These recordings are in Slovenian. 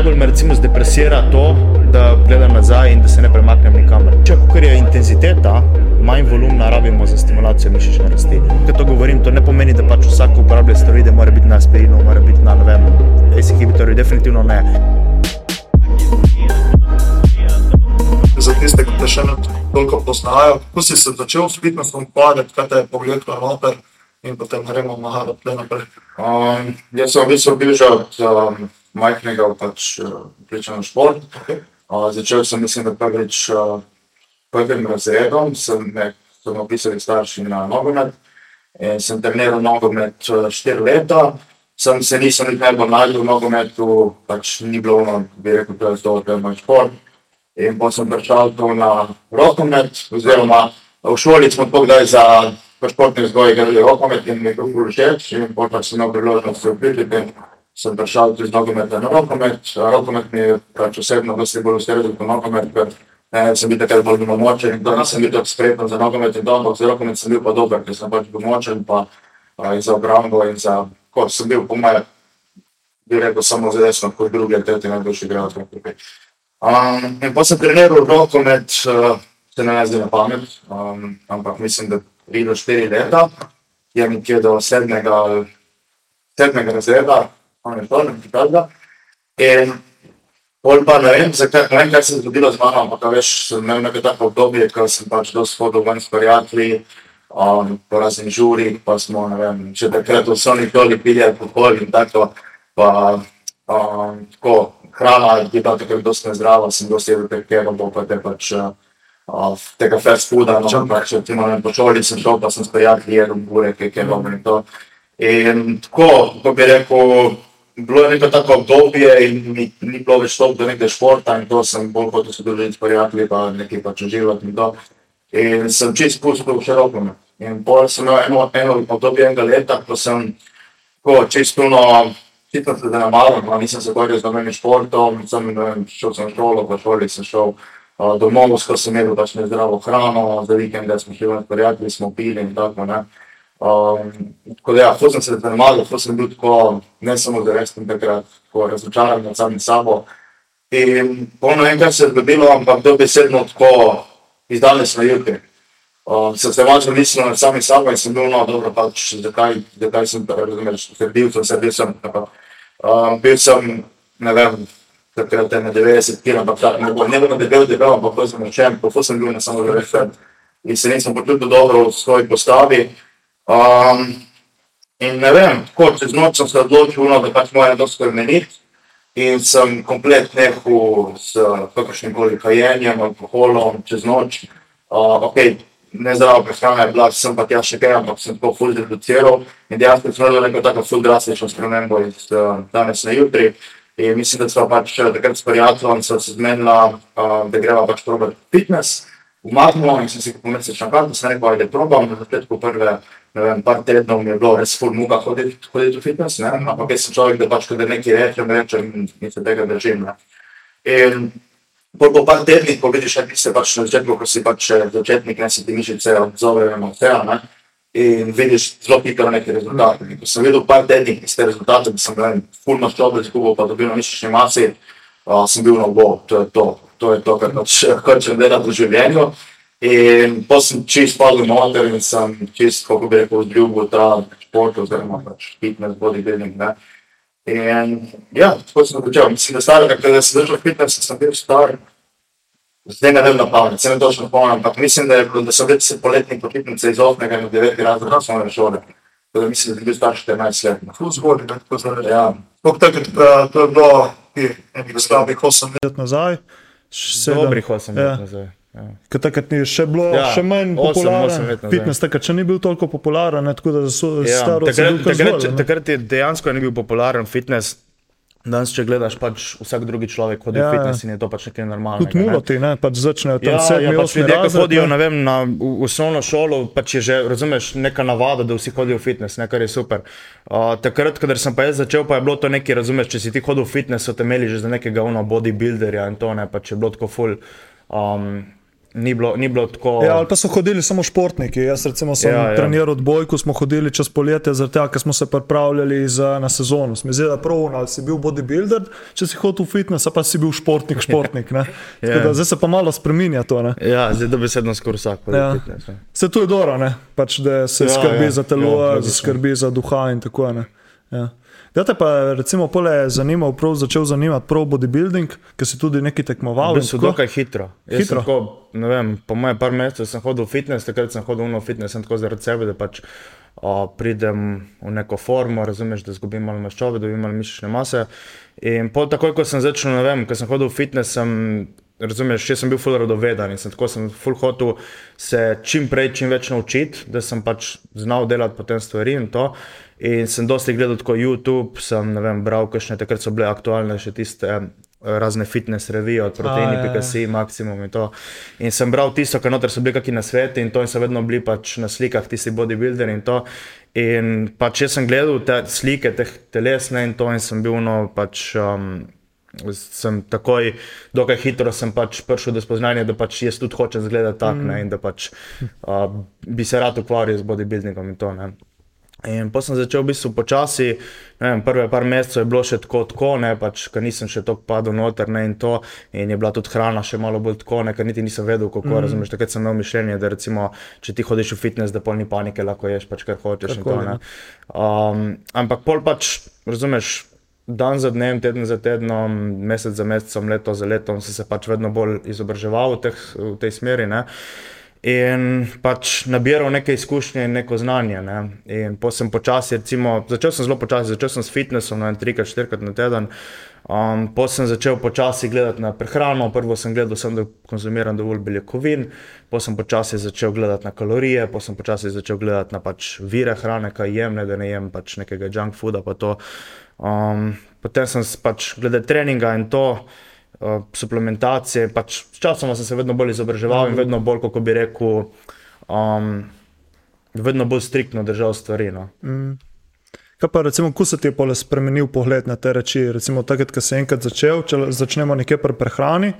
najbolj me recimo zdepresira to, da gledam nazaj in da se ne premaknem nikamor. Če kar je intenziteta, manj volumna rabimo za stimulacijo mišične rasti. Ker to govorim, to ne pomeni, da pač vsak uporablja steroide, mora biti na aspirinu, mora biti na, ne vem, ACE inhibitorju, definitivno ne. za tiste, ki te še ne toliko poznajo. Kako si se začel s fitnessom ukvarjati, kaj te je pogledal noter in potem gremo malo naprej. Um, jaz sem v bistvu bil že od um, majhnega pač, vključen v šport. Okay. Uh, začel sem, mislim, da prvič uh, prvim razredom, sem me so me opisali starši na nogomet in sem treniral nogomet uh, štiri leta. Sem se nisem nikoli najbolj najdel v nogometu, pač ni bilo, ono, bi rekel, to je to, to je moj šport. In potem sem prišel tu na rokomet, oziroma v šoli smo tako kdaj za po športni vzgoji igrali rokomet in mi je bilo všeč. In potem sem imel priložnost se vključiti sem prišel tudi z nogometa na rokomet. Rokomet mi je pač osebno dosti bolj ustrezal kot nogomet, ker eh, sem bil takrat bolj močen in to nisem bil tako spreten za nogomet in ampak za rokomet sem bil pa dober, ker sem pač bil močen pa a, in za obrambo in za, ko sem bil po moje, bi rekel samo za desno, kot drugi ali tretji najboljši igralec. Okay. Um, in pa sem treniral rokomet, uh, se ne zdi na pamet, um, ampak mislim, da 3 do 4 leta, je nekje do sedmega, ali sedmega razreda, on je to, nekaj takega. In pol pa ne vem, zakaj, ne vem, kaj se je zgodilo z mano, ampak veš, sem imel nekaj tako obdobje, ko sem pač dosti hodil ven s prijatelji, um, po raznih žurih, pa smo, ne vem, še takrat v Sony Toli pili alkohol in tako, pa um, tako, hrana je bila takrat dosti nezdrava, sem dosti jedel teh kebabov, pa te pač uh, uh, tega fast fooda, no, pač, recimo, ne vem, po šoli sem šel, pa sem s prijatelji jedel bureke, kebab in to. In tako, kako bi rekel, bilo je neko tako obdobje in mi ni bilo več toliko do nekega športa in to sem bolj hotel se družiti s prijatelji, pa nekaj pač uživati in to. In sem čist pustil še rokomet. In pol sem imel eno, eno obdobje enega leta, ko sem tako čisto Čisto se zanemarjam, no, nisem se ukvarjal z nobenim športom, sem, ne vem, šel sem v šolo, po šoli sem šel uh, domov, ko sem jedel pač nezdravo hrano, za vikende smo šli s prijatelji, smo pili in tako, ne. Um, da ja, to sem se zanemarjal, to sem bil tako, ne samo zaresten takrat, tako razočaran nad samim sabo. In polno kaj se je zgodilo, ampak dobesedno tako iz danes na jutri. Um, sem se malo mislil nad samim sabo in sem bil, no, dobro, pač, zakaj, zakaj sem, razumeš, ker bil sem, se bil sem, ampak, um, bil sem, ne vem, takrat na 90 kg, ampak tako, ne bo, ne bo na debel, debel, ampak ko sem rečen, kako sem bil na samo 90 in se nisem počutil dobro v svoji postavi. Um, in ne vem, tako, čez noč sem se odločil, no, da pač moram dosti spremeniti in sem komplet nehal s kakršnim koli kajenjem, alkoholom, čez noč. Uh, okay, nezdrava prehrana je bila, sem pa tja še kaj, ampak sem tako ful zreduciral in dejansko sem naredil neko tako ful drastično spremembo iz uh, danes na jutri. In mislim, da smo pač eh, takrat s prijateljem se zmenila, uh, da greva pač probati fitness. Umaknilo in sem si kupil mesečna karta, sem rekel, da probam, na začetku prve, ne vem, par tednov mi je bilo res ful muka hoditi, hoditi v fitness, ne, ampak jaz sem človek, da pač, kada nekaj rečem, rečem in se tega držim, ne. In Pol po par tednih, ko vidiš, da se pač na začetku, ko si pač eh, začetnik, ne se ti mišice odzovejo na vse, ne, in vidiš zelo hitro neke rezultate. In ko sem videl par tednih iz te rezultate, da sem ga ful maščobe izgubil, pa dobil na mišični masi, uh, sem bil na bo, to je to, to je to, kar pač hočem delati v življenju. In potem sem čist padel noter in sem čist, kako bi rekel, vzljubil ta šport oziroma pač fitness, bodybuilding, ne. In ja, tako sem začel. Mislim, da starega, kada sem začel fitness, sem bil star, zdaj ne vem na pamet, se ne točno spomnim, ampak mislim, da, je, bilo- da so bili se poletni počitnice iz 8. in 9. razreda osnovne šole. Tako da mislim, da je bil star 14 let. Ful zgodaj, ne, tako zdaj. Ja, Sploh takrat, uh, to je bilo, ki, enih slabih 8 let nazaj. Dobrih 8 Ja. let nazaj. Ja. Ker takrat ni še bilo, Ja, še manj osem- osem popularen. let nazaj. Fitness takrat še ni bil toliko popularen, ne, tako da so Ja, staro takrat, takrat, takrat je dejansko ni bil popularen fitness. Danes, če gledaš, pač vsak drugi človek hodi Ja, v ja. fitness in je to pač nekaj normalnega. Tudi muloti, ne, pač začnejo tam Ja, sedmi, ja, pač ljudje, ki razred. hodijo ne. vem, na osnovno šolo, pač je že, razumeš, neka navada, da vsi hodijo v fitness, ne, kar je super. Uh, takrat, ko sem pa jaz začel, pa je bilo to nekaj, razumeš, če si ti hodil v fitness, so te imeli že za nekega ono bodybuilderja in to ne, pač je bilo tako full. Um, ni bilo, ni bilo tako. Ja, ali pa so hodili samo športniki. Jaz recimo sem Ja, ja, treniral odbojko, smo hodili čez poletje, zaradi tega, ker smo se pripravljali za, na sezono. Smo zdaj prav, ali si bil bodybuilder, če si hodil v fitness, pa si bil športnik, športnik. ne. Tako Ja. da Zdaj se pa malo spreminja to. Ne. Ja, zdaj dobesedno skoraj vsak. Ja. fitness, ne. Se to je dobro, ne? pač, da se Ja, skrbi ja. za telo, Ja, logično. skrbi za duha in tako naprej. Ja. Da te pa recimo pole zanimal, prav začel zanimati prav bodybuilding, ker si tudi neki tekmoval. Bistvu tako? dokaj hitro. Jaz Hitro? Tako, vem, po mojem par mesecev sem hodil v fitness, takrat sem hodil v fitness, sem tako zaradi sebe, da pač o, pridem v neko formo, razumeš, da zgubim malo maščobe, da dobim malo mišične mase. In pol takoj, ko sem začel, ne vem, ko sem hodil v fitness, sem, razumeš, še sem bil full radoveden in sem tako sem full hotel se čim prej, čim več naučiti, da sem pač znal delati potem stvari in to. In sem dosti gledal tako YouTube, sem vem, bral, kakšne takrat so bile aktualne še tiste eh, razne fitness revije od A, ja, ja. proteini.si, Maximum in to. In sem bral tisto, kar noter so bili kakšni na svetu in to in so vedno bili pač na slikah tisti bodybuilder in to. In pač jaz sem gledal te slike teh telesne in to in sem bil no pač. Um, Sem takoj, dokaj hitro sem pač prišel do spoznanja, da pač jaz tudi hočem izgledati tako mm. in da pač uh, bi se rad ukvarjal z bodybuildingom in to. Ne. In potem sem začel v bistvu počasi, vem, prve par mesecev je bilo še tako, tako ne, pač, ker nisem še tako padel noter ne, in to, in je bila tudi hrana še malo bolj tako, ne, ker niti nisem vedel, kako mm. razumeš. Takrat sem imel mišljenje, da recimo, če ti hodiš v fitness, da pol ni panike, lahko ješ pač kar hočeš in to. Ne. Um, ampak pol pač, razumeš. Dan za dnem, teden za tednom, mesec za mesecem, leto za letom, sem se pač vedno bolj izobraževal v, teh, v tej smeri. Ne. In pač nabiral neke izkušnje in neko znanje. Ne. In potem sem počasi, recimo, začel sem zelo počasi, začel sem s fitnessom, no, trikrat, štirikrat na teden. Um, potem sem začel počasi gledati na prehrano, prvo sem gledal, sem, da konzumiram dovolj beljakovin, potem sem počasi začel gledati na kalorije, potem sem počasi začel gledati na pač vire hrane, kaj jem, ne, da ne jem pač nekega junk fooda. Pa um, potem sem pač glede treninga in to uh, suplementacije. Pač Sčasoma sem se vedno bolj izobraževal in vedno bolj, kako bi rekel, um, vedno bolj striktno držal stvari. No. Kaj pa recimo, ko se ti je pole spremenil pogled na te reči? Recimo takrat, ko si enkrat začel, če začnemo nekje pri prehrani,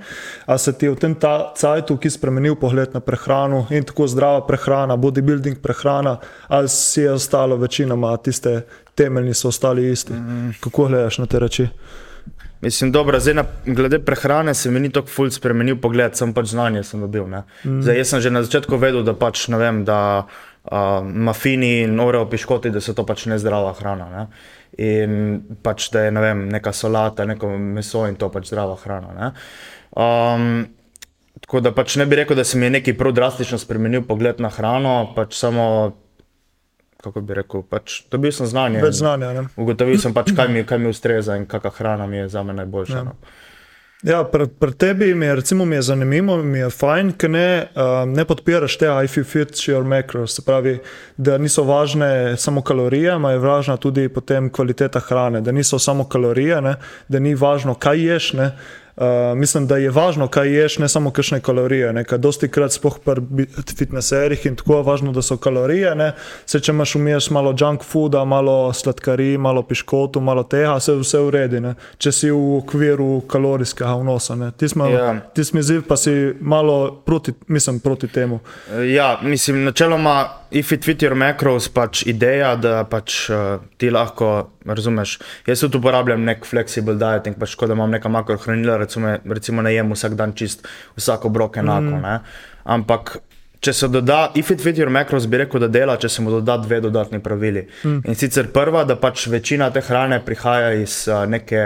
a se ti je v tem cajtu, ki je spremenil pogled na prehrano in tako zdrava prehrana, bodybuilding prehrana, ali si je ostalo večinoma tiste temeljni so ostali isti? Kako gledaš na te reči? Mislim, dobro, zdaj na, glede prehrane se mi ni tako ful spremenil pogled, sem pač znanje sem dobil. Mm. Zdaj, jaz sem že na začetku vedel, da pač ne vem, da uh, mafini in oreo piškoti, da so to pač nezdrava hrana. Ne? In pač da je ne vem, neka solata, neko meso in to pač zdrava hrana. Ne? Um, tako da pač ne bi rekel, da se mi je nekaj prav drastično spremenil pogled na hrano, pač samo, kako bi rekel, pač dobil sem znanje. Več znanja. Ne? Ugotovil sem pač, kaj mi, kaj mi ustreza in kakšna hrana mi je za me najboljša. Ja. No. Ja, pri, pri tebi mi je, recimo, mi je zanimivo, mi je fajn, ker ne, um, ne podpiraš te if you fit your macros. Se pravi, da niso važne samo kalorije, ampak je važna tudi potem kvaliteta hrane, da niso samo kalorije, ne, da ni važno, kaj ješ. Ne. Uh, mislim, da je važno, kaj ješ, ne samo kakšne kalorije. Ne, kaj dosti krat, sploh pri fitneserjih in tako važno, da so kalorije. Ne. Se če imaš vmes malo junk fooda, malo sladkarij, malo piškotu, malo tega, se vse uredi. Ne. Če si v okviru kalorijskega vnosa. ne. Ti smo, Ja. ti smo ziv, pa si malo proti, mislim, proti temu. Ja, mislim, načeloma, if it fit your macros, pač ideja, da pač uh, ti lahko razumeš. Jaz tudi uporabljam nek flexible dieting, pač ko da imam neka makrohranila, recimo, recimo ne jem vsak dan čist vsak obrok enako. Mm. Ampak. Če se doda, if it fit your macros, bi rekel, da dela, če se mu doda dve dodatni pravili. Mm. In sicer prva, da pač večina te hrane prihaja iz, uh, neke,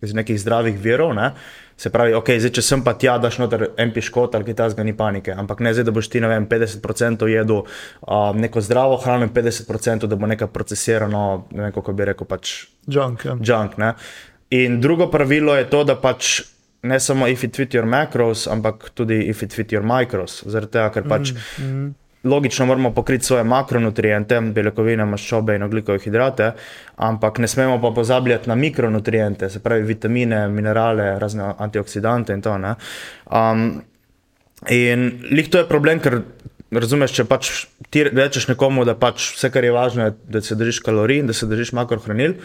iz nekih zdravih virov. Ne? Se pravi, okay, zdaj, če sem pa tja, daš noter en piškot ali kaj takega, ni panike. Ampak ne zdaj, da boš ti ne vem, 50% jedel uh, neko zdravo hrano in 50% da bo nekaj procesirano, ne vem kako bi rekel, pač Junk, ja. junk. Ne? In drugo pravilo je to, da pač ne samo if it fit your macros, ampak tudi if it fit your micros. Zaradi tega, ker pač mm, mm. Logično moramo pokriti svoje makronutriente, beljakovine, maščobe in oglikove hidrate, ampak ne smemo pa pozabljati na mikronutriente, se pravi vitamine, minerale, razne antioksidante in to. Ne? Um, in lih to je problem, ker razumeš, če pač ti rečeš nekomu, da pač vse, kar je važno, je, da se držiš kalorij in da se držiš makrohranil,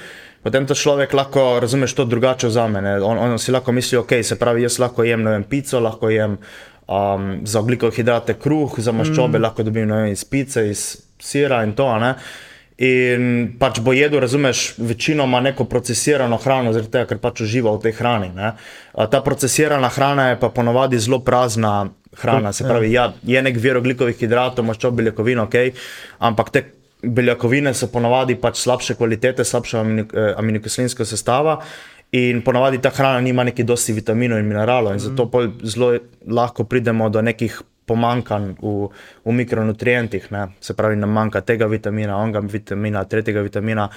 potem ta človek lahko, razumeš, to drugače vzame. ne. On, on si lahko misli, ok, se pravi, jaz lahko jem, ne vem, pico, lahko jem um, za oglikove hidrate kruh, za maščobe mm. lahko dobim, vem, iz pice, iz sira in to, ne. In pač bo jedel, razumeš, večinoma neko procesirano hrano, zaradi tega, ker pač uživa v tej hrani. Ne. Ta procesirana hrana je pa ponovadi zelo prazna hrana, se pravi, ja, je nek vir oglikovih hidratov, maščob, beljakovin, ok, ampak te beljakovine so ponovadi pač slabše kvalitete, slabša eh, aminokislinska sestava. In ponavadi ta hrana nima neki dosti vitaminov in mineralov, in zato pol zelo lahko pridemo do nekih pomankanj v, v mikronutrientih. Ne? Se pravi, nam manjka tega vitamina, onega vitamina, tretjega vitamina.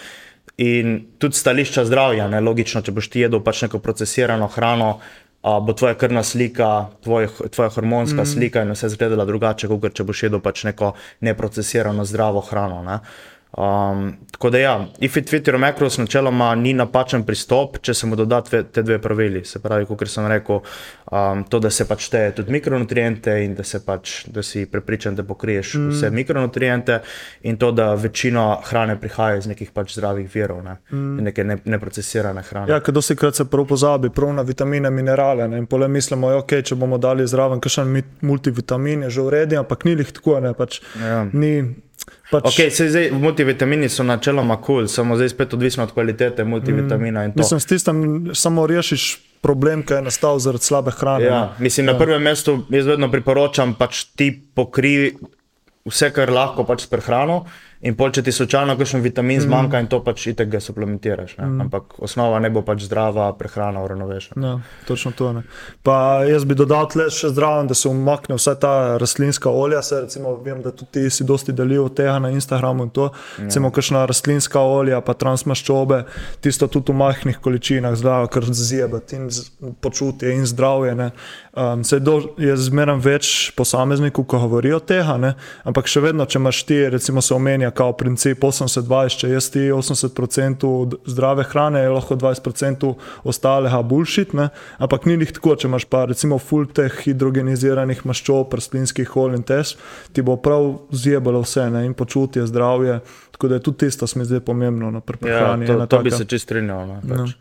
In tudi stališča zdravja, ne? logično, če boš ti jedel pač neko procesirano hrano, a, bo tvoja krvna slika, tvoj, tvoja hormonska mm. slika in vse izgledala drugače, kot če boš jedel pač neko neprocesirano zdravo hrano. Ne? Um, tako da, ja, ifit Twitter Macros načeloma ni napačen pristop, če se mu doda tve, te dve pravili. Se pravi, kot sem rekel, um, to, da se pač šteje tudi mikronutriente in da, se pač, da si prepričan, da pokriješ mm. vse mikronutriente, in to, da večina hrane prihaja iz nekih pač zdravih virov, ne, mm. neke ne, neprocesirane hrane. Ja, ker dosti krat se prav pozabi, prav na vitamine, minerale. Ne? In pole mislimo, da okay, če bomo dali zraven kakšen mi- multivitamin, je že v redu, ampak ni jih tako. Ne? Pač, Ja. ni, pač, Okay, zdaj, multivitamini so načeloma kul, cool, samo zdaj spet odvisno od kvalitete multivitamina. Mm. Mislim, s tistem samo rešiš problem, ki je nastal zaradi slabe hrane. Ja, ne. mislim, na prvem mestu jaz vedno priporočam, pač ti pokri vse, kar lahko pač s prehrano. In pol, če ti slučajno kakšen vitamin zmanjka, in to pač itek ga suplementiraš. Ne? Ampak osnova ne bo pač zdrava prehrana, uravnovešena. Ja, točno to. Ne. Pa jaz bi dodal tle še zdraven, da se umakne vsa ta rastlinska olja. Se, recimo, vem, da tudi ti si dosti delil tega na Instagramu in to. Ja. Recimo, kakšna rastlinska olja, pa transmaščobe, tisto tudi v majhnih količinah, zdravo, kar zjebati in počutje in zdravje. Ne. Um, se do, je zmeraj več posameznikov, ko govorijo tega, ne. ampak še vedno, če imaš ti, recimo, se omenja kao princip 80-20, če jaz ti 80% zdrave hrane, je lahko 20% ostalega bullshit, ne? ampak ni jih tako, če imaš pa recimo full teh hidrogeniziranih maščob, rastlinskih olj in tes, ti bo prav zjebalo vse ne? in počutje, zdravje. Tako da je tudi tisto, se mi zdi pomembno na Ja, prehrani. to, ena to bi taka- se čist strinjal. No, pač.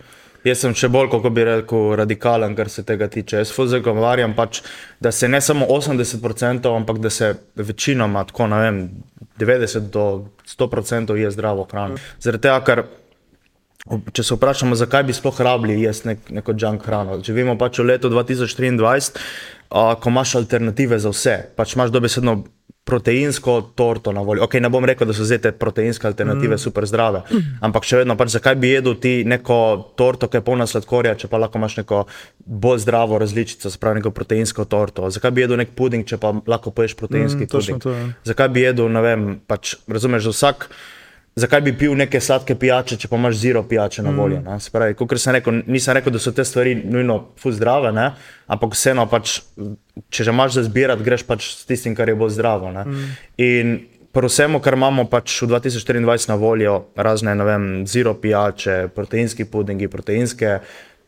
Jaz sem še bolj, kako bi rekel, radikalen, kar se tega tiče. Jaz fuz zagovarjam, pač, da se ne samo 80%, ampak da se večinoma, tako ne vem, 90 do 100% je zdravo hrano. Zaradi tega, ker Če se vprašamo, zakaj bi sploh rabili jesti nek, neko junk hrano. Živimo pač v letu 2023, a, ko imaš alternative za vse. Pač imaš dobesedno proteinsko torto na voljo. Okay, ne bom rekel, da so zdaj te proteinske alternative mm. super zdrave, ampak še vedno, pač, zakaj bi jedel ti neko torto, ki je polna sladkorja, če pa lahko imaš neko bolj zdravo različico, se pravi neko proteinsko torto. Zakaj bi jedel nek puding, če pa lahko poješ proteinski Mm, puding? to, ja. Zakaj bi jedel, ne vem, pač, razumeš, za vsak. Zakaj bi pil neke sladke pijače, če pa imaš zero pijače na voljo? Mm. Spravi, kot sem rekel, nisem rekel, da so te stvari nujno zdrave, ne? ampak vseeno, pač, če že imaš za zbirati, greš pač s tistim, kar je bolj zdravo. Mm. In pri vsemu, kar imamo pač v 2024 na voljo, razne ne vem, zero pijače, proteinski pudingi, proteinske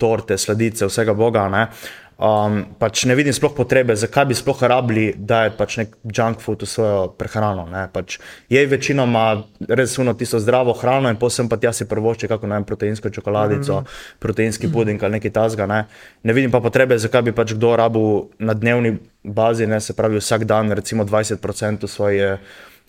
torte, sladice, vsega boga. Ne? Um, pač ne vidim sploh potrebe, zakaj bi sploh rabili dajati pač nek junk food v svojo prehrano. ne. Pač je večinoma res uno tisto zdravo hrano in posem pa tja si prvošči kako naj proteinsko čokoladico, mm -hmm. proteinski puding ali nekaj tasga. Ne. ne vidim pa potrebe, zakaj bi pač kdo rabil na dnevni bazi, ne, se pravi vsak dan recimo 20% svoje.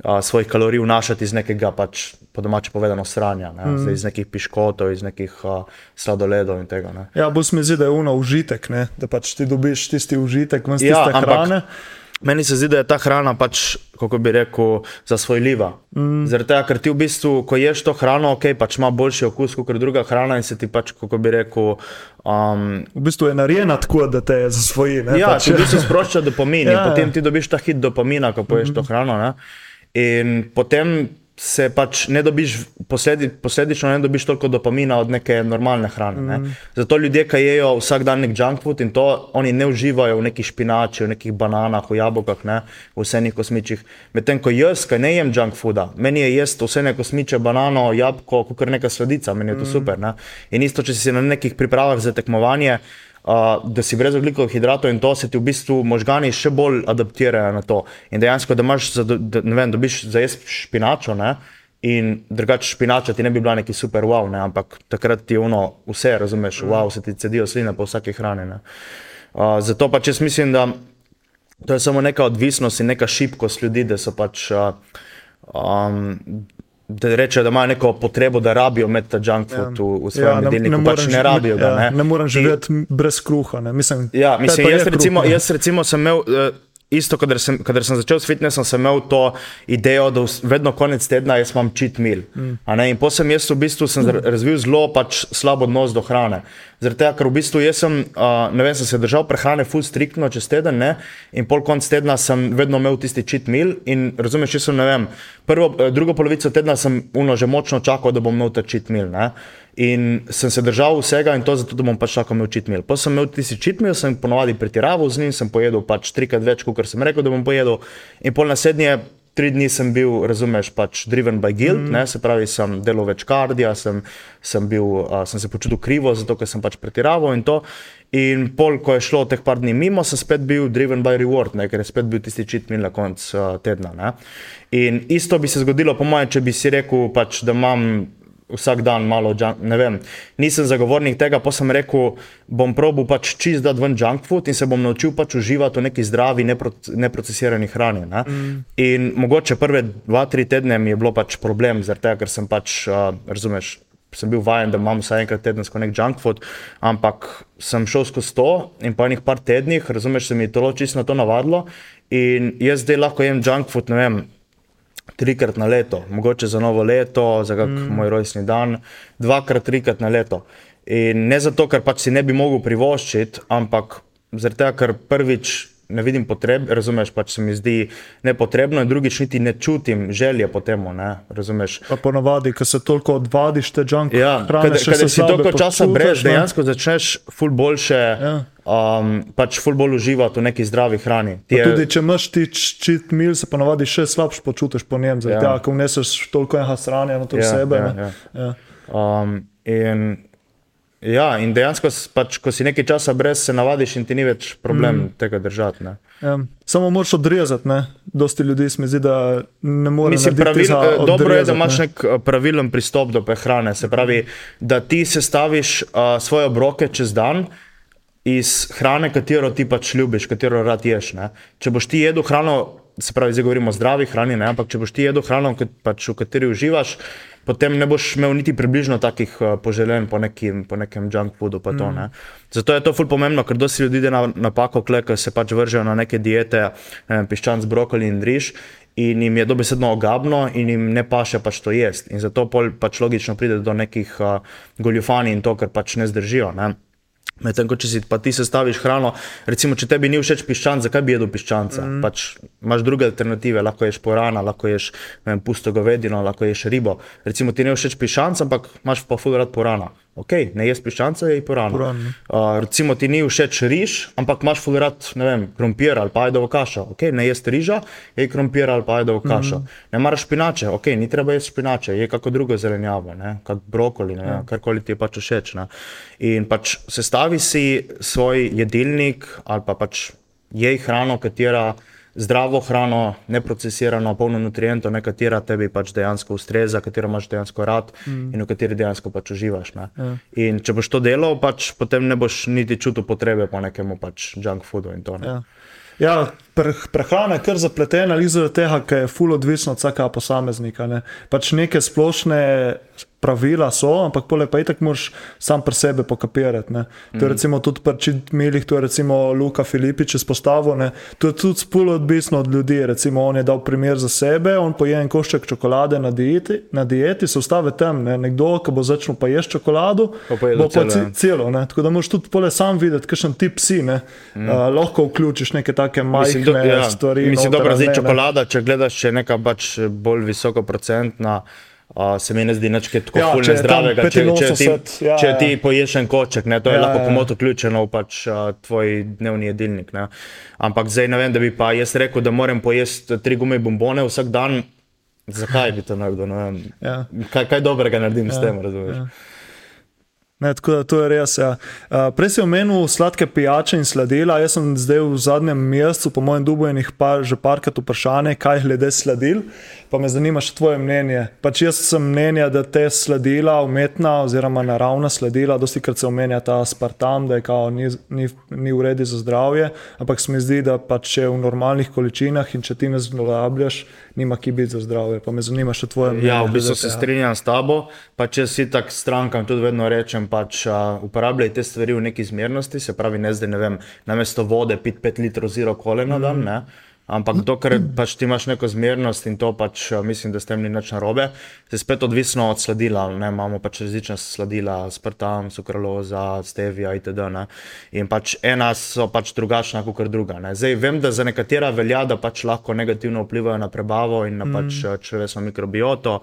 Uh, svojih kalorij vnašati iz nekega, pač, po domače povedano, sranja, ne? mm. iz nekih piškotov, iz nekih uh, sladoledov in tega. Ne? Ja, bolj se mi zdi, da je uno užitek, ne? da pač ti dobiš tisti užitek, ven iz Ja, tiste hrane. Meni se zdi, da je ta hrana pač, kako bi rekel, zasvojljiva. Mm. Zaradi tega, ker ti v bistvu, ko ješ to hrano, ok, pač ima boljši okus kot druga hrana in se ti pač, kako bi rekel, um, V bistvu je narejena tako, da te zasvoji. Ne? Ja, pač, če v bistvu sprošča dopamin, Ja, ja. potem ti dobiš ta hit dopamina, ko poješ mm -hmm. to hrano. Ne? In potem se pač ne dobiš, posledi, posledično ne dobiš toliko dopamina od neke normalne hrane. Ne? Mhm. Zato ljudje, ki jejo vsak dan nek junk food in to, oni ne uživajo v neki špinači, v nekih bananah, v jabolkah, ne? v vsenih kosmičih. Medtem ko jaz, ki ne jem junk fooda, meni je jesti vse kosmiče, banano, jabolko, kot neka sladica, meni je to Mhm. super. Ne? In isto, če si na nekih pripravah za tekmovanje. Uh, da si brez oglikovih hidratov in to se ti v bistvu možgani še bolj adaptirajo na to. In dejansko, da imaš, za, da, ne vem, dobiš za jesti špinačo, ne? in drugače špinača ti ne bi bila neki super wow, ne? ampak takrat ti je ono vse, razumeš, wow, se ti cedijo sline po vsaki hrani. ne. Uh, zato pač jaz mislim, da to je samo neka odvisnost in neka šibkost ljudi, da so pač. Uh, um, Da rečejo, da imajo neko potrebo, da rabijo imeti ta junk food v, v svojem ne, jedilniku, ne, pač morem ne rabijo ga. ja, Ne, ne morem In- živeti brez kruha. Ne. Mislim, Ja, mislim, jaz, kruh, recimo, ne? jaz recimo sem imel. Uh, Isto, kadar sem, kadar sem začel s fitnessom, sem imel to idejo, da vedno konec tedna jaz imam cheat meal. Mm. In potem sem jaz v bistvu sem zar- razvil zelo pač slab odnos do hrane. Zaradi tega, ker v bistvu jaz sem, uh, ne vem, sem se držal prehrane full striktno čez teden, ne? in pol konc tedna sem vedno imel tisti cheat meal. In razumeš, jaz sem, ne vem, prvo, eh, drugo polovico tedna sem uno že močno čakal, da bom imel ta cheat meal. Ne? In sem se držal vsega in to zato, da bom pač tako imel cheat meal. Potem sem imel tisti cheat meal, sem ponovadi pretiraval z njim, sem pojedel pač trikrat več, kot sem rekel, da bom pojedel. In pol naslednje tri dni sem bil, razumeš, pač driven by guilt, mm. ne, se pravi, sem delal več kardija, sem, sem, bil, uh, sem se počutil krivo, zato ker sem pač pretiraval in to. In pol, ko je šlo teh par dni mimo, sem spet bil driven by reward, ne, ker je spet bil tisti cheat meal na koncu uh, tedna. Ne. In isto bi se zgodilo, po mojem, če bi si rekel, pač, da imam vsak dan malo, junk, ne vem, nisem zagovornik tega, pa sem rekel, bom probil pač čist dati ven junk food in se bom naučil pač uživati v neki zdravi, nepro, neprocesirani hrani. Ne? Mm. In mogoče prve dva, tri tedne mi je bilo pač problem, zaradi tega, ker sem pač, uh, razumeš, sem bil vajen, da imam vsaj enkrat tedensko nek junk food, ampak sem šel skozi to in po enih par tednih, razumeš, se mi je telo čisto na to navadilo in jaz zdaj lahko jem junk food, ne vem, trikrat na leto, mogoče za novo leto, za kak mm. moj rojstni dan, dvakrat, trikrat na leto. In ne zato, ker pač si ne bi mogel privoščiti, ampak zaradi tega, ker prvič ne vidim potreb, razumeš, pač se mi zdi nepotrebno, in drugič niti ne čutim želje po tem, razumeš. Pa ponavadi, ko se toliko odvadiš te junk Ja, še kadar se si toliko časa brez, dejansko začneš ful boljše, Ja. um, pač ful bolj uživati v neki zdravi hrani. Je- Tudi če imaš ti cheat meal, se ponavadi še slabše počutiš po njem, zaradi Ja. tega, ker vneseš toliko enega sranja noter v Ja, sebe. ja, ne. ja. Ja. Um, in, ja, in dejansko, pač, ko si nekaj časa brez, se navadiš in ti ni več problem mm. tega držati. Ne. Ja. Samo moraš odrezati, ne? Dosti ljudi se mi zdi, da ne pravil, za eh, dobro je, da odrezati, imaš ne. nek eh, pravilen pristop do prehrane. Se pravi, da ti sestaviš uh, svoje obroke čez dan iz hrane, katero ti pač ljubiš, katero rad ješ. Ne? Če boš ti jedel hrano, se pravi, zdaj govorimo o zdravi hrani, ne? ampak če boš ti jedel hrano, pač, v kateri uživaš, potem ne boš imel niti približno takih uh, poželjen po, nekim, po nekem junk foodu. pa To, ne. Zato je to ful pomembno, ker dosti ljudi ide na napako, ko se pač vržejo na neke diete, ne piščanc, brokoli in riž. In jim je dobesedno ogabno, in jim ne paše pač to jesti. In zato pač logično pride do nekih uh, goljufanj in to, kar pač ne zdržijo. Ne? Medtem ko če si pa ti sestaviš hrano, recimo, če tebi ni všeč piščanc, zakaj bi jedel piščanca? Mm. Pač imaš druge alternative, lahko ješ porana, lahko ješ vem, pusto govedino, lahko ješ ribo. Recimo ti ne všeč piščanc, ampak imaš pa ful rad porana. Ok, ne ješ piščanca, je porana. Puran, ne. Uh, recimo ti ni všeč riž, ampak imaš ful rad, ne vem, krompir ali pa ajdovo kašo. Ok, ne ješ riža, je krompir ali pa ajdovo kašo. Mm. Ne maraš špinače, ok, ni treba jesti špinače, je kako drugo zelenjavo, ne, kak brokoli, ne, ja. karkoli ti je pač všeč. Ne. In pač sestavi si svoj jedilnik ali pa pač jej hrano, katera zdravo hrano, neprocesirano, polno nutrientov, ne katera tebi pač dejansko ustreza, katero imaš dejansko rad mm. in v kateri dejansko pač uživaš. Ne. Ja. In če boš to delal, pač potem ne boš niti čutil potrebe po nekemu pač junk foodu in to. Ne. Ja. Ja, prehrana je kar zapletena, ali zaradi tega, ker je ful odvisno od vsakega posameznika. Ne. Pač neke splošne pravila so, ampak poleg pa itak moraš sam pri sebi pokapirati. Ne. To je recimo tudi pri čitmilih, to je recimo Luka Filipič izpostavil. ne. To je tudi ful odvisno od ljudi. Recimo on je dal primer za sebe, on poje en košček čokolade na dieti, na dieti se ustavi tam. Ne. Nekdo, ki bo začel pa jesti čokolado, Pa pojedel bo pa celo, celo. Ne? Tako da moraš tudi pole sam videti, kakšen tip si. Mm. Uh, lahko vključiš neke take majhne do, ja, stvari. mislim, dobro, zdaj čokolada, če gledaš, če je neka pač bolj visoko procentna. Uh, se mi ne zdi nič tako Ja, je tam zdravega. Če, če, ti, 85, ja, če ja. ti poješ en koček, ne, to je Ja, ja, lahko ja. komot vključeno v pač, uh, tvoj dnevni jedilnik. Ne. Ampak zdaj ne vem, da bi pa jaz rekel, da moram pojesti tri gume bombone vsak dan. Zakaj bi to naredil? ne vem. Ja. Kaj, kaj dobrega naredim ja, s tem, razumeš? Ja. Ne, tako da to je res. Ja. Uh, prej si omenil sladke pijače in sladila. Jaz sem zdaj v zadnjem mesecu, po mojem, dubojenih pa že parkrat vprašanje, kaj glede sladil. Pa me zanima še tvoje mnenje. Pač jaz sem mnenja, da te sladila, umetna oziroma naravna sladila, dosti krat se omenja ta aspartam, da je kao ni, ni, ni v redu za zdravje, ampak se mi zdi, da pač če v normalnih količinah in če ti ne zlorabljaš, nima ki biti za zdravje. Pa me zanima še tvoje mnenje. Ja, v bistvu se strinjam s tabo. Pa če si tak strankam, tudi vedno rečem, pač uh, uporabljaj te stvari v neki zmernosti, se pravi, ne zdaj ne vem, namesto vode pit 5 litrov zero kole na dan. Ne? Ampak dokler pač ti imaš neko zmernost in to pač a, mislim, da s tem ni nič narobe, je spet odvisno od sladila. Ne? Imamo pač različna sladila, spartam, sukraloza, stevia itd. Ne? In pač ena so pač drugačna kot druga. Ne? Zdaj vem, da za nekatera velja, da pač lahko negativno vplivajo na prebavo in na pač a, človeško mikrobioto.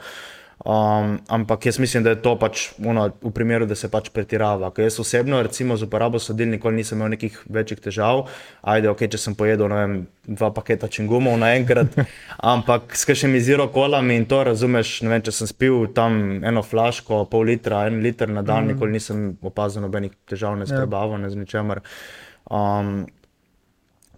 Um, ampak jaz mislim, da je to pač ono, v primeru, da se pač pretirava. Ker jaz osebno, recimo, z uporabo sladil nikoli nisem imel nekih večjih težav. Ajde, ok, če sem pojedel vem, dva paketa čingumov naenkrat, ampak s kakšnimi zero kolami in to razumeš. Ne vem, če sem spil tam eno flaško, pol litra, en liter na dan, mm. nikoli nisem opazil nobenih težav, ne s prebavo, ne z ničemer. Um,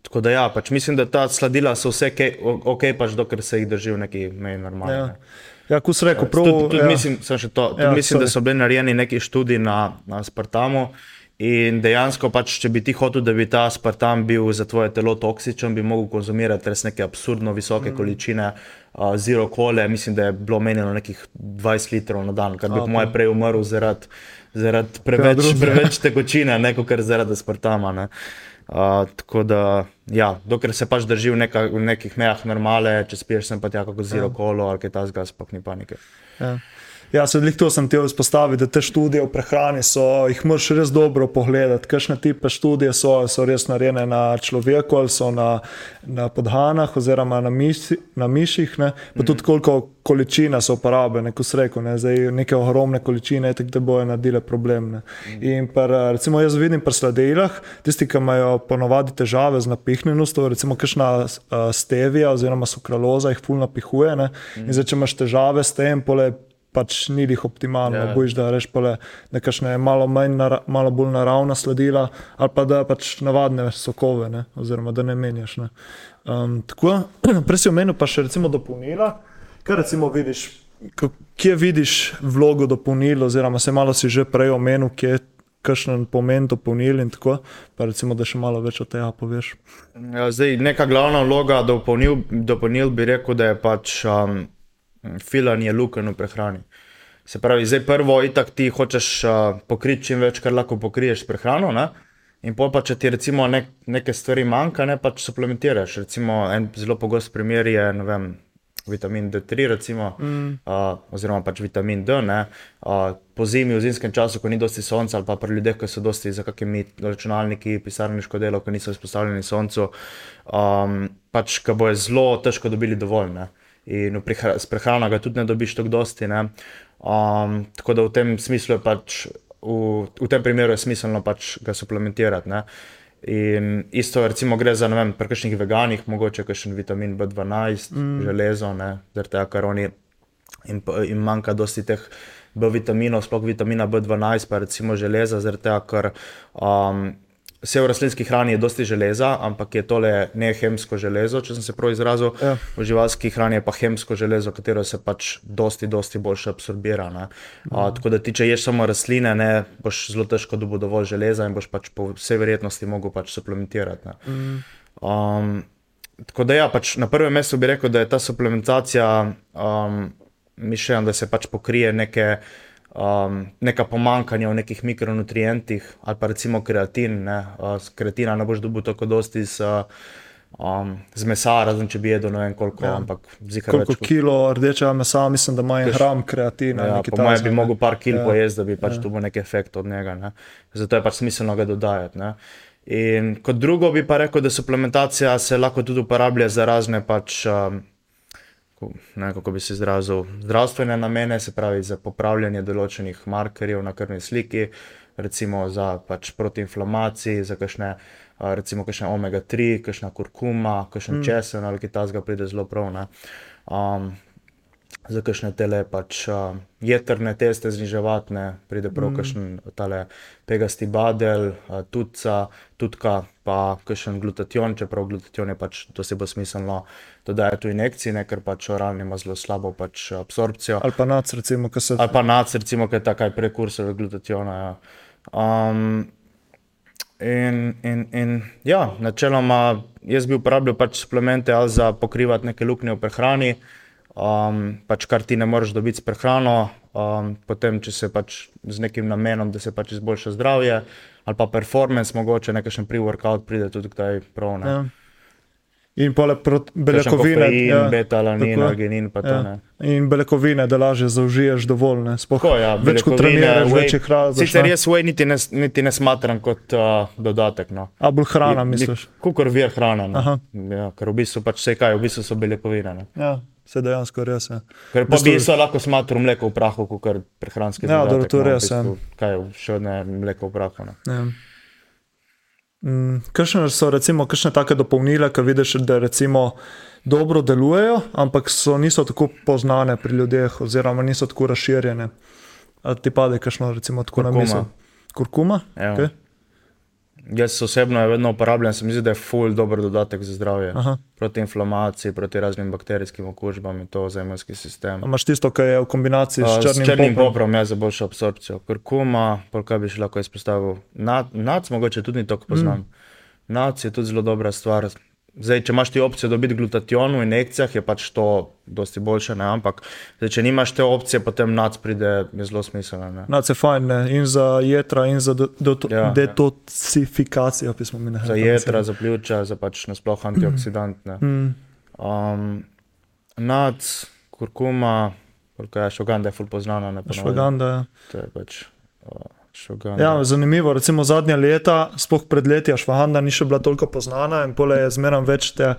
Tako da, ja, pač mislim, da ta sladila so vse okay, ok, pač dokler se jih drži v neki meji normalno. Ja, ne. Ja ko si rekel, prav. Tudi, tudi ja. mislim, sem to, tudi Ja, mislim da sorry. so bili narejeni neki študiji na, na Spartamu. In dejansko, pač, če bi ti hotel, da bi ta Spartan bil za tvoje telo toksičen, bi mogel konzumirati res neke absurdno visoke mm. količine uh, zero kole. Mislim, da je bilo menjeno nekih 20 litrov na dan, kar bi po mojem prej umrl zaradi zaradi preveč, preveč tekočine, ne kot zaradi Spartama. Ne. Uh, tako da, ja, dokler se pač drži v, neka, v nekih mejah normale, če spiješ sem pa tja kako zero kolo ali kaj tasga, sploh ni panike. Ja. Ja, sedaj to sem ti izpostavil, da te študije o prehrani so, jih moraš res dobro pogledati. Kakšne tipe študije so, so res narejene na človeku ali so na, na podhanah oziroma na, miši, na miših, ne? pa tudi koliko količina so uporabljene, kot si rekel, ne? Zdaj, neke ogromne količine, tako da bojo naredile problem. Ne? In par, recimo jaz vidim pri sladelah, tisti, ki imajo ponovadi težave z napihnjenostjo, recimo kakšna uh, stevija oziroma sukraloza jih fulno napihuje. Ne? In zdaj, če imaš težave s tem, pole pač ni jih optimalno. Ja. Yeah. Bojiš, da reš pole nekakšne malo, manj nara, malo bolj naravna sladila, ali pa da pač navadne sokove, ne? oziroma da ne menjaš. Ne? Um, tako, prej si omenil pa še recimo dopolnila. Kaj recimo vidiš, kje vidiš vlogo dopolnil, oziroma se malo si že prej omenil, kje je kakšen pomen dopolnil in tako, pa recimo, da še malo več o tega poveš. Ja, zdaj, neka glavna vloga dopolnil, dopolnil bi rekel, da je pač um, filanje luken v prehrani. Se pravi, zdaj prvo, itak ti hočeš uh, pokriti čim več, kar lahko pokriješ s prehrano. Ne? In pol pa, če ti recimo nek, neke stvari manjka, ne pač suplementiraš. Recimo, en zelo pogost primer je ne vem, vitamin D3, recimo, mm. uh, oziroma pač vitamin D. Ne, uh, po zimi, v zimskem času, ko ni dosti sonca, ali pa pri ljudeh, ki so dosti za kakimi računalniki, pisarniško delo, ki niso izpostavljeni soncu, um, pač ga bojo zelo težko dobili dovolj. Ne. In prihra- s prehrano ga tudi ne dobiš tako dosti. Ne. Um, tako da v tem smislu je pač, v, v tem primeru je smiselno pač ga suplementirati. Ne. In isto, recimo, gre za, ne vem, pri kakšnih veganih, mogoče kakšen vitamin B12, mm. železo, ne, zaradi tega, ker oni pa- jim manjka dosti teh B vitaminov, sploh vitamina B12, pa recimo železa, zaradi tega, ker um, vse v rastlinski hrani je dosti železa, ampak je tole ne hemsko železo, če sem se prav izrazil. Ja. V živalski hrani je pa hemsko železo, katero se pač dosti, dosti boljše absorbira. ne. A, tako da ti, če ješ samo rastline, ne, boš zelo težko dobil dovolj železa in boš pač po vsej verjetnosti mogel pač suplementirati. ne. Um, tako da ja, pač na prvem mestu bi rekel, da je ta suplementacija um, mišljena, da se pač pokrije neke. Um, neka pomankanja v nekih mikronutrientih, ali pa recimo kreatin. Ne, uh, kreatina ne boš dobil tako dosti z, uh, um, z mesa, razen če bi jedel ne vem koliko, ja. ampak zikar Koliko več kot- kilo rdečega mesa, mislim, da ima en gram kreatina. Ja, po mojem bi mogel par kil Ja. pojesti, da bi pač ja. dobil nek efekt od njega. Ne. Zato je pač smiselno ga dodajati. Ne. In kot drugo bi pa rekel, da suplementacija se lahko tudi uporablja za razne pač. Um, Ne, kako bi se izrazil, zdravstvene namene, se pravi za popravljanje določenih markerjev na krvni sliki, recimo za pač protiinflamaciji, za kakšne, recimo kakšne omega-3, kakšna kurkuma, kakšen mm. česen ali kaj tasga pride zelo prav. ne. Um, za kakšne tele pač uh, jedrne teste zniževati, ne, pride prav mm. kakšen tale pegasti badel, uh, tuca, tutka, pa kakšen glutation, čeprav glutation je pač to se bo smiselno dodajati v injekciji, ne, ker pač oralni ima zelo slabo pač absorpcijo. Ali pa nac, recimo, ki se. Ali pa nac, recimo, ki je takaj prekursor glutationa. Ja. Um, In, in, in ja, načeloma jaz bi uporabljal pač suplemente ali za pokrivati neke luknje v prehrani, um, pač kar ti ne moreš dobiti s prehrano, um, potem če se pač z nekim namenom, da se pač izboljša zdravje, ali pa performance, mogoče nekakšen pre-workout pride tudi kdaj prav. Ja. In poleg beljakovine, ja, beta-alanin, arginin, pa to ja. ne. In beljakovine, da lažje zaužiješ dovolj. Ne, Spoh, Tako, ja, več kot treniraš, whey- več jih različnih. Sicer jaz svoj niti ne, niti ne smatram kot uh, dodatek. No. A bolj hrana, misliš? Kukor vir hrane. Aha. No. Ja, ker v bistvu pač vse kaj, v bistvu so beljakovine. Ne. Ja, se dejansko res je. Ker pa bi se lahko smatral mleko v prahu, kot prehranski Ja, dodatek. dobro, to no, res, ja. bistvu, Kaj je še ne mleko v prahu. Ne. Ja. Mm, Kakšne so recimo kakšne take dopolnila, ki vidiš, da recimo dobro delujejo, ampak so, niso tako poznane pri ljudeh, oziroma niso tako razširjene. A ti pade, kakšno recimo tako na Kurkuma. misel? Kurkuma? Ja. Okay. Jaz osebno je vedno uporabljam, se mi zdi, da je ful dober dodatek za zdravje. Aha. Proti inflamaciji, proti raznim bakterijskim okužbam in to za imunski sistem. A Imaš tisto, kar je v kombinaciji Uh, s črnim, s črnim poprom? poprom je za boljšo absorpcijo. Kurkuma, pol kaj bi še lahko izpostavil. Nad, nac mogoče tudi ni tako poznam. Mm. Nac je tudi zelo dobra stvar. Zdaj, če imaš ti opcijo dobiti glutation v injekcijah, je pač to dosti boljše, ne? ampak zdaj, če nimaš te opcije, potem nac pride, je zelo smiselno. Nac je fajn, ne? in za jedra, in za do, do, Ja, ja, detoksifikacijo, pismo mi ne Za jedra, za pljuča, za pač nasploh antioksidant. ne. Mm. Um, nac, kurkuma, koliko je šoganda, je ful poznana. Ne, ponavadi. Švaganda. Ja. To je pač uh, šoganda. Ja, zanimivo. Recimo zadnja leta, sploh pred leti, Švahanda ni še bila toliko poznana in pole je zmeraj več te,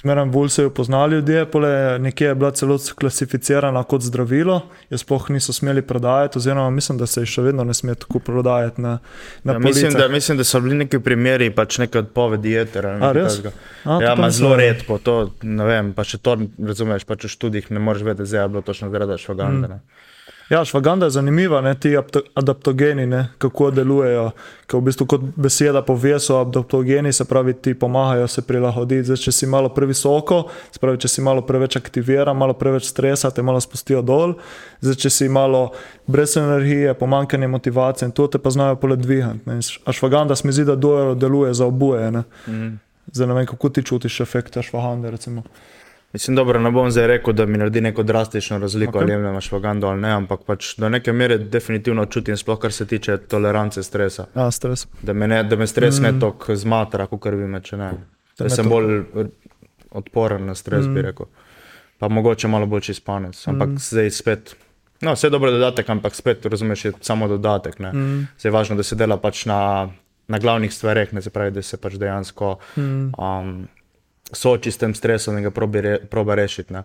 zmeraj bolj se jo poznali ljudje, pole je nekje je bila celo klasificirana kot zdravilo, jo sploh niso smeli prodajati, oziroma mislim, da se jo še vedno ne sme tako prodajati na, na Ja, mislim, da, mislim, da so bili neki primeri, pač neke odpovedi jetera. A, res? A, Ja, ima zelo vedel. redko, to ne vem, pa še to razumeš, pač v študijih ne moreš vedeti, zdaj je bilo točno zaradi švaganda. Mm. Ja, švaganda je zanimiva, ne, ti apto- adaptogeni, ne, kako delujejo. Ker v bistvu, kot beseda pove, so adaptogeni, se pravi, ti pomagajo se prilagoditi. Zdaj, če si malo previsoko, se pravi, če si malo preveč aktiviran, malo preveč stresa, te malo spustijo dol. Zdaj, če si malo brez energije, pomankanje motivacije in to te pa znajo polet dvigati. ne. A švaganda se mi zdi, da deluje za oboje. Ne. Mm. Zdaj ne vem, kako ti čutiš efekt švagande. Recimo. Mislim, dobro, ne bom zdaj rekel, da mi naredi neko drastično razliko, okay. ali jemljemo švagando ali ne, ampak pač do neke mere definitivno čutim, sploh kar se tiče tolerance stresa. Ja, stres. Da me, ne, da me stres mm. ne toliko zmatra, kot bi me, če ne. Da ne sem toliko. bolj odporen na stres, mm. bi rekel. Pa mogoče malo boljši spanec. Ampak mm. zdaj spet. No, vse dobro dodatek, ampak spet razumeš, je samo dodatek. Mm. Zdaj je važno, da se dela pač na, na glavnih stvareh, ne se pravi, da se pač dejansko mm. um, sooči s tem stresom in ga probi, re, proba rešiti. Ne.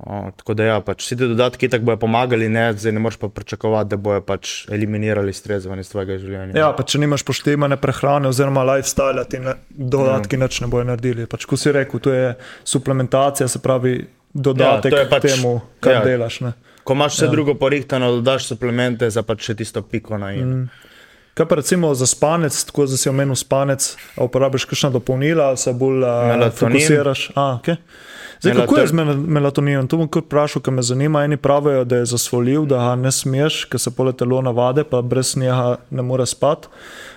O, tako da ja, pač vsi ti dodatki tako bojo pomagali, ne, zdaj ne moreš pa pričakovati, da bojo pač eliminirali stres iz tvojega življenja. Ja, pa če nimaš poštevane prehrane oziroma lifestyle, ti ne, dodatki Ja. nič ne bojo naredili. Pač, ko si rekel, to je suplementacija, se pravi dodatek Ja, pač, pač- temu, kar ja. delaš. Ne. Ko imaš vse ja. drugo porihtano, dodaš suplemente za pač še tisto piko na in. Mm. Kaj pa recimo za spanec, tako da si omenil spanec, uporabiš kakšna dopolnila, ali se bolj uh, fokusiraš? A, okay. Zdaj, kako je z mel- melatoninom? To bom kar vprašal, ker me zanima. Eni pravijo, da je zasvoljiv, da ga ne smeš, ker se pole telo navade, pa brez njega ne more spati.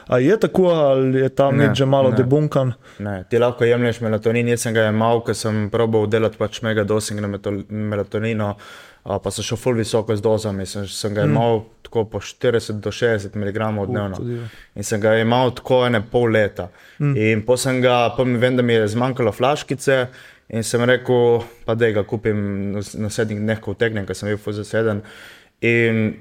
A je tako, ali je ta Ne, že malo ne. debunkan? Ne, ti lahko jemliš melatonin, jaz sem ga jemal, ker sem probal delati pač mega dosing na melatoninu, a, pa sem šel full visoko z dozami, sem, sem ga jemal tako po 40 do 60 mg dnevno. diva. In sem ga jemal tako ene pol leta. Mm. In potem sem ga, pa mi vem, da mi je zmanjkalo flaškice. In sem rekel, pa da ga kupim na naslednjih dneh, ko utegnem, ker sem bil full zaseden. In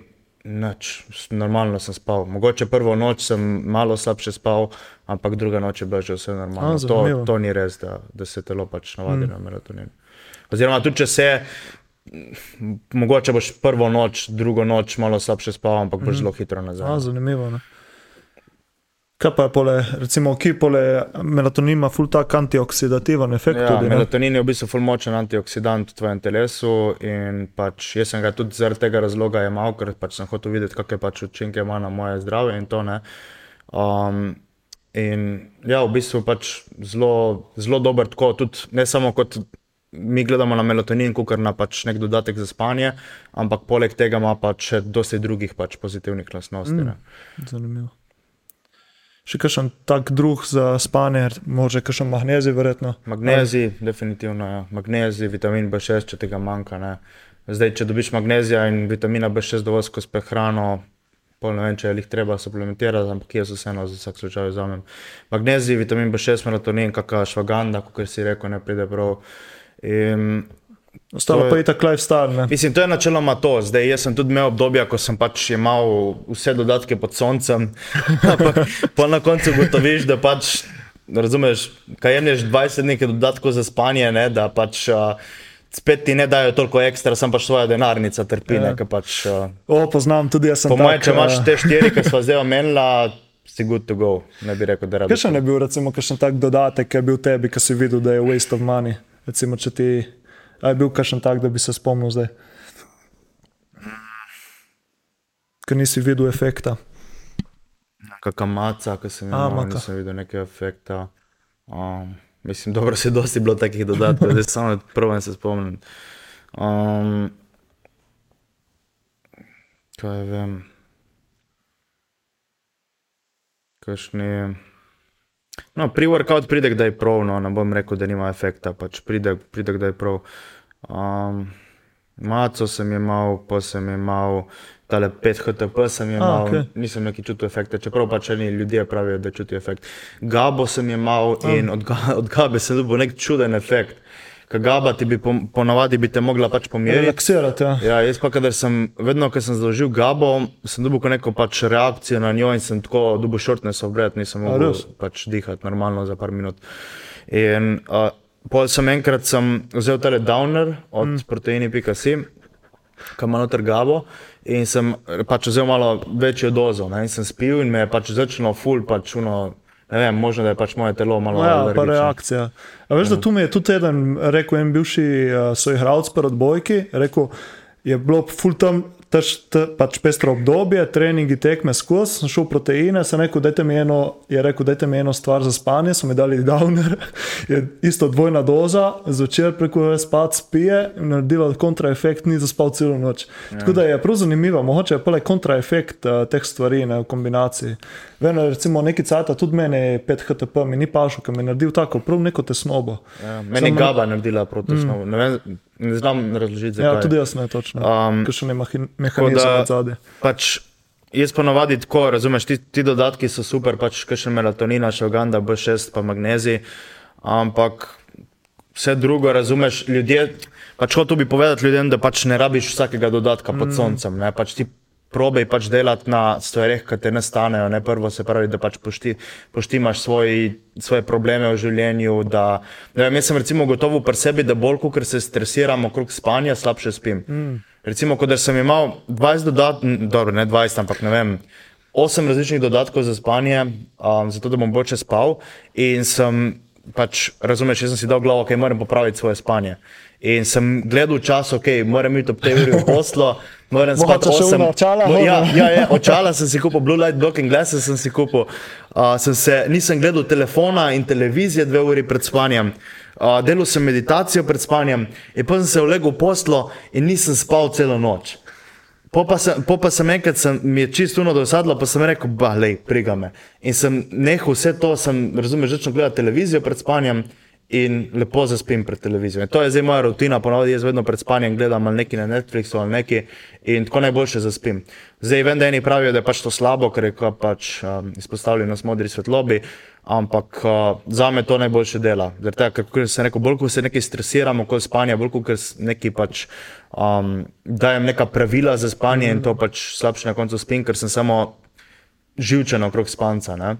Nač, normalno sem spal. Mogoče prvo noč sem malo slabše spal, ampak druga noč je bilo že vse normalno. A, to, to ni res, da, da se telo pač navadi mm. na melatonin. Oziroma, tudi če se, mogoče boš prvo noč, drugo noč malo slabše spal, ampak boš mm. zelo hitro nazaj. A, zanimivo. Ne? Kaj pa je pole, recimo, ki pole melatonin ima ful tak antioksidativen efekt Ja, tudi. ne? melatonin je v bistvu ful močen antioksidant v tvojem telesu in pač jaz sem ga tudi zaradi tega razloga jemal, ker pač sem hotel videti, kakšne pač učinke ima na moje zdravje in to ne. Um, in ja, v bistvu pač zelo, zelo dober tako, tudi ne samo kot mi gledamo na melatonin, kot na pač nek dodatek za spanje, ampak poleg tega ima pač še dosti drugih pač pozitivnih lastnosti. Mm. Zanimivo. Še kakšen tak drug za spanje, morda kakšen magnezij, verjetno. Magnezij, definitivno. Ja. Magnezij, vitamin B6, če tega manjka. Ne. Zdaj, če dobiš magnezija in vitamina B6 dovolj skozi prehrano, pol ne vem, če jih treba suplementirati, ampak jaz vseeno za vsak slučaj vzamem. Magnezij, vitamin B6, melatonin, kakšna švaganda, kot si rekel, ne pride prav. In Ostalo pa je tako lifestyle. Ne? Mislim, to je načeloma to. Zdaj, jaz sem tudi imel obdobja, ko sem pač imel vse dodatke pod soncem, ampak pa na koncu ugotoviš, da pač, razumeš, kaj jemliš 20 nekaj dodatkov za spanje, ne, da pač uh, spet ti ne dajo toliko ekstra, sem pač svoja denarnica trpi. Ja. Ja. Pač, uh, O, poznam tudi jaz. po mojem, če imaš te štiri, ki smo zdaj omenila, si good to go. Ne bi rekel, da rabiš. Kakšen je bil, recimo, kakšen tak dodatek, ki je bil tebi, ki si videl, da je waste of money? Recimo, če ti je bil kakšen tak, da bi se spomnil zdaj? Ker nisi videl efekta. Kakšna maca, ki sem A, imel, maka. nisem videl nekega efekta. Um, mislim, dobro se je dosti bilo takih dodatkov, zdaj samo prvo se spomnim. Um, kaj vem. Kakšni. No, pri workout pride kdaj prav, no, ne bom rekel, da nima efekta, pač pride, pride kdaj prav. Um, maco sem imel, pa sem imel, tale 5 HTP sem imel, okej. nisem neki čutil efekta, čeprav pač eni ljudje pravijo, da čutijo efekt. Gabo sem imel in od, ga, od Gabe sem dobil nek čuden efekt. Ker Gaba ti bi po, ponavadi bi te mogla pač pomiriti. Relaksirati. Ja. Ja, jaz pa, kadar sem, vedno, ko sem zložil Gabo, sem dobil ko neko pač reakcijo na njo in sem tako dobil shortness of breath, nisem mogel pač dihati normalno za par minut. In uh, pol sem enkrat sem vzel tale downer od mm. proteini.si, ki ima noter Gabo. In sem pač vzel malo večjo dozo, ne, in sem spil, in me je pač začelo ful, pač uno, ne vem, možno da je pač moje telo malo ja, pa alergično. reakcija. A veš, da tu mi je tudi eden rekel, en bivši uh, soigralec pri odbojki, rekel, je bilo full tam. Tež, te, pač pestro obdobje, treningi, tekme skozi, sem šel proteine, sem rekel, dajte mi eno, je rekel, dajte mi eno stvar za spanje, so mi dali downer, je isto dvojna doza, zvečer preko spat spije in naredilo kontraefekt, ni zaspal celo noč. Ja. Tako da je prav zanimivo, mogoče je pa le kontraefekt uh, teh stvari ne, v kombinaciji. Vem, recimo neki cajt, tudi meni 5 HTP, mi ni pašel, ker mi je naredil tako, prav neko tesnobo. Ja, meni je Gaba naredila protestno. Mm. Ne, ne znam razložiti, zakaj. Ja, tudi jaz ne točno. Um, Kakšen je mehin- mehanizem od zadaj. Pač jaz ponavadi tako, razumeš, ti, ti dodatki so super, pač kakšen melatonina, šoganda, B6, pa magnezij, ampak vse drugo, razumeš, ljudje, pač hotel bi povedati ljudem, da pač ne rabiš vsakega dodatka pod soncem, ne, pač ti probej pač delati na stvareh, ki te ne stanejo, ne prvo se pravi, da pač pošti, poštimaš svoj, svoje probleme v življenju, da, vem, jaz sem recimo gotovo pri sebi, da bolj, ker se stresiram okrog spanja, slabše spim. Mm. Recimo, ko sem imel 20 dodatkov, dobro, ne 20, ampak ne vem, 8 različnih dodatkov za spanje, um, zato da bom boljše spal. In sem pač, razumeš, jaz sem si dal glavo, da okay, moram popraviti svoje spanje. In sem gledal čas, ok, moram iti ob tej uri v poslo, moram spati Mogoče še 8. ona očala, Mo- Ja, ja, ja, očala sem si kupil, blue light blocking glasses sem si kupil. Uh, sem se, nisem gledal telefona in televizije dve uri pred spanjem. Uh, delal sem meditacijo pred spanjem, in potem sem se ulegel v poslo in nisem spal celo noč. Po pa sem, po pa sem enkrat, sem, mi je čisto uno dosadlo, pa sem rekel, bah, lej, priga me. In sem nehal vse to, sem, razumeš, začel gledati televizijo pred spanjem in lepo zaspim pred televizijo. In to je zdaj moja rutina, ponovadi jaz vedno pred spanjem gledam ali nekaj na Netflixu ali nekaj in tako najboljše zaspim. Zdaj vem, da eni pravijo, da je pač to slabo, ker je pač um, izpostavljenost modri svetlobi, ampak uh, za me to najboljše dela. Tega, ker kot sem rekel, bolj ko se nekaj stresiramo okoli spanja, bolj ko nekaj pač um, dajem neka pravila za spanje in to pač slabše na koncu spim, ker sem samo živčen okrog spanca. Ne?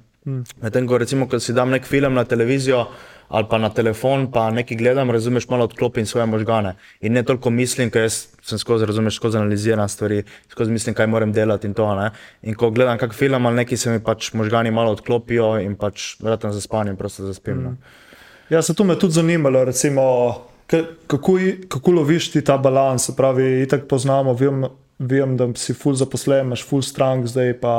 Medtem ko recimo, ko si dam nek film na televizijo, ali pa na telefon, pa nekaj gledam, razumeš, malo odklopim svoje možgane. In ne toliko mislim, ker sem skozi, razumeš, skozi analiziran stvari, skozi mislim, kaj moram delati in to. Ne? In ko gledam kak film ali nekaj, se mi pač možgani malo odklopijo in pač vratam za spanje prosto zaspim. Mm. Ja, se to me tudi zanimalo, recimo, kako, kako loviš ti ta balans, pravi, itak poznamo, vem, vem, da si full zaposlen, imaš full strank, zdaj pa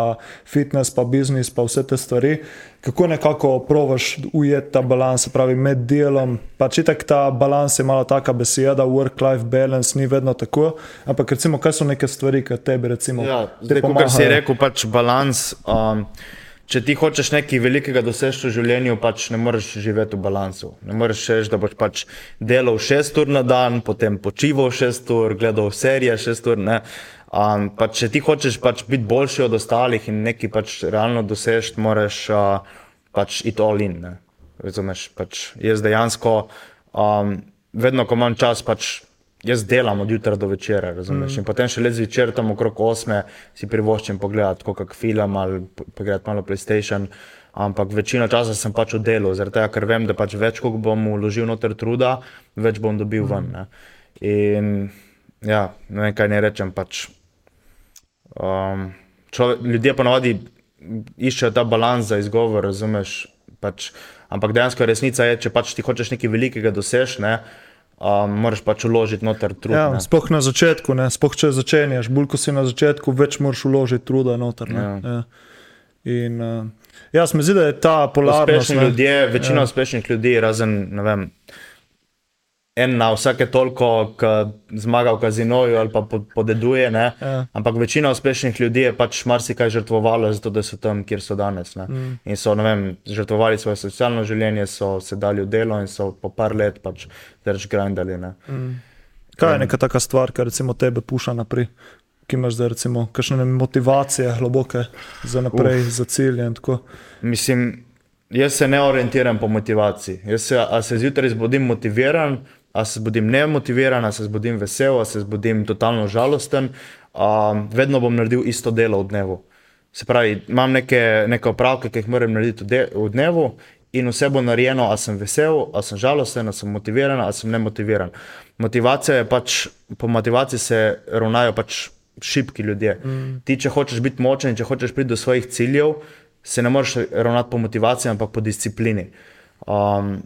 fitness, pa biznis, pa vse te stvari. Kako nekako provaš ujeti ta balans, se pravi, med delom, pač itak ta balans je malo taka beseda, work-life balance, ni vedno tako, ampak recimo, kaj so neke stvari, ki tebi recimo Ja, te zdaj, kot si rekel, pač balans. Um, če ti hočeš nekaj velikega doseči v življenju, pač ne moreš živeti v balansu. Ne moreš reči, da boš pač delal šest ur na dan, potem počival šest ur, gledal serije šest ur. ne. Um, pač, če ti hočeš pač biti boljši od ostalih in nekaj pač realno doseči, moraš uh, pač iti all in. Ne. Razumeš? Pač jaz dejansko, um, vedno ko imam čas, pač jaz delam od jutra do večera, razumeš? Mm. In potem še le zvečer, tam okrog 8, si privoščim pogledati kak film ali po- pogledati malo PlayStation. Ampak večino časa sem pač v delu, zaradi tega, ker vem, da pač več, ko bom vložil noter truda, več bom dobil ven. Ne? In ja, ne vem, kaj ne rečem. Pač, um, človek, ljudje ponavadi iščejo ta balans za izgovor, razumeš? Pač, ampak dejansko resnica je, če pač ti hočeš nekaj velikega doseči, ne, um, moraš pač vložiti noter trud. Ja, sploh na začetku, ne? sploh če začenjaš, bolj ko si na začetku, več moraš vložiti truda noter. ne. Ja. Ja. In, uh, ja, se mi zdi, da je ta polarnost. Uspešni ne. ljudje, večina ja. uspešnih ljudi, razen ne vem, en na vsake toliko, ki zmaga v kazinoju ali pa po- podeduje. Ne? Ja. Ampak večina uspešnih ljudi je pač marsikaj žrtvovalo, zato da so tam, kjer so danes. Mm. In so ne vem, žrtvovali svoje socialno življenje, so se dali v delo in so po par let pač drž grindali. ne. Kaj je neka taka stvar, ki recimo tebe puša naprej? Ki imaš zdaj, recimo, kakšne motivacije, globoke za naprej, Uf. za cilje in tako. Mislim, jaz se ne orientiram po motivaciji. Jaz se, a se zjutraj zbudim motiviran, a se zbudim nemotiviran, a se zbudim vesel, a se zbudim totalno žalosten, um, vedno bom naredil isto delo v dnevu. Se pravi, imam neke, neke opravke, ki jih moram narediti v, de, v dnevu. In vse bo narejeno, a sem vesel, a sem žalosten, a sem motiviran, a sem nemotiviran. Motivacija je pač, po motivaciji se ravnajo pač šibki ljudje. Mm. Ti, če hočeš biti močen, če hočeš priti do svojih ciljev, se ne moreš ravnati po motivaciji, ampak po disciplini. Um,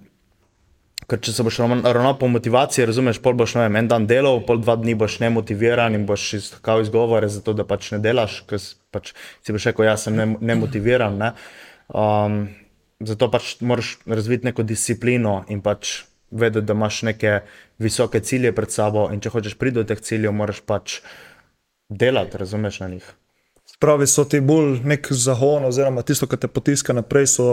ker če se boš ravna- ravnal po motivaciji, razumeš, pol boš vem, en dan delal, pol dva dni boš nemotiviran in boš iskal izgovore za to, da pač ne delaš, ker pač si boš rekel, jaz sem ne- nemotiviran. Ne? Um, zato pač moraš razviti neko disciplino in pač vedeti, da imaš neke visoke cilje pred sabo in če hočeš priti do teh ciljev, moraš pač delati, razumeš na njih. Pravi so ti bolj nek zagon, oziroma tisto, kar te potiska naprej, so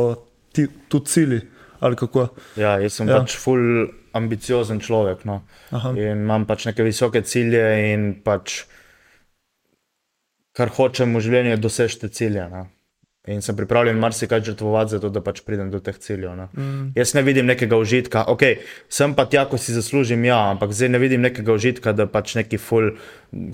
ti tudi cilji. Ali kako? Ja, jaz sem Ja. pač ful ambiciozen človek. No. Aha. In imam pač neke visoke cilje in pač kar hočem v življenju, je doseči te cilje. No. In sem pripravljen marsikaj žrtvovati, zato da pač pridem do teh ciljev. No. Mm. Jaz ne vidim nekega užitka, ok, sem pa tja, ko si zaslužim, ja, ampak zdaj ne vidim nekega užitka, da pač neki ful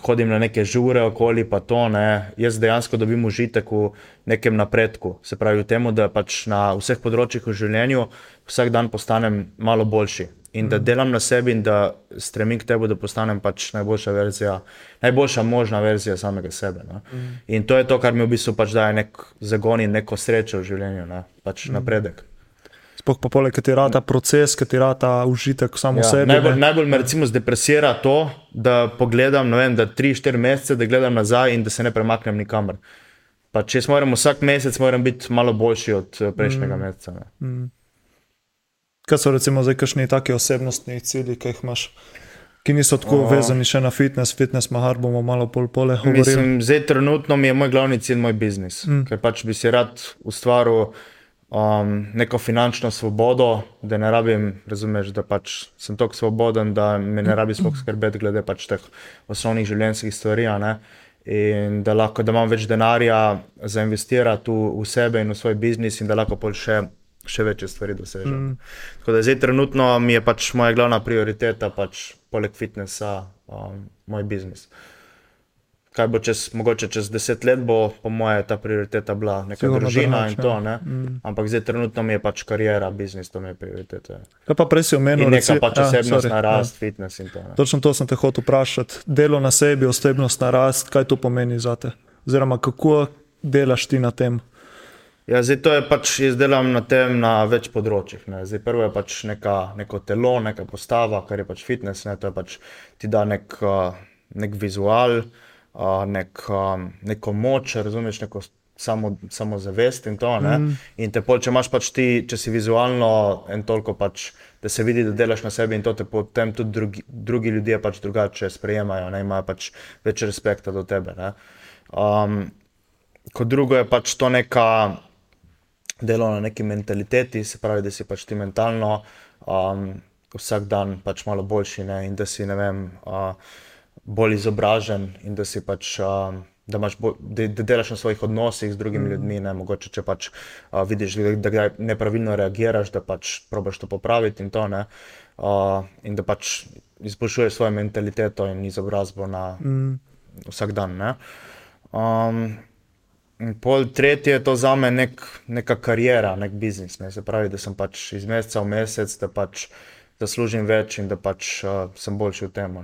hodim na neke žure okoli, pa to ne. Jaz dejansko dobim užitek v nekem napredku, se pravi v tem, da pač na vseh področjih v življenju vsak dan postanem malo boljši. In da delam na sebi, in da stremim k tebi, da postanem pač najboljša verzija, najboljša možna verzija samega sebe. Ne. In to je to, kar mi v bistvu pač daje nek zagon in neko srečo v življenju, ne. pač napredek. Sploh pa poleg, ki ti rata proces, ki ti rata užitek samo ja, Ja, sebi. najbolj, ne. najbolj me recimo zdepresira to, da pogledam, ne vem, da 3-4 mesece, da gledam nazaj in da se ne premaknem nikamor. Pač jaz moram vsak mesec moram biti malo boljši od eh, prejšnjega mm. meseca. Ne. Kaj so recimo zdaj kakšni taki osebnostni cilji, ki jih imaš, ki niso tako O. vezani še na fitness, fitness mahar bomo malo pol pole. Mislim, zdaj trenutno mi je moj glavni cilj moj biznis, mm. ker pač bi si rad ustvaril um, neko finančno svobodo, da ne rabim, razumeš, da pač sem tako svoboden, da me ne rabi sploh skrbeti glede pač teh osnovnih življenjskih stvari. In da lahko, da imam več denarja za investirati v, v sebe in v svoj biznis, in da lahko pol še, še večje stvari dosežem. Mm. Tako da zdaj trenutno mi je pač moja glavna prioriteta, pač poleg fitnesa, um, moj biznis. kaj bo čez, mogoče čez deset let, bo po moje ta prioriteta bila neka Sigurno družina drugače, in to. ja. Ne? Ampak zdaj trenutno mi je pač karijera, biznis, to mi je prioriteta. Kaj pa prej si omenil, In neka reci- pač ja, osebnostna sorry, rast, fitness in to. Ja. Ne? Točno to sem te hotel vprašati. Delo na sebi, osebnostna rast, kaj to pomeni za te? Oziroma, kako delaš ti na tem? Ja, zdaj to je pač, jaz delam na tem na več področjih. Ne. Zdaj prvo je pač neka, neko telo, neka postava, kar je pač fitness, ne. to je pač ti da nek, uh, nek vizual, uh, nek, um, neko moč, razumeš, neko samo, samozavest in to. Mm. In te pol, če imaš pač ti, če si vizualno en toliko pač, da se vidi, da delaš na sebi in to te potem tudi drugi, drugi ljudje pač drugače sprejemajo, ne imajo pač več respekta do tebe. Ne. Um, kot drugo je pač to neka delo na neki mentaliteti, se pravi, da si pač ti mentalno um, vsak dan pač malo boljši ne, in da si ne vem, uh, bolj izobražen in da si pač. Um, Da, bolj, da, da delaš na svojih odnosih z drugimi mm. ljudmi, ne, mogoče če pač uh, vidiš, da, da kdaj nepravilno reagiraš, da pač probaš to popraviti in to. Ne, uh, in da pač izboljšuješ svojo mentaliteto in izobrazbo na mm. vsak dan. Ne. Um, In pol tretje je to za me nek, neka karijera, nek biznis. Ne. Se pravi, da sem pač iz meseca v mesec, da pač zaslužim več in da pač uh, sem boljši v tem.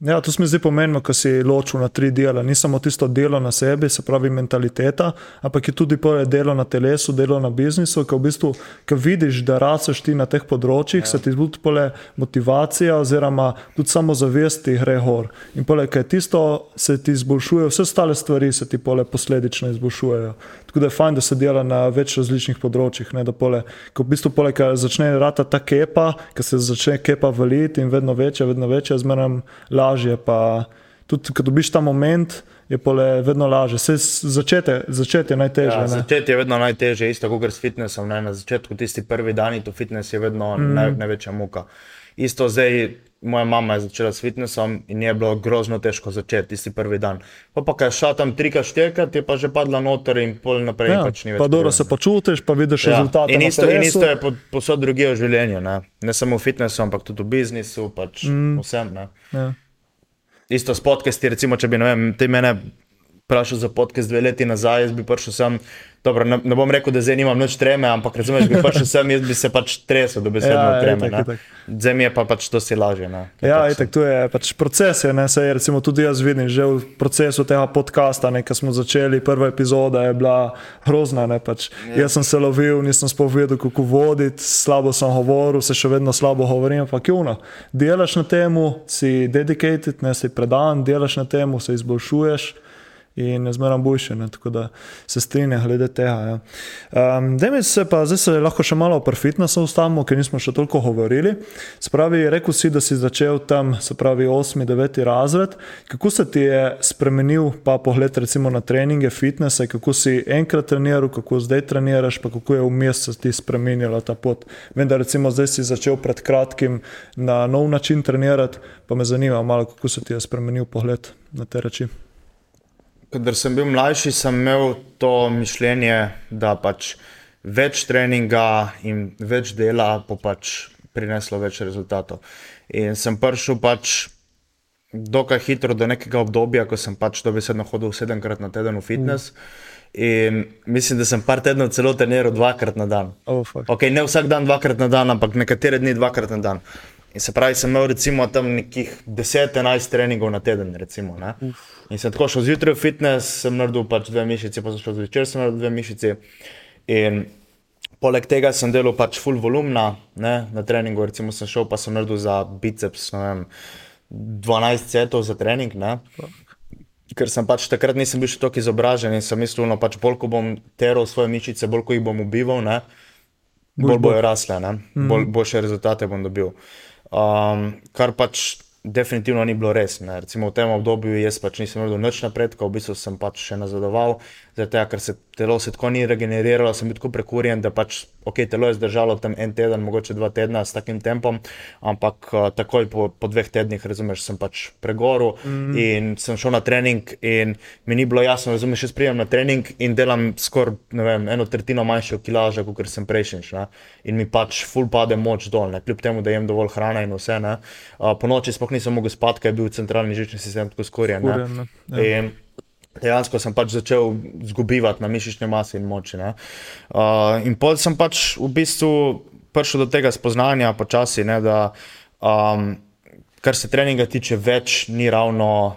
Ja, to se mi zdi pomembno, ko si ločil na tri dela. Ni samo tisto delo na sebi, se pravi mentaliteta, ampak je tudi delo na telesu, delo na biznisu, ki v bistvu, ko vidiš, da rasteš ti na teh področjih, ja. se ti tudi pole motivacija oziroma tudi samozavest ti gre gor. In pole, ko je tisto, se ti izboljšuje, vse ostale stvari se ti pole posledično izboljšujejo. Tako da je fajn, da se dela na več različnih področjih. Ne, pole, ko v bistvu pole, ko začne rata ta kepa, ko se začne kepa valiti in vedno večja, vedno večja, zmeraj lažje. Pa tudi, ko dobiš ta moment, je pole vedno lažje. Se začete, začeti je najtežje. Ja, začeti je vedno najtežje, isto kot s fitnessom. Ne? Na začetku, tisti prvi dan, to fitness je vedno mm. naj, največja muka. Isto zdaj, moja mama je začela s fitnessom in je bilo grozno težko začeti tisti prvi dan. Pa pa kaj šla tam trikrat štekati, je pa že padla noter in pol naprej. Ja, pač pa dobro se počutiš, pa vidiš Ja, rezultate. In isto, in isto je po- posod drugje v življenju, ne, ne samo v fitnessu, ampak tudi v biznisu, pač mm. vsem. Ne. Ja. Isto s podcasti, recimo, če bi vem, ti mene vprašal za podcast dve leti nazaj, jaz bi prišel sem. Dobro, ne, ne bom rekel, da zdaj nimam nič treme, ampak razumeš, bi prišel sem, jaz bi se pač tresel, da bi se Ja, treme. itak, itak. Zdaj mi je pa pač to si lažje. ne. Ker Ja, pač itak, to je pač proces. Je, ne, saj, recimo, tudi jaz vidim, že v procesu tega podcasta, ne, ko smo začeli, prva epizoda je bila grozna. Ne, pač. Jaz sem se lovil, nisem spovedal, kako voditi, slabo sem govoril, se še vedno slabo govorim. Ampak juno, delaš na tem, si dedicated, ne si predan, delaš na tem, se izboljšuješ. In zmeraj boljše, ne? tako da se strinjam glede tega. Ja. Um, Dej mi se pa, zdaj se lahko še malo pri fitnessu ustavimo, ker nismo še toliko govorili. Spravi, rekel si, da si začel tam, se pravi, 8. 9. razred. Kako se ti je spremenil pa pogled recimo na treninge, fitnesse, kako si enkrat treniral, kako zdaj treniraš, pa kako je vmes se ti spremenila ta pot. Vem, da recimo zdaj si začel pred kratkim na nov način trenirati, pa me zanima malo, kako se ti je spremenil pogled na te reči. Kadar sem bil mlajši, sem imel to mišljenje, da pač več treninga in več dela bo pač prineslo več rezultatov. In sem prišel pač dokaj hitro do nekega obdobja, ko sem pač dobesedno hodil sedemkrat na teden v fitness. In mislim, da sem par tednov celo treniral dvakrat na dan. Oh, fuck. Okay, ne vsak dan dvakrat na dan, ampak nekatere dni dvakrat na dan. In se pravi, sem imel recimo tam nekih 10-11 treningov na teden. Recimo, ne. in sem tako šel zjutraj v fitness, sem naredil pač dve mišici, pa sem šel zvečer, sem naredil dve mišici. In poleg tega sem delal pač full volumna ne, na treningu, recimo sem šel pa sem naredil za biceps vem, 12 setov za trening. Ne. Ker sem pač takrat nisem bil še tako izobražen in sem mislil, no pač bolj ko bom teral svoje mišice, bolj ko jih bom ubival, ne, bolj bojo rasle, ne, bolj, boljše rezultate bom dobil. Um, kar pač definitivno ni bilo res. Ne. Recimo v tem obdobju jaz pač nisem naredil nič napredka, v bistvu sem pač še nazadoval. Zato, ker se telo se tako ni regeneriralo, sem bil tako prekurjen, da pač, ok, telo je zdržalo tam en teden, mogoče dva tedna s takim tempom, ampak uh, takoj po, po dveh tednih, razumeš, sem pač pregoril mm. in sem šel na trening in mi ni bilo jasno, razumeš, jaz prijem na trening in delam skoraj, ne eno tretjino manjšo kilažo, kot sem prejšnjič. In mi pač full pade moč dol, ne? kljub temu, da jem dovolj hrane in vse. Uh, po noči sploh nisem mogel spati, ker je bil centralni žični sistem tako skorjen. Ja. Dejansko sem pač začel izgubivati na mišični masi in moči. Uh, in potem sem pač v bistvu prišel do tega spoznanja, počasi, ne, da um, kar se treninga tiče, več ni ravno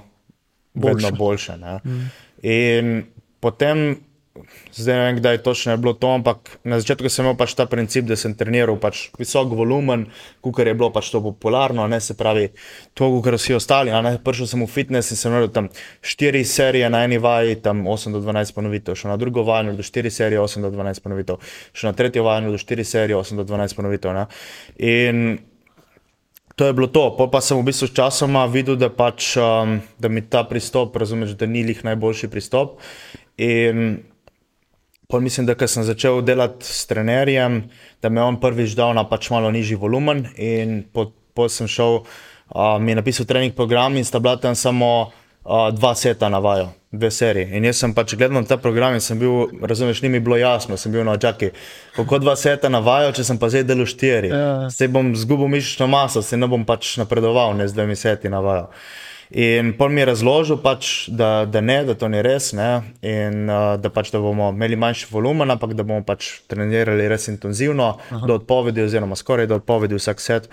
boljše. boljše mm. In potem zdaj ne vem, kdaj točno je bilo to, ampak na začetku sem imel pač ta princip, da sem treniral pač visok volumen, kot je bilo pač to popularno, ne se pravi, to, kot vsi ostali. Prišel sem v fitness in sem imel tam štiri serije na eni vaji, tam 8 do 12 ponovitev, šel na drugo vajo, do 4 serije, 8 do 12 ponovitev, šel na tretjo vajo, do 4 serije, 8 do 12 ponovitev. Ne? In To je bilo to. Pol pa sem v bistvu s časoma videl, da, pač, um, da mi ta pristop, razumeš, da ni lih najboljši pristop. In Pol mislim, da sem začel delati s trenerjem, da me je on prvič dal na pač malo nižji volumen. In potem sem šel, uh, mi je napisal trening program in sta bila tam samo uh, dva seta na vajo, dve seriji. In jaz sem pač gledal na ta program in sem bil, razumeš, ni mi bilo jasno, sem bil na očaki. Kako dva seta na vajo, če sem pa zdaj delal štiri. Ja. Se bom zgubil mišično maso, se ne bom pač napredoval, ne z dvemi seti na vajo. In pol mi je razložil, pač, da, da ne, da to ni res, ne, in uh, da, pač, da bomo imeli manjši volumen, ampak da bomo pač trenirali res intenzivno, Aha. do odpovedi, oziroma skoraj do odpovedi vsak set.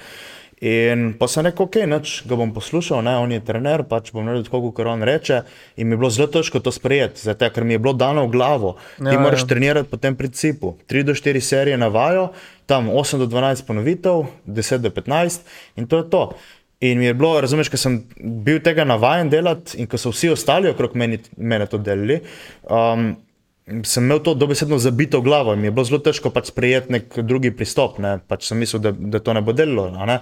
In pa sem rekel, ok, neč, ga bom poslušal, ne, on je trener, pač bom naredil tako, kot on reče. In mi je bilo zelo težko to sprejeti, zato, ker mi je bilo dano v glavo. Ti ja, moraš ja. trenirati po tem principu. 3 do 4 serije na vajo, tam 8 do 12 ponovitev, 10 do 15 in to je to. In mi je bilo, razumeš, ker sem bil tega navaden delati in ko so vsi ostali okrog meni, mene to delali, um, sem imel to dobesedno zabito glavo in mi je bilo zelo težko pač sprejeti nek drugi pristop. Ne? Pač sem mislil, da, da to ne bo delalo. Ne?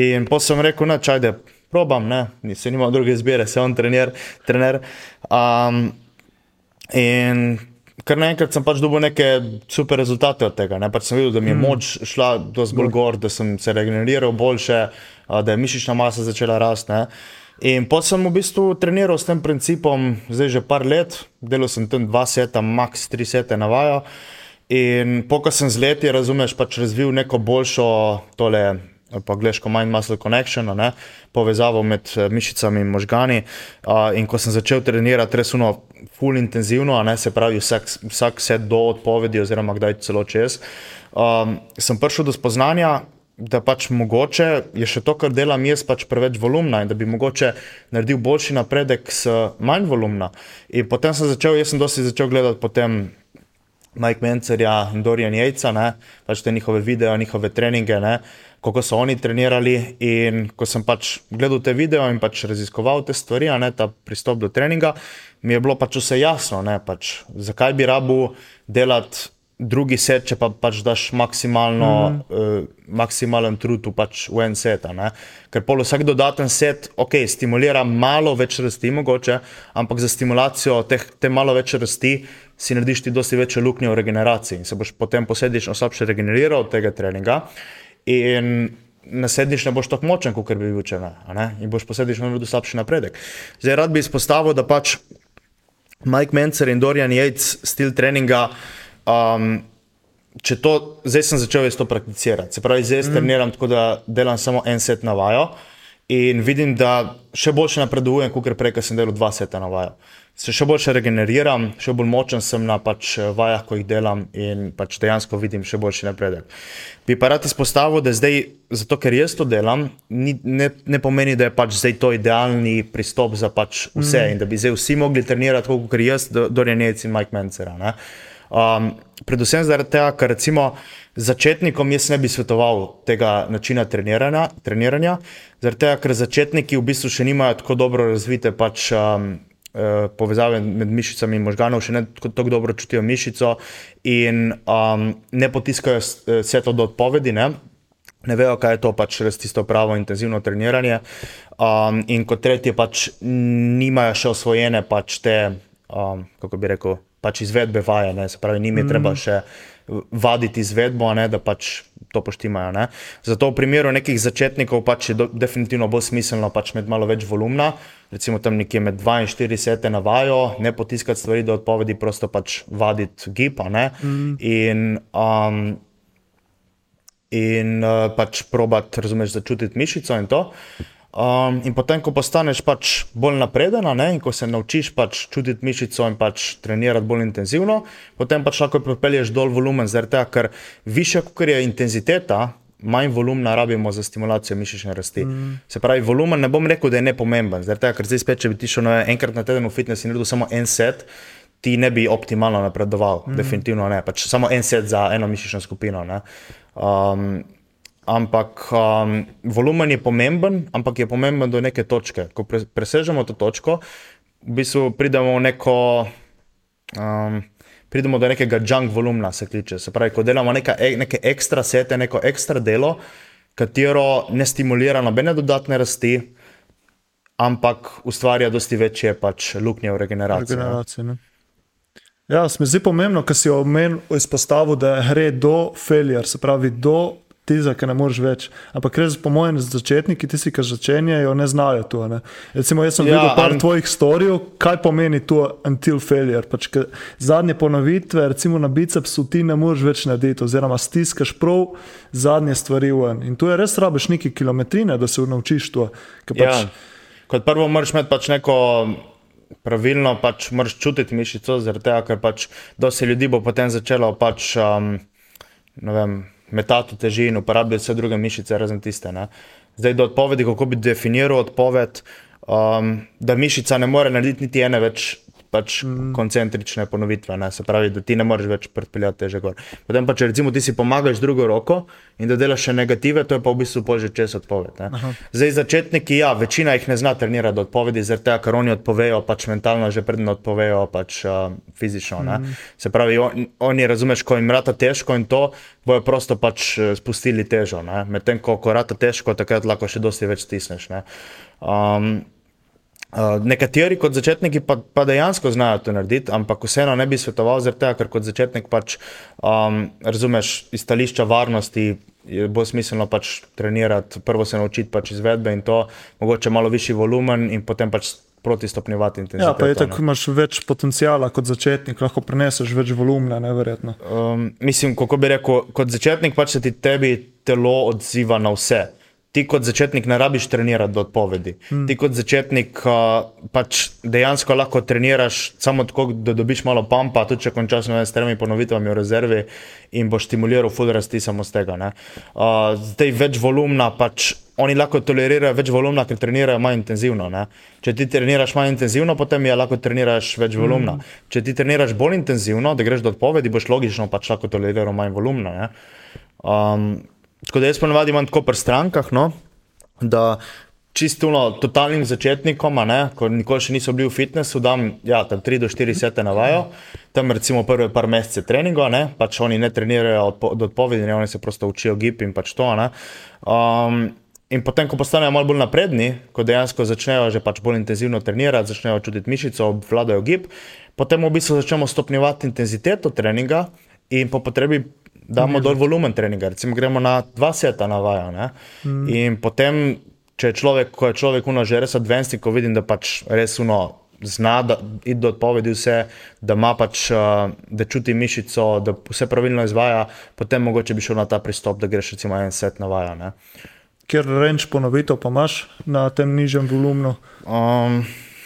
In potem sem rekel, da čaj, da probam, ne? se nima druge izbire, se on trener. trener. Um, in kar naenkrat sem pač dobil neke super rezultate od tega. Ne? Pač sem videl, da mi je mm. moč šla dosti bolj gor, da sem se regeneriral boljše da je mišična masa začela rasti. In potem sem v bistvu treniral s tem principom, zdaj že par let, delal sem tam dva seta, max tri sete na vajo. In po ko sem z leti, razumeš, pač razvil neko boljšo tole. Pa gledaš, ko mind muscle connection, ne, povezavo med eh, mišicami in možgani. Uh, in ko sem začel trenirati, resno, full intenzivno, ne, se pravi, vsak, vsak set do odpovedi, oziroma kdaj celo čez, um, sem prišel do spoznanja, da pač mogoče je še to, kar delam jaz, pač preveč volumna in da bi mogoče naredil boljši napredek s manj volumna. In potem sem začel, jaz sem dosti začel gledati potem Mike Mencerja in Dorian Jejca, pač te njihove videe, njihove treninge, ne, kako so oni trenirali. In ko sem pač gledal te videe in pač raziskoval te stvari, ne, ta pristop do treninga, mi je bilo pač vse jasno, ne, pač, zakaj bi rabu delati drugi set, če pa pač daš maksimalno, mm -hmm. uh, maksimalen trud v, pač v en set. Ker pol vsak dodaten set, ok, stimulira malo več rasti, mogoče, ampak za stimulacijo teh, te malo več rasti si narediš ti dosti večjo luknjo v regeneraciji in se boš potem posledično slabše regeneriral od tega treninga. In naslednjič ne boš tako močen, kot bi bil če ne. In boš posledično naredil slabši napredek. Zdaj rad bi izpostavil, da pač Mike Mencer in Dorian Yates stil treninga. Um, če to, zdaj sem začel to prakticirati. Se pravi, zdaj mm. treniram tako, da delam samo en set na vajo in vidim, da še boljše napredujem, kot prej, ker sem delal dva seta na vajo. Se še boljše regeneriram, še bolj močen sem na pač vajah, ko jih delam in pač dejansko vidim še boljši napredek. Bi pa rad izpostavil, da zdaj, zato ker jaz to delam, ni, ne, ne pomeni, da je pač zdaj to idealni pristop za pač vse mm. in da bi zdaj vsi mogli trenirati, kot jaz, Dorian Jec in Mike Mencera. Um, predvsem zaradi tega, ker recimo začetnikom jaz ne bi svetoval tega načina treniranja, treniranja zaradi tega, ker začetniki v bistvu še nimajo tako dobro razvite pač, um, uh, povezave med mišicami in možganov, še ne tako dobro čutijo mišico in um, ne potiskajo vse to do odpovedi. Ne? Ne vejo, kaj je to pač res tisto pravo intenzivno treniranje. Um, in kot tretje, pač nimajo še osvojene pač te, um, kako bi rekel, pač izvedbe vaje, ne, se pravi, njim je treba še vaditi izvedbo, ne, da pač to poštimajo. Ne. Zato v primeru nekih začetnikov pač je do, definitivno bolj smiselno pač imeti malo več volumna, recimo tam nekje med 2 in 4 sete na vajo, ne potiskati stvari do odpovedi, prosto pač vaditi gib, a ne. In, um, in uh, pač probati, razumeš, začutiti mišico in to. Um, in potem, ko postaneš pač bolj napreden, ne, in ko se naučiš pač čutiti mišico in pač trenirati bolj intenzivno, potem pač lahko pripelješ dol volumen, zaradi tega, ker više, kot je intenziteta, manj volumna rabimo za stimulacijo mišične rasti. Mm. Se pravi, volumen ne bom rekel, da je nepomemben, zaradi tega, ker zdaj spet, če bi ti šel na enkrat na teden v fitness in naredil samo en set, ti ne bi optimalno napredoval, mm. definitivno ne, pač samo en set za eno mišično skupino. ne. Um, Ampak um, volumen je pomemben, ampak je pomemben do neke točke. Ko pre, presežemo to točko, v bistvu pridemo, neko, um, pridemo do nekega junk volumna, se kliče. Se pravi, ko delamo neka, e- neke ekstra sete, neko ekstra delo, katero ne stimulira nobene dodatne rasti, ampak ustvarja dosti večje pač luknje v regeneraciji. ne. Regeneracije. Ne? Ja, se mi zdi pomembno, ker si omenil izpostavil, da gre do failure, se pravi do tiza, ki ne moreš več. Ampak res, po mojem, začetniki, tisti, ki začenjajo, ne znajo to. Ne? Recimo, jaz sem Ja, videl par an- tvojih storijev, kaj pomeni to until failure. Pač, zadnje ponovitve, recimo na bicepsu, ti ne moreš več narediti, oziroma stiskaš prav zadnje stvari ven. In tu je res rabiš neki kilometrine, da se naučiš to. Pač, Ja. Kot prvo, moraš imeti pač neko pravilno, pač moraš čutiti mišico, zaradi tega, ker pač dosti ljudi bo potem začelo pač, um, ne vem, metati teži in uporabljati vse druge mišice, razen tiste. Ne. Zdaj, do odpovedi, kako bi definiral odpoved, um, da mišica ne more narediti niti ene več. Pač mm. koncentrične ponovitve, ne? se pravi, da ti ne moreš več predpeljati teže gor. Potem pa, če recimo ti si pomagaš drugo roko in da delaš še negative, to je pa v bistvu pol že čez odpoved. ne. Zdaj, začetniki, ja, večina jih ne zna trenirati odpovedi, zaradi tega, ker oni odpovejo pač mentalno, že predno odpovejo pač uh, fizično. Mm. Se pravi, on, oni, razumeš, ko jim rata težko in to, bojo prosto pač eh, spustili težo. ne. Medtem ko, ko rata težko, takrat lahko še dosti več stisneš. ne. Um, Uh, nekateri kot začetniki pa, pa dejansko znajo to narediti, ampak vseeno ne bi svetoval, tega, ker kot začetnik pač um, razumeš iz stališča varnosti. Je bolj smiselno pač trenirati, prvo se naučiti pač izvedbe in to, mogoče malo višji volumen in potem pač proti stopnjevati ja, intenziteto. pa je tako, imaš več potencijala kot začetnik, lahko preneseš več volumna, neverjetno. Um, mislim, kako bi rekel, kot začetnik pač se ti tebi telo odziva na vse. Ti kot začetnik ne rabiš trenirati do odpovedi. Hmm. Ti kot začetnik uh, pač dejansko lahko treniraš samo tako, da dobiš malo pampa, tudi če končaš na s tremi ponovitvami v rezervi in boš stimuliral full rasti samo z tega. ne. Uh, zdaj več volumna, pač oni lahko tolerirajo več volumna, ker trenirajo manj intenzivno. Ne. Če ti treniraš manj intenzivno, potem je lahko treniraš več volumna. Mm. Če ti treniraš bolj intenzivno, da greš do odpovedi, boš logično pač lahko toleriral manj volumna. ne. Um, tako da jaz ponovadi imam tako pri strankah, no, da čisto no, totalnim začetnikom, ne, ko nikoli še niso bili v fitnessu, dam ja, tam 3 do 4 sete na vajo, tam recimo prve par mesece treninga, ne, pač oni ne trenirajo odpo, do odpovedi, ne, oni se prosto učijo gib in pač to. Ne. Um, In potem, ko postanejo malo bolj napredni, ko dejansko začnejo že pač bolj intenzivno trenirati, začnejo čutiti mišico, obvladajo gib, potem v bistvu začnemo stopnjevati intenziteto treninga in po potrebi damo dol volumen treninga. Recimo gremo na dva seta na vajo. ne. In potem, če je človek, ko je človek uno že res advanced, ko vidim, da pač res uno zna, da ide do odpovedi vse, da ima pač, uh, da čuti mišico, da vse pravilno izvaja, potem mogoče bi šel na ta pristop, da greš recimo en set na vajo. ne. Ker range ponovitev pa imaš na tem nižjem volumnu, Um,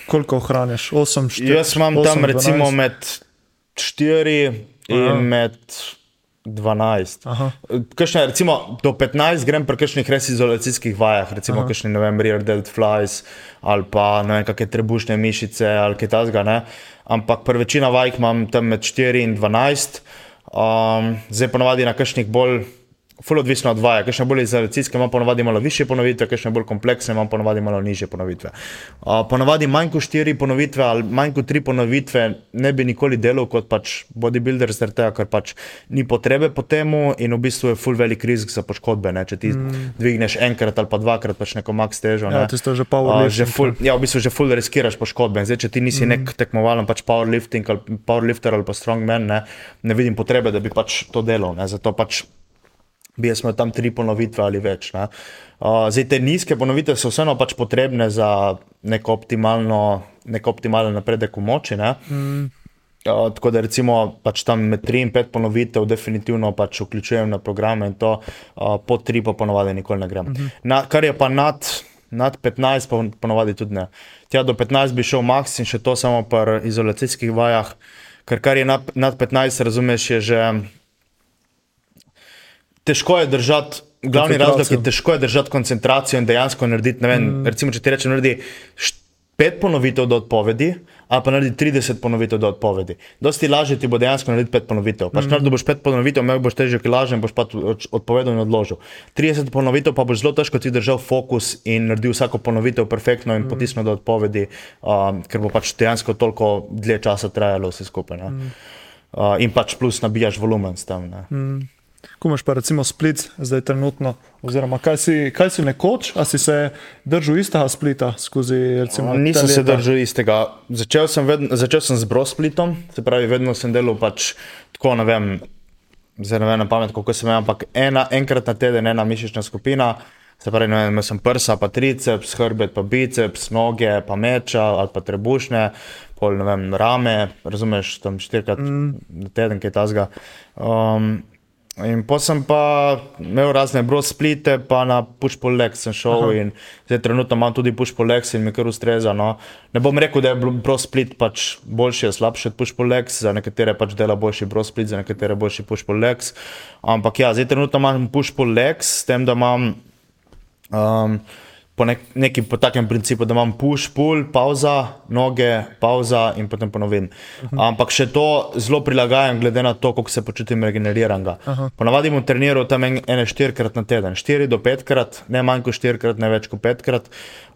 koliko ohranjaš? 8, 4, Jaz imam tam recimo med 4 in Aha. med 12. Aha. Kakšne, recimo, do 15 grem pri kakšnih res izolacijskih vajah, recimo Aha. kakšni, ne vem, rear delt flies ali pa ne vem, kakšne trebušne mišice ali kaj takega. ne. Ampak pri večina vaj imam tam med 4 in 12. Um, zdaj ponovadi na kakšnih bolj Ful odvisno od vaja, kakšne bolj izolacijske imam ponovadi malo više ponovitve, kakšne bolj kompleksne imam ponovadi malo nižje ponovitve. Uh, ponovadi manj kot štiri ponovitve ali manj kot tri ponovitve ne bi nikoli delal kot pač bodybuilder, zaradi tega, ker pač ni potrebe po temu in v bistvu je full velik risk za poškodbe, ne? če ti mm. dvigneš enkrat ali pa dvakrat pač neko max težo. Ja, ne? tisto je že Uh, powerlifting. že ful, ja, v bistvu že full riskiraš poškodbe. Zdaj, če ti nisi mm. nek tekmovalen pač powerlifting ali powerlifter ali pa strongman, ne, ne vidim potrebe, da bi pač to delal. Ne. Zato pač bi jaz imel tam tri ponovitve ali več. Ne. Uh, zdaj, te nizke ponovitve so vseeno pač potrebne za neko optimalno, nek optimalen napredek v moči. Ne. Mm. Uh, tako da recimo pač tam med 3 in 5 ponovitev definitivno pač vključujem na programe in to uh, po 3 pa ponovadi nikoli ne grem. Mm -hmm. na, kar je pa nad, nad 15 pa ponovadi tudi ne. Tja do 15 bi šel max in še to samo pri izolacijskih vajah, ker kar je nad, nad 15, razumeš, je že težko je držati. Glavni razlog je, težko je držati koncentracijo in dejansko narediti. Ne vem, mm. recimo, če ti rečem, naredi pet ponovitev do odpovedi, ali pa naredi 30 ponovitev do odpovedi. Dosti lažje ti bo dejansko narediti pet ponovitev. Pač mm. naredil boš pet ponovitev, imel boš težje, ki lažje, in boš pa od- odpovedal in odložil. 30 ponovitev pa boš zelo težko ti držal fokus in naredil vsako ponovitev perfektno in mm. potisnil do odpovedi, um, ker bo pač dejansko toliko dlje časa trajalo vse skupaj. Mm. Uh, in pač plus nabijaš volumen s tem. ne. Ko imaš pa recimo split, zdaj trenutno, oziroma kaj si, kaj si nekoč, a si se držal istega splita skozi recimo, ta Nisem se držal istega. Začel sem, vedno, začel sem z brosplitom, se pravi, vedno sem delal pač tako, ne vem, zdaj ne vem na pamet, kako se imenuje, ampak ena, enkrat na teden ena mišična skupina. Se pravi, ne vem, imel sem prsa, pa triceps, hrbet, pa biceps, noge, pa meča ali pa trebušne, pol ne vem, rame, razumeš, tam štirikrat mm. na teden, kaj tasga. Um, In potem sem pa imel razne brosplite, pa na push-pull legs sem šel Aha. in zdaj trenutno imam tudi push-pull legs in mi kar ustreza. No. Ne bom rekel, da je brosplit pač boljši, je slabši od push-pull legs, za nekatere pač dela boljši brosplit, za nekatere boljši push-pull legs. Ampak ja, zdaj trenutno imam push-pull legs, s tem, da imam um, po nek, neki po takem principu, da imam push, pull, pauza, noge, pauza in potem ponovim. Ampak še to zelo prilagajam, glede na to, kako se počutim regeneriranega. Ponavadi bom treniral tam en, ene štirikrat na teden, štiri do petkrat, ne manj kot štirikrat, ne več kot petkrat,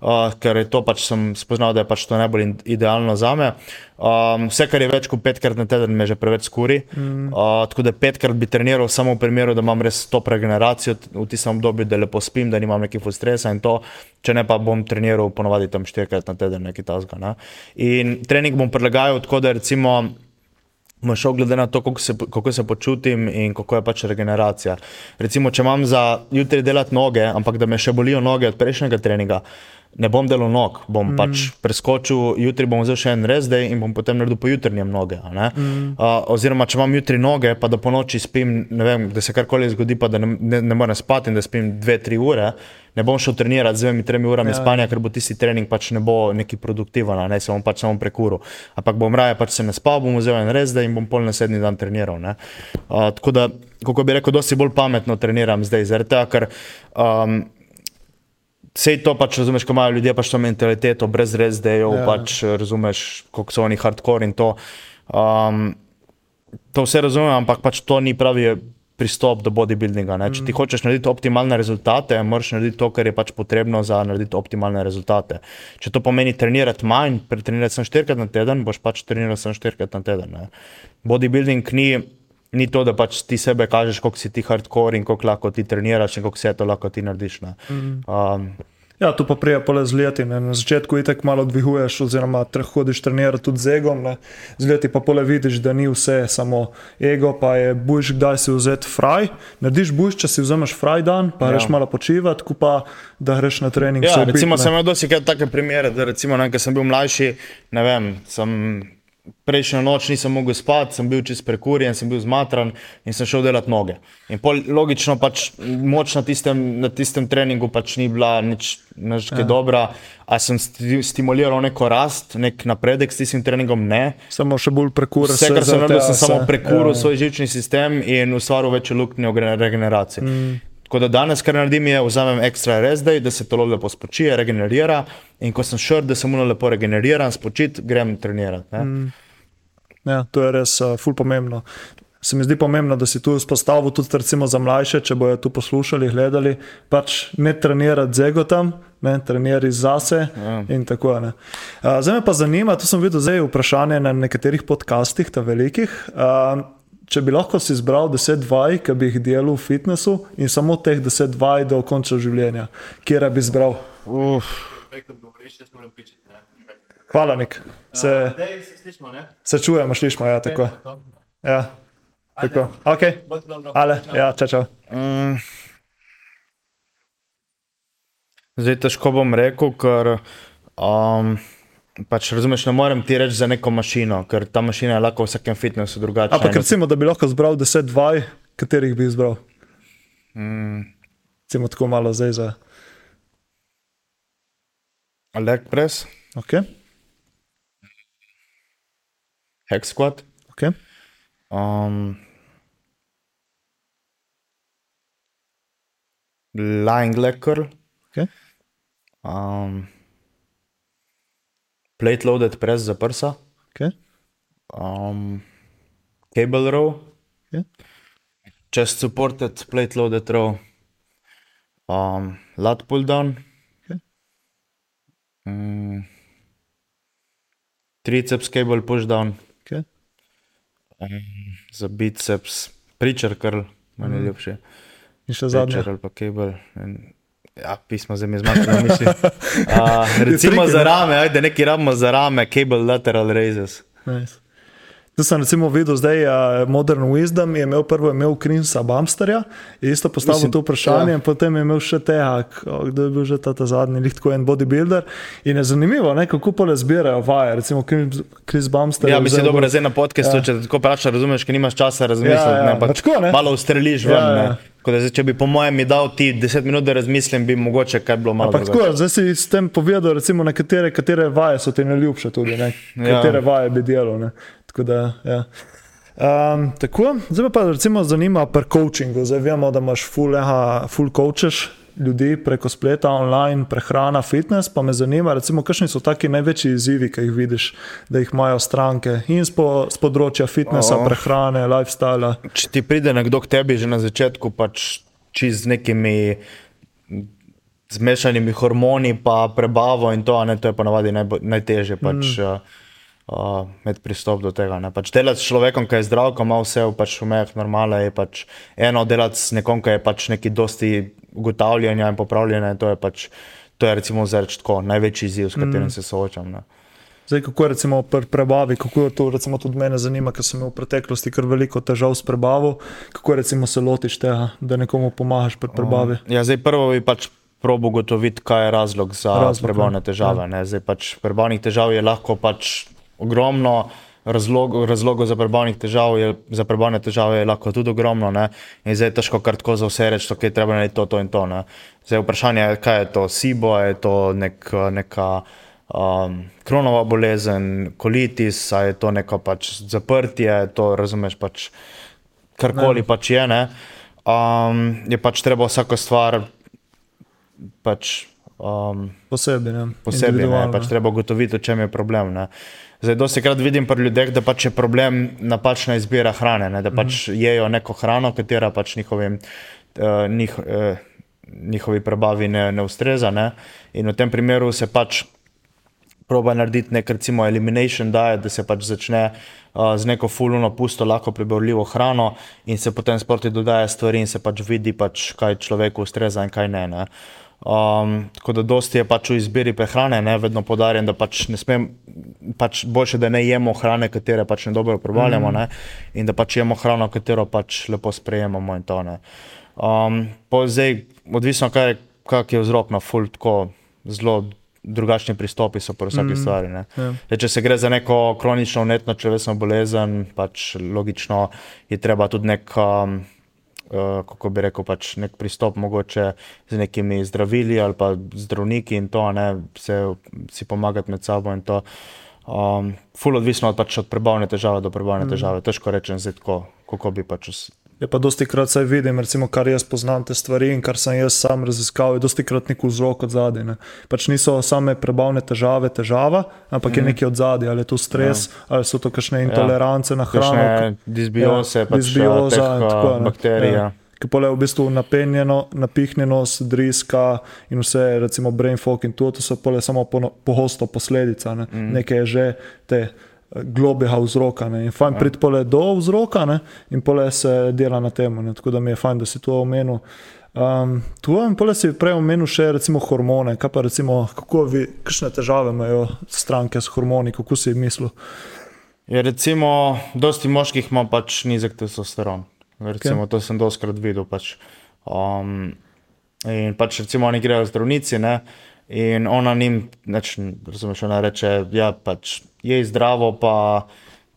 uh, ker je to pač sem spoznal, da je pač to najbolj idealno za me. Um, vse, kar je več kot petkrat na teden, me že preveč skuri. Mm. Uh, tako da petkrat bi treniral samo v primeru, da imam res top regeneracijo v tistem obdobju, da lepo spim, da nimam nekih stresa in to, če ne pa bom treniral ponovadi tam štirikrat na teden, nekaj tasga. Ne? In trening bom prilagajal tako, da recimo bom šel glede na to, kako se, kako se počutim in kako je pač regeneracija. Recimo, če imam za jutri delati noge, ampak da me še bolijo noge od prejšnjega treninga, ne bom delal nog, bom mm. pač preskočil, jutri bom vzel še en res day in bom potem naredil po jutrnjem noge. Mm. Uh, oziroma, če imam jutri noge, pa da po noči spim, vem, da se karkoli zgodi, pa da ne, ne, ne morem spati in da spim dve, tri ure. Ne bom šel trenirati z dvemi, tremi urami ja. spanja, ker bo tisti trening pač ne bo neki produktiven, ne se bom pač samo prekuril. Ampak bom raje pač se ne spal, bom vzel en res, da in bom pol naslednji dan treniral. ne. Uh, tako da, kako bi rekel, dosti bolj pametno treniram zdaj, zaradi tega, ker um, Sej to pač razumeš, ko imajo ljudje pač to mentaliteto, brez rezdejev, ja. pač razumeš, kako so oni hardcore in to. Um, to vse razumem, ampak pač to ni pravi pristop do bodybuildinga. Ne? Če ti hočeš narediti optimalne rezultate, moraš narediti to, kar je pač potrebno za narediti optimalne rezultate. Če to pomeni trenirati manj, pretrenirati samo štirikrat na teden, boš pač treniral samo štirikrat na teden. Ne? Bodybuilding ni, ni to, da pač ti sebe kažeš, koliko si ti hardcore in koliko lahko ti treniraš in koliko vse to lahko ti narediš. ne. Um, Ja, tu pa prija pole z leti. Ne. Na začetku itek malo dviguješ, oziroma hodiš trenirati tudi z egom. Ne. Z leti pa pole vidiš, da ni vse samo ego, pa je boš kdaj si vzeti fraj. Narediš boš, če si vzameš fraj dan, pa Ja. greš malo počivati, pa da greš na trening. Ja, recimo, ne. sem imel dosti take primere, da recimo, ne, sem bil mlajši, ne vem, sem prejšnjo noč nisem mogel spati, sem bil čist prekurjen, sem bil zmatran in sem šel delati noge. In pol, logično pač moč na tistem, na tistem treningu pač ni bila nič, nič ja. dobra, a sem sti- stimuliral neko rast, nek napredek s tistim treningom, ne. Samo še bolj prekuril. Vse, kar sem naredil, sem samo prekuril ja. svoj živčni sistem in ustvaril večjo luknjo v regeneraciji. Mm. Tako da danes, kar naredim, je vzamem ekstra resdej, da se telo lepo spočije, regenerira. In ko sem šel, da sem mu lepo regeneriran, spočit, grem trenirati. ne. Mm. Ja, to je res uh, ful pomembno. Se mi zdi pomembno, da si tu vzpostavil tudi recimo za mlajše, če bojo tu poslušali, gledali, pač ne trenirati z egotom, ne trenirati zase Ja. in tako naprej. Zdaj me pa zanima, tu sem videl zdaj vprašanje na nekaterih podcastih, ta velikih. A, Če bi lahko si izbral 10 vaj, ki bi jih delal v fitnessu in samo teh 10 vaj do konca življenja, kje bi izbral? Uf, Hvala, Nik. Se, se čujemo, slišimo, ja, tako. Ja, tako. Ok, ale, ja, čau, čau. mm. Zdaj težko bom rekel, ker um, pač razumeš, ne morem ti reči za neko mašino, ker ta mašina je lahko v vsakem fitnessu drugačna. Ampak recimo, da bi lahko izbral 10 vaj, katerih bi izbral? Mm, Recimo tako malo zdaj za. leg press, Ok, hack squat. ok. Um, lying leg curl. ok. Um, plate loaded press za prsa. ok. Um, cable row. ok. Chest supported plate loaded row. Um, lat pull down. Ok. Mm, triceps cable push down. ok. Za biceps, preacher curl, meni je ljubše. In še zadnje. Preacher ali pa cable. In, ja, pismo za mi zmanjkalo misli. Uh, recimo tricky, za rame, ajde nekaj rabimo za rame, cable lateral raises. Nice. Tu sem recimo videl, zdaj uh, Modern Wisdom je imel prvo imel Krimsa Bamsterja, je isto postavil Mislim, to vprašanje, ja. potem je imel še tega, kdo je bil že ta, ta zadnji, lihtko en bodybuilder. In je zanimivo, ne, kako pole zbirajo vaje, recimo Chris Bamster. Ja, je bi vzel dobro zdaj na podkastu, Ja. ja. če tako vprašaš, razumeš, ker nimaš časa razmisliti. Ja, ja, ne, pač tako, ne. Malo ustreliš ven. Ja, Ja, ja. ja. Da, zdaj, če bi po mojem mi dal ti 10 minut, da razmislim, bi mogoče kaj bilo malo tako, zdaj si s tem povedal, recimo, na katere, katere vaje so ti najljubše tudi, ne? Ja. katere vaje bi delal. Ne? Tako da, ja. Um, tako, zdaj me pa recimo zanima pri coachingu. Zdaj vemo, da imaš full, aha, full coaches ljudi preko spleta, online, prehrana, fitness. Pa me zanima, recimo, kakšni so taki največji izzivi, ki jih vidiš, da jih imajo stranke in z, po, z področja fitnessa, Oh. prehrane, lifestyle. Če ti pride nekdo k tebi že na začetku, pač čez nekimi zmešanimi hormoni, pa prebavo in to, ne, to je ponavadi najbo, najtežje. Pač, mm. Uh, med pristop do tega. Ne. Pač delati s človekom, ki je zdrav, ki ima vse v pač v mejah normale, je pač eno, delati s nekom, ki je pač neki dosti ugotavljanja in popravljanja. To je pač, to je recimo zdaj reči tako, največji izziv, s katerim mm. se soočam. Ne. Zdaj, kako je recimo pri prebavi, kako je to recimo tudi mene zanima, ker sem imel v preteklosti kar veliko težav s prebavo. Kako recimo se lotiš tega, da nekomu pomagaš pri prebavi? Ja, zdaj prvo bi pač probo ugotoviti, kaj je razlog za Razlog, prebavne težave. Ja. Zdaj pač prebavnih težav je lahko pač ogromno. Razlogov, razlogov za prebavne težave je, za prebavne težave je lahko tudi ogromno. Ne? In zdaj je težko kar tako za vse reči, da je treba narediti to, to in to. Ne? Zdaj vprašanje je, kaj je to SIBO, je to nek, neka um, kronova bolezen, kolitis, je to neko pač zaprtje, to razumeš pač karkoli pač je. Ne? Um, je pač treba vsako stvar pač, um, Posebej, ne? posebej. Ne? Individualno. Pač treba ugotoviti, v čem je problem. Ne? Zdaj, dosti krat vidim pri ljudeh, da pač je problem napačna izbira hrane, ne? da pač Mhm. jejo neko hrano, katera pač njihovim, uh, njih, uh, njihovi prebavi ne, ne ustreza. Ne? In v tem primeru se pač proba narediti nek recimo elimination diet, da se pač začne uh, z neko fulno pusto, lahko prebavljivo hrano in se potem sproti dodaja stvari in se pač vidi, pač, kaj človeku ustreza in kaj ne. ne. Um, tako da dosti je pač v izbiri prehrane, ne vedno podarjam, da pač ne smem, pač boljše, da ne jemo hrane, katere pač ne dobro prevaljamo, mm. in da pač jemo hrano, katero pač lepo sprejemamo to. Ne. Um, zdaj, odvisno, kaj, kak je vzrok na ful, tako zelo drugačni pristopi so pri vsaki mm. stvari. ne. Ja. Zdaj, če se gre za neko kronično vnetno črevesno bolezen, pač logično je treba tudi nek, um, uh, kako bi rekel, pač nek pristop, mogoče z nekimi zdravili ali pa zdravniki in to, ne se, si pomagati med sabo in to. Um, ful odvisno od, pač od prebavne težave do prebavne mm. težave. Težko rečem zdaj tako, kako bi pač us- Je pa dosti krat saj vidim, recimo, kar jaz poznam te stvari in kar sem jaz sam raziskal, je dosti krat nek vzrok od zadaj. Pač niso same prebavne težave, težava, ampak mm. je nekaj od zadaj, ali je to stres, ja. ali so to kakšne intolerance ja. na hrano. Kakšne disbiose, ja, pač, disbioza teh, in tako naprej. Bakterije. Ja ki pa je v bistvu napenjeno, napihnjenost, driska in vse, recimo brain fog in to, to so pole samo pogosto posledica, ne. mm. nekaj je že te globega vzroka. Ne. In fajn ja. priti pole do vzroka ne, in pole se dela na tem. Tako da mi je fajn, da si to omenil. Um, tu vam pole si prej omenil še recimo hormone, kaj pa recimo, kako vi, kakšne težave imajo stranke s hormoni, kako si mislil? Je recimo, dosti moških ima pač nizek testosteron. Recimo, okay. To sem doskrat videl. Pač. Um, in pač recimo oni grejo zdravnici ne? in ona jim, razumeš, ona reče, ja, pač je zdravo, pa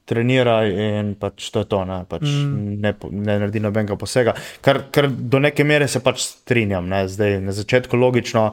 treniraj in pač to je to, ne, pač mm. ne, ne naredi nobenega posega. Kar, kar do neke mere se pač strinjam, ne? zdaj na začetku logično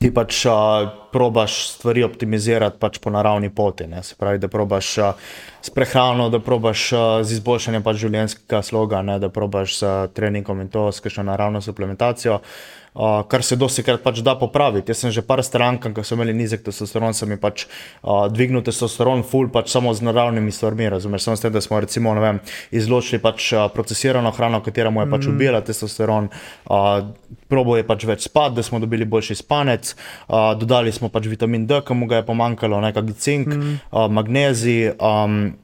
ti pač uh, probaš stvari optimizirati pač po naravni poti. Ne? Se pravi, da probaš uh, s prehrano, da probaš uh, z izboljšanjem pač življenjskega sloga, ne? da probaš s uh, treningom in to s kakšno naravno suplementacijo. Uh, uh, kar se dosti krat pač da popraviti. Jaz sem že par strankam, ki so imeli nizek testosteron, sem jim pač uh, dvignil testosteron, full pač samo z naravnimi stvarmi. Razumeš, samo s tem, da smo recimo vem, izločili pač uh, procesirano hrano, katera mu je pač mm. ubila testosteron. Uh, Probo je pač več spati, da smo dobili boljši spanec, uh, dodali smo pač vitamin D, ki mu ga je pomankalo, nekaj cink, mm. uh, magnezij. Um,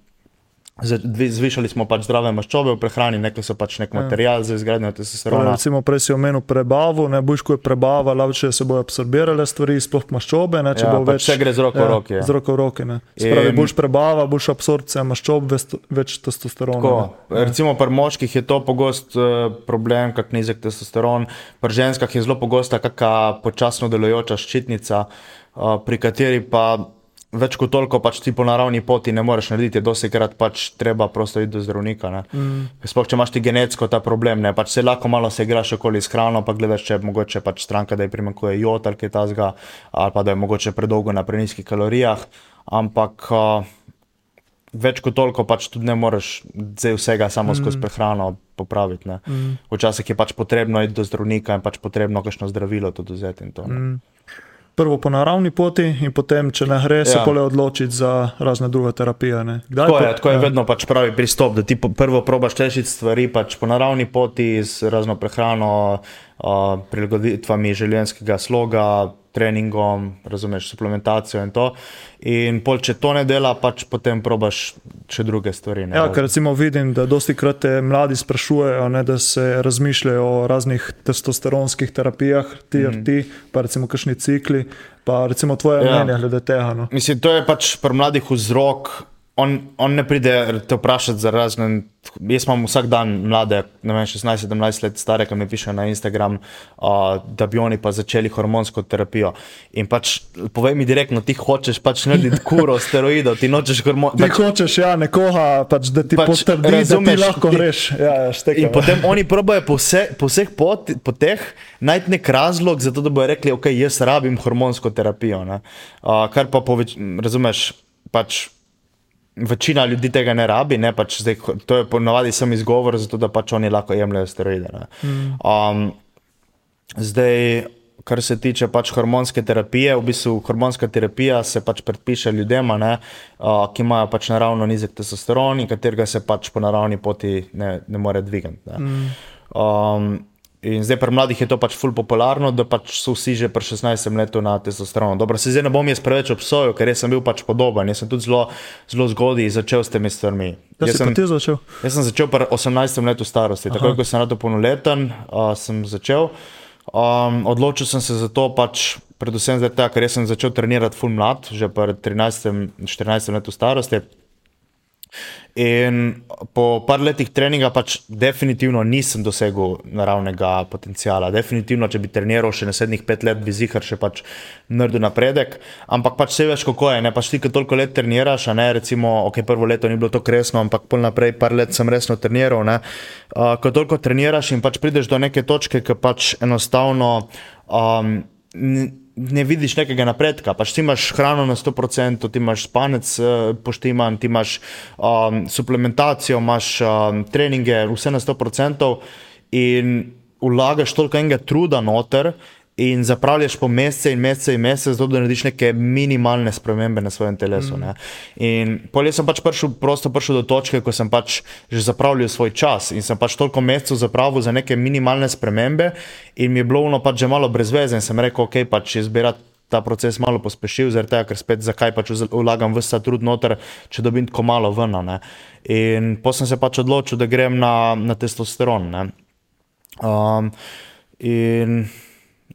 Zvišali smo pač zdrave maščobe v prehrani, nekaj so pač nek ja. material za izgradnjo testosterona. Recimo, prej si omenil prebavo, ne boš, ko je prebava, lažje se bojo absorbirale stvari, sploh maščobe. Ne, ja, pač več, vse gre z roko v roki. Ja, z roko v roki. Spravi, boš prebava, boš absorpcija maščob, več, več testosterona. Tako, recimo, pri moških je to pogost uh, problem, kak nizek testosteron, pri ženskah je zelo pogosta kakšna počasno delujoča ščitnica, uh, pri kateri pa več kot toliko pač ti po naravni poti ne moreš narediti, dosti krat pač treba prosto iti do zdravnika. Mm. Sploh če imaš ti genetsko ta problem, ne? pač se lahko malo se igraš okoli s hrano, pa gledaš, če je mogoče pač stranka, da je primankuje jod ali kaj tasga, ali pa da je mogoče predolgo na preniskih kalorijah, ampak uh, več kot toliko pač tudi ne moreš vsega samo mm. skozi prehrano popraviti. Mm. Včasih je pač potrebno iti do zdravnika in pač potrebno kakšno zdravilo tudi vzeti prvo po naravni poti, in potem, če ne gre, se ja. pole odločiti za razne druge terapije. Tako je, tako je ja. vedno pač pravi pristop, da ti prvo probaš rešiti stvari pač po naravni poti z razno prehrano, uh, prilagoditvami življenjskega sloga treningom, razumeš, suplementacijo in to. In pol, če to ne dela, pač potem probaš še druge stvari. Ne? Ja, ker recimo vidim, da dosti krat te mladi sprašujejo, ne, da se razmišljajo o raznih testosteronskih terapijah, TRT, mm. pa recimo kakšni cikli, pa recimo tvoje ja. mnenje glede tega. No. Mislim, to je pač pri mladih vzrok on, on ne pride te vprašati za razne. Jaz imam vsak dan mlade, ne vem, 16-17 let stare, ki mi pišejo na Instagram, uh, da bi oni pa začeli hormonsko terapijo. In pač povej mi direktno, ti hočeš pač narediti kuro steroidov, ti nočeš hormonsko. Ti pač, hočeš, ja, nekoga, pač, da ti pač, potrdi, razumeš, da ti lahko greš. Ja, ja, in potem oni probojajo po, vse, po vseh pot, poteh najti nek razlog, zato da bojo rekli, ok, jaz rabim hormonsko terapijo. Uh, kar pa poveč, razumeš, pač večina ljudi tega ne rabi, ne, pač zdaj, to je ponovadi sem izgovor, zato da pač oni lahko jemljajo steroide. Mm. Um, zdaj, kar se tiče pač hormonske terapije, v bistvu hormonska terapija se pač predpiše ljudem, uh, ki imajo pač naravno nizek testosteron in katerega se pač po naravni poti ne, ne more dvigati. Mm. Um, In zdaj pri mladih je to pač ful popularno, da pač so vsi že pri 16 letu na testosteronu. Dobro, se zdaj ne bom jaz preveč obsojal, ker sem bil pač podoben. Jaz sem tudi zelo, zelo zgodaj začel s temi stvarmi. Jaz sem, začel? jaz sem začel pri 18 letu starosti. Takoj, ko sem na to polnoleten, uh, sem začel. Um, odločil sem se za to, pač, predvsem zato, ker sem začel trenirati ful mlad, že pri 13-14 letu starosti. In po par letih treninga pač definitivno nisem dosegel naravnega potencijala. Definitivno, če bi treniral še naslednjih pet let, bi zihar še pač naredil napredek. Ampak pač vse veš, kako je. Ne? Pač ti, ki toliko let treniraš, ne recimo, ok, prvo leto ni bilo to resno, ampak pol naprej par let sem resno treniral. Uh, ko toliko treniraš in pač prideš do neke točke, ki pač enostavno. Um, ne vidiš nekega napredka. Pač ti imaš hrano na 100%, ti imaš spanec uh, poštiman, ti imaš um, suplementacijo, imaš um, treninge, vse na 100% in vlagaš toliko enega truda noter. In zapravljaš po mesece in mesece in mesece, zato da narediš neke minimalne spremembe na svojem telesu. Mm. In polje sem pač prišel, prosto prišel do točke, ko sem pač že zapravljal svoj čas in sem pač toliko mesecev zapravil za neke minimalne spremembe, in mi je bilo ono pač že malo brez veze. In sem rekel, ok, pač jaz bi rad ta proces malo pospešil, zaradi tega, ker spet zakaj pač vlagam vse trud noter, če dobim tako malo ven. Ne? In potem sem se pač odločil, da grem na, na testosteron. Um, in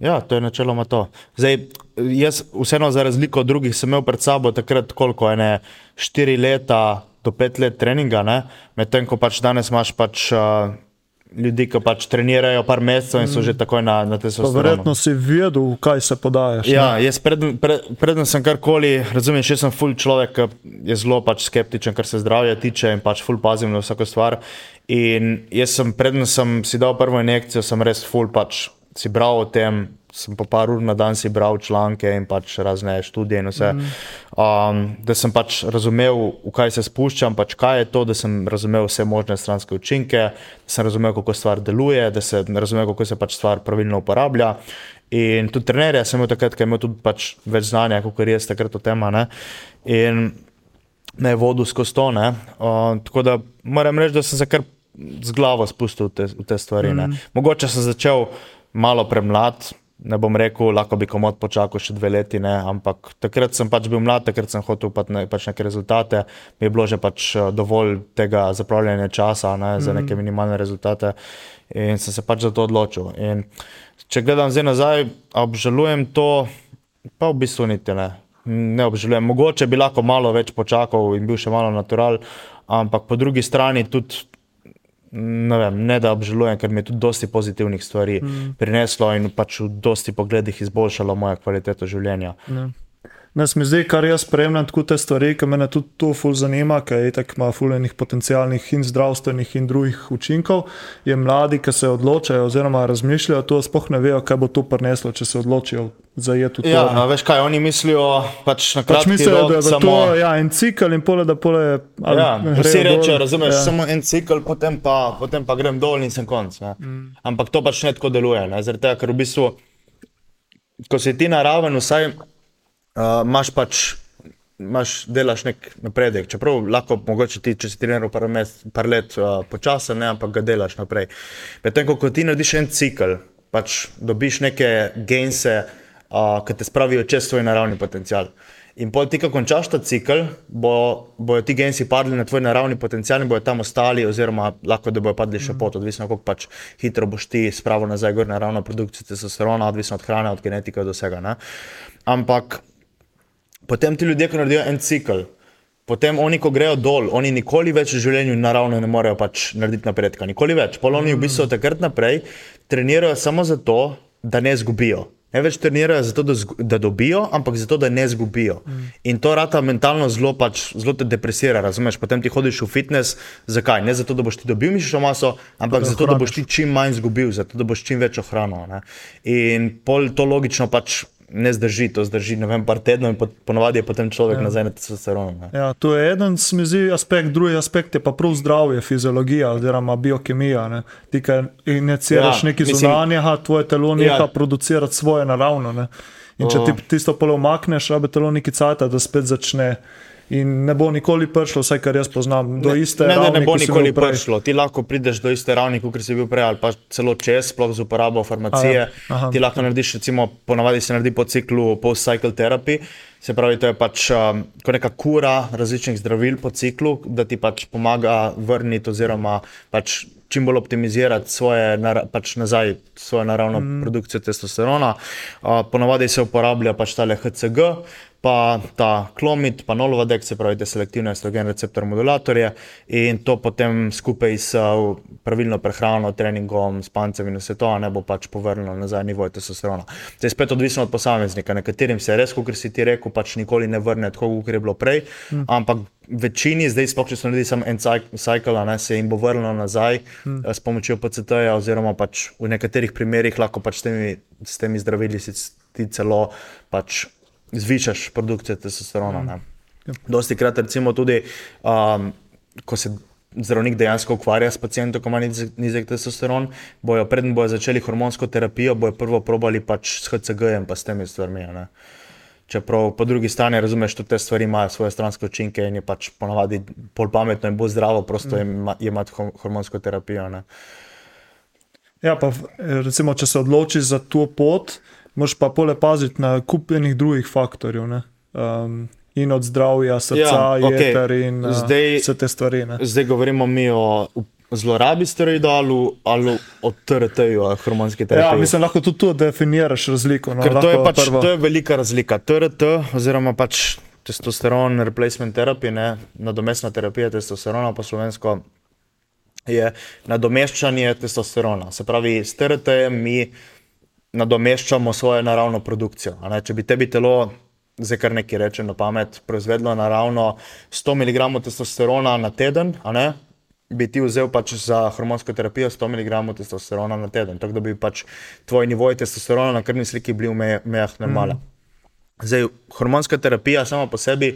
Ja, to je načeloma to. Zdaj, jaz, vseeno, za razliko od drugih, sem imel pred sabo takrat koliko ene štiri leta do pet let treninga, medtem ko pač danes imaš pač. Uh, Ljudje, ki pač trenirajo par mesecev in so že takoj na, na te sosedje. Verjetno si vedel, kaj se podajaš. Ja, jaz predem, pred, predem sem karkoli, razumeš, jaz sem full človek, ki je zelo pač skeptičen, kar se zdravja tiče in pač full pazim na vsako stvar. In jaz sem, predem sem si dal prvo injekcijo, sem res full pač si bral o tem, sem pa par ur na dan si bral članke in pač razne študije in vse. Mm. Um, da sem pač razumel, v kaj se spuščam, pač kaj je to, da sem razumel vse možne stranske učinke, da sem razumel, kako stvar deluje, da sem razumel, kako se pač stvar pravilno uporablja. In tudi trenerje sem imel takrat, ker je imel tudi pač več znanja, kot je res takrat o tem. In me je vodil skozi to. Uh, tako da moram reči, da sem se kar z glavo spustil v te, v te stvari. Mm. Mogoče sem začel malo premlad. Ne bom rekel, lahko bi komod počakal še dve leti, ne, ampak takrat sem pač bil mlad, takrat sem hotel pa ne, pač neke rezultate, mi je bilo že pač eh, dovolj tega zapravljanja časa ne, za neke mhm. minimalne rezultate in sem se pač za to odločil. In če gledam zdaj nazaj, obžalujem to, pa v bistvu niti ne. Ne obžalujem. Mogoče bi lahko malo več počakal in bil še malo natural, ampak po drugi strani tudi ne, vem, ne da obžalujem, ker mi je tudi dosti pozitivnih stvari mm. prineslo in pač v dosti pogledih izboljšalo mojo kvaliteto življenja. Ne. Nas mi zdi, kar jaz spremljam, tako te stvari, ki me tudi to ful zanima, ker je tako malo fulejnih potencijalnih in zdravstvenih in drugih učinkov. Je mladi, ki se odločajo oziroma razmišljajo, to sploh ne vejo, kaj bo to prineslo, če se odločijo zajeti to. Ja, no, veš kaj, oni mislijo pač na kratko. Pač mislijo, da je samo... to ja, en cikl in pole, da pole. Ja, vsi rečejo, razumeš, ja. samo en cikl, potem pa, potem pa grem dol in sem konc. Mm. Ampak to pač ne tako deluje, zaradi tega, ker v bistvu, ko si ti naraven, vsaj uh, imaš pač, imaš, delaš nek napredek. Čeprav lahko, mogoče ti, če si treniral par, par let uh, počasen, ampak ga delaš naprej. Medtem ko ti narediš en cikl, pač dobiš neke gense, uh, ki te spravijo čez svoj naravni potencial. In pol ti, ko končaš ta cikl, bo, bojo ti gensi padli na tvoj naravni potencial in bojo tam ostali, oziroma lahko da bojo padli še pot, odvisno kako pač hitro boš ti spravil nazaj gor naravno produkcijo testosterona, odvisno od hrane, od genetike, od vsega. Ne? Ampak potem ti ljudje, ki naredijo en cikl, potem oni, ko grejo dol, oni nikoli več v življenju naravno ne morejo pač narediti napredka, nikoli več. Poloni v bistvu takrat naprej trenirajo samo zato, da ne zgubijo. Ne več trenirajo zato, da, da dobijo, ampak zato, da ne zgubijo. Mm. In to rata mentalno zelo, pač, zelo te depresira. Razumeš? Potem ti hodiš v fitness, zakaj? Ne zato, da boš ti dobil mišično maso, ampak zato, da boš ti čim manj zgubil, zato, da boš čim več ohranil. In pol to logično pač ne zdrži, to zdrži ne vem, par tednov in ponovadi je potem človek ja. nazaj na testosteron. Ja, to je eden, se mi zdi, aspekt, drugi aspekt je pa prav zdravje, fiziologija oziroma biokemija. Ne. Ti, ki iniciraš ja, nekaj zunanjega, tvoje telo neha ja. producirati svoje naravno. Ne. In če ti tisto polo umakneš, rabe telo nekaj cajta, da spet začne in ne bo nikoli prišlo, vse kar jaz poznam, do iste ne, ravni. Ne, ne bo nikoli prišlo. Ti lahko prideš do iste ravni, kot si bil prej, ali pa celo čez, sploh z uporabo farmacije. Aha, aha. Ti lahko narediš, recimo, ponavadi se naredi po ciklu post-cycle therapy. Se pravi, to je pač um, neka kura različnih zdravil po ciklu, da ti pač pomaga vrniti oziroma pač čim bolj optimizirati svoje, pač nazaj, svojo naravno mm. produkcijo testosterona. Uh, ponavadi se uporablja pač tale HCG, pa ta klomit, pa nolovadek, se pravi, te selektivne estrogen receptor modulatorje in to potem skupaj s pravilno prehrano, treningom, spancem in vse to, ne bo pač povrnilo nazaj nivo testosterona. To je spet odvisno od posameznika, nekaterim se res, kot si ti rekel, pač nikoli ne vrne tako, kot je bilo prej, hmm. ampak večini, zdaj sploh če so naredili samo en cikl, se jim bo vrnilo nazaj hmm. s pomočjo PCT-ja oziroma pač v nekaterih primerjih lahko pač s temi, s temi zdravili ti celo pač zvišaš produkcijo testosterona. Ne. Dosti krat, recimo, tudi, um, ko se zdravnik dejansko ukvarja s pacijentom, ko ima nizek, nizek testosteron, bojo, preden bojo začeli hormonsko terapijo, bojo prvo probali pač s HCG-jem, pa s temi stvarmi. ne. Čeprav po drugi strani razumeš, da te stvari imajo svoje stranske učinke in je pač ponavadi bolj pametno in bolj zdravo, prosto mm. imati ho- hormonsko terapijo. Ne. Ja, pa v- recimo, če se odločiš za to pot, moraš pa pole paziti na kup enih drugih faktorjev. ne. Um, in od zdravja, srca, Ja, ja, okej. jeter in uh, Zdaj- vse te stvari. Ne. Zdaj govorimo mi o zlorabi steroidov ali, o TRT-ju, hormonski terapiji. Ja, mislim, lahko tudi tu definiraš razliko. No, Ker to je, pač, prvo- to je velika razlika. TRT, oziroma pač testosteron replacement therapy, ne, nadomestna terapija testosterona po slovensko, je nadomeščanje testosterona. Se pravi, s TRT-jem mi nadomeščamo svojo naravno produkcijo. če bi tebi telo, zdaj kar nekaj rečem na pamet, proizvedlo naravno 100 mg testosterona na teden, bi ti vzel pač za hormonsko terapijo 100 mg testosterona na teden. Tako da bi pač tvoji nivoji testosterona na krvni sliki bili v mejah normale. Mm. Zdaj, hormonska terapija sama po sebi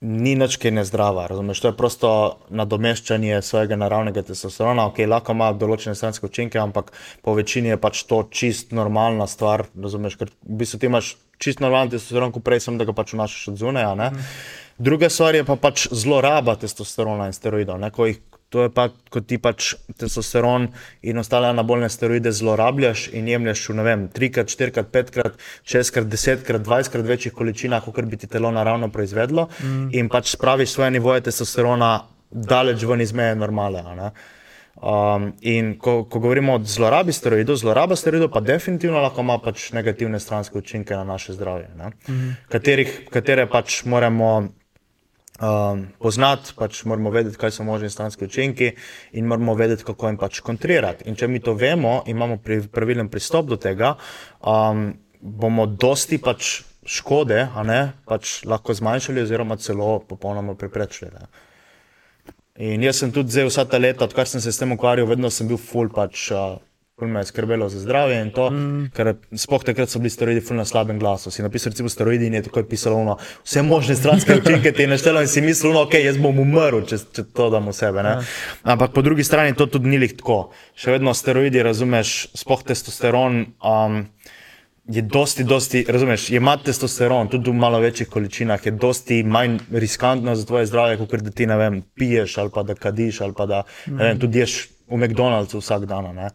ni nič, ki je nezdrava. Razumeš? To je prosto nadomeščanje svojega naravnega testosterona. Okay, lahko ima določene stranske učinke, ampak po večini je pač to čist normalna stvar. Razumeš? Ker v bistvu ti imaš čist normalen testosteron, kot prej, samo da ga pač vnašaš od zunaj. ne. Druga stvar je pa pač zloraba testosterona in steroidov. Ne, ko jih, to je pa, ko ti pač testosteron in ostale anabolne steroide zlorabljaš in jemlješ v ne vem, trikrat, štirikrat, petkrat, šestkrat, desetkrat, dvajsetkrat večjih količinah, kot bi ti telo naravno proizvedlo, mm. in pač spraviš svoje nivoje testosterona daleč ven iz meje normale. ne. Um, in ko, ko govorimo o zlorabi steroidov, zloraba steroidov pa definitivno lahko ima pač negativne stranske učinke na naše zdravje, mm -hmm. katerih, katere pač moramo um, poznati, pač moramo vedeti, kaj so možni stranski učinki in moramo vedeti, kako jim pač kontrirati. In če mi to vemo, imamo pri, pravilen pristop do tega, um, bomo dosti pač škode ne, pač lahko zmanjšali, oziroma celo popolnoma preprečili. Ne. In jaz sem tudi zdaj vsa ta leta, odkar sem se s tem ukvarjal, vedno sem bil full pač. Uh, Ful me je skrbelo za zdravje in to, mm. ker spoh takrat so bili steroidi ful na slabem glasu. Si napisal, recimo, steroidi in je takoj pisalo, ono, vse možne stranske učinke ti je naštelo in si mislil, no, ok, jaz bom umrl, če, če to dam v sebe. Ne? Ampak po drugi strani to tudi ni lih tako. Še vedno steroidi, razumeš, spoh testosteron. Um, Je dosti, dosti, razumeš, je mat testosteron, tudi v malo večjih količinah, je dosti manj riskantno za tvoje zdravje, kot da ti, ne vem, piješ ali pa da kadiš ali pa da, ne vem, tudi ješ v McDonald'su vsak dan. Ne.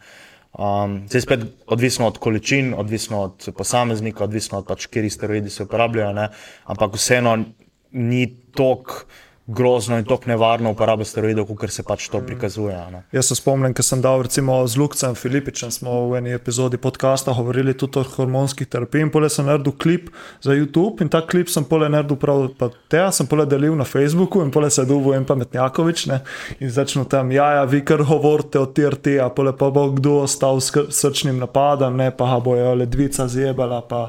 Um, zdaj spet odvisno od količin, odvisno od posameznika, odvisno od pač, kateri steroidi se uporabljajo, ne. ampak vseeno ni tako grozno in tako nevarno uporaba steroidov, kot se pač to prikazuje. Ne. Jaz se spomnim, ker sem dal recimo z Lukcem Filipičem, smo v eni epizodi podcasta govorili tudi o hormonskih terapijah. Pole sem naredil klip za YouTube in ta klip sem pole naredil prav pa tega, sem pole delil na Facebooku in pole se duvo en pametnjakovič ne, in začnu tam, ja, ja, vi kar govorite o TRT, a pole pa bo kdo ostal s srčnim napadom, ne pa ga bojo ledvica zjebala, pa,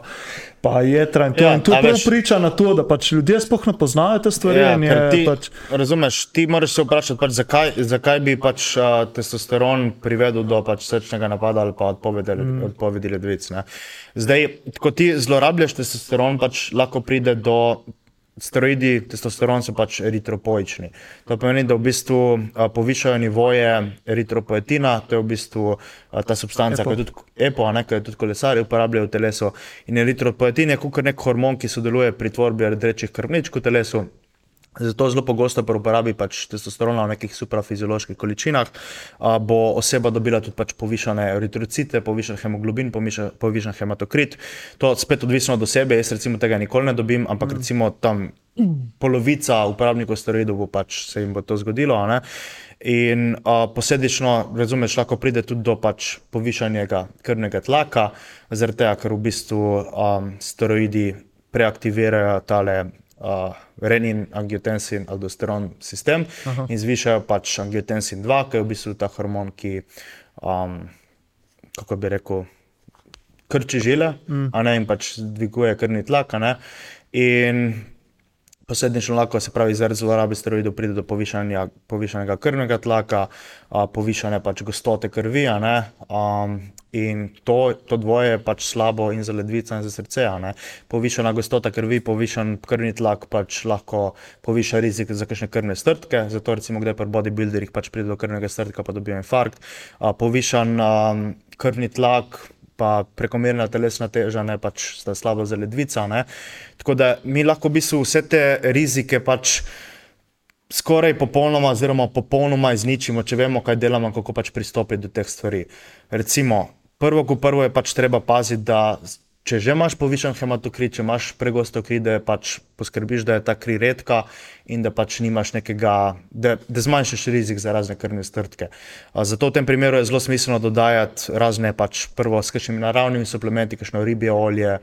pa jetra in to. Ja, in prav veš- priča na to, da pač ljudje sploh ne poznajo te stvari. Ja, je ti, pač, razumeš, ti moraš se vprašati, pač, zakaj, zakaj bi pač, uh, testosteron privedel do pač, srčnega napada ali pa odpovedi, mm. odpovedi ledvic. Ne. Zdaj, ko ti zlorabljaš testosteron, pač lahko pride do. Steroidi, testosteron so pač eritropoični. To pomeni, da v bistvu a, povišajo nivoje eritropoetina, to je v bistvu a, ta substanca, ki je tudi EPO, ne, ki jo tudi kolesarji uporabljajo v telesu. In eritropoetin je kot nek hormon, ki sodeluje pri tvorbi rdečih krvničk v telesu. Zato zelo pogosto pri uporabi pač testosterona v nekih suprafizioloških količinah a, bo oseba dobila tudi pač povišane eritrocite, povišan hemoglobin, povišan, povišan hematokrit. To spet odvisno od osebe, jaz recimo tega nikoli ne dobim, ampak recimo tam polovica uporabnikov steroidov bo pač se jim bo to zgodilo. a ne. In a, posledično, razumeš, lahko pride tudi do pač povišanega krvnega tlaka, zaradi tega, ker v bistvu um, steroidi preaktivirajo tale uh, renin, angiotensin, aldosteron sistem Aha. in zvišajo pač angiotensin 2, ki je v bistvu ta hormon, ki, um, kako bi rekel, krči žile mm. a ne, in pač dviguje krvni tlak. In Posledično lahko se pravi zaradi zlorabe steroidov pride do povišanja, krvnega tlaka, a, povišane pač gostote krvi. a Um, in to, to dvoje je pač slabo in za ledvico, in za srce. a. Povišana gostota krvi, povišan krvni tlak pač lahko poviša rizik za kakšne krvne strdke. Zato recimo, kdaj pri bodybuilderjih pač pride do krvnega strdka, pa dobijo infarkt. A, povišan um, krvni tlak, pa prekomerna telesna teža, ne pač sta slabo za ledvico. ne. Tako da mi lahko v bistvu vse te rizike pač skoraj popolnoma, oziroma popolnoma izničimo, če vemo, kaj delamo, kako pač pristopiti do teh stvari. Recimo, prvo, kot prvo je pač treba paziti, da če že imaš povišen hematokrit, če imaš pregosto kri, da pač poskrbiš, da je ta kri redka in da pač nimaš nekega, da, da zmanjšaš rizik za razne krvne strdke. Zato v tem primeru je zelo smiselno dodajati razne pač prvo s kakšnimi naravnimi suplementi, kakšno ribje olje,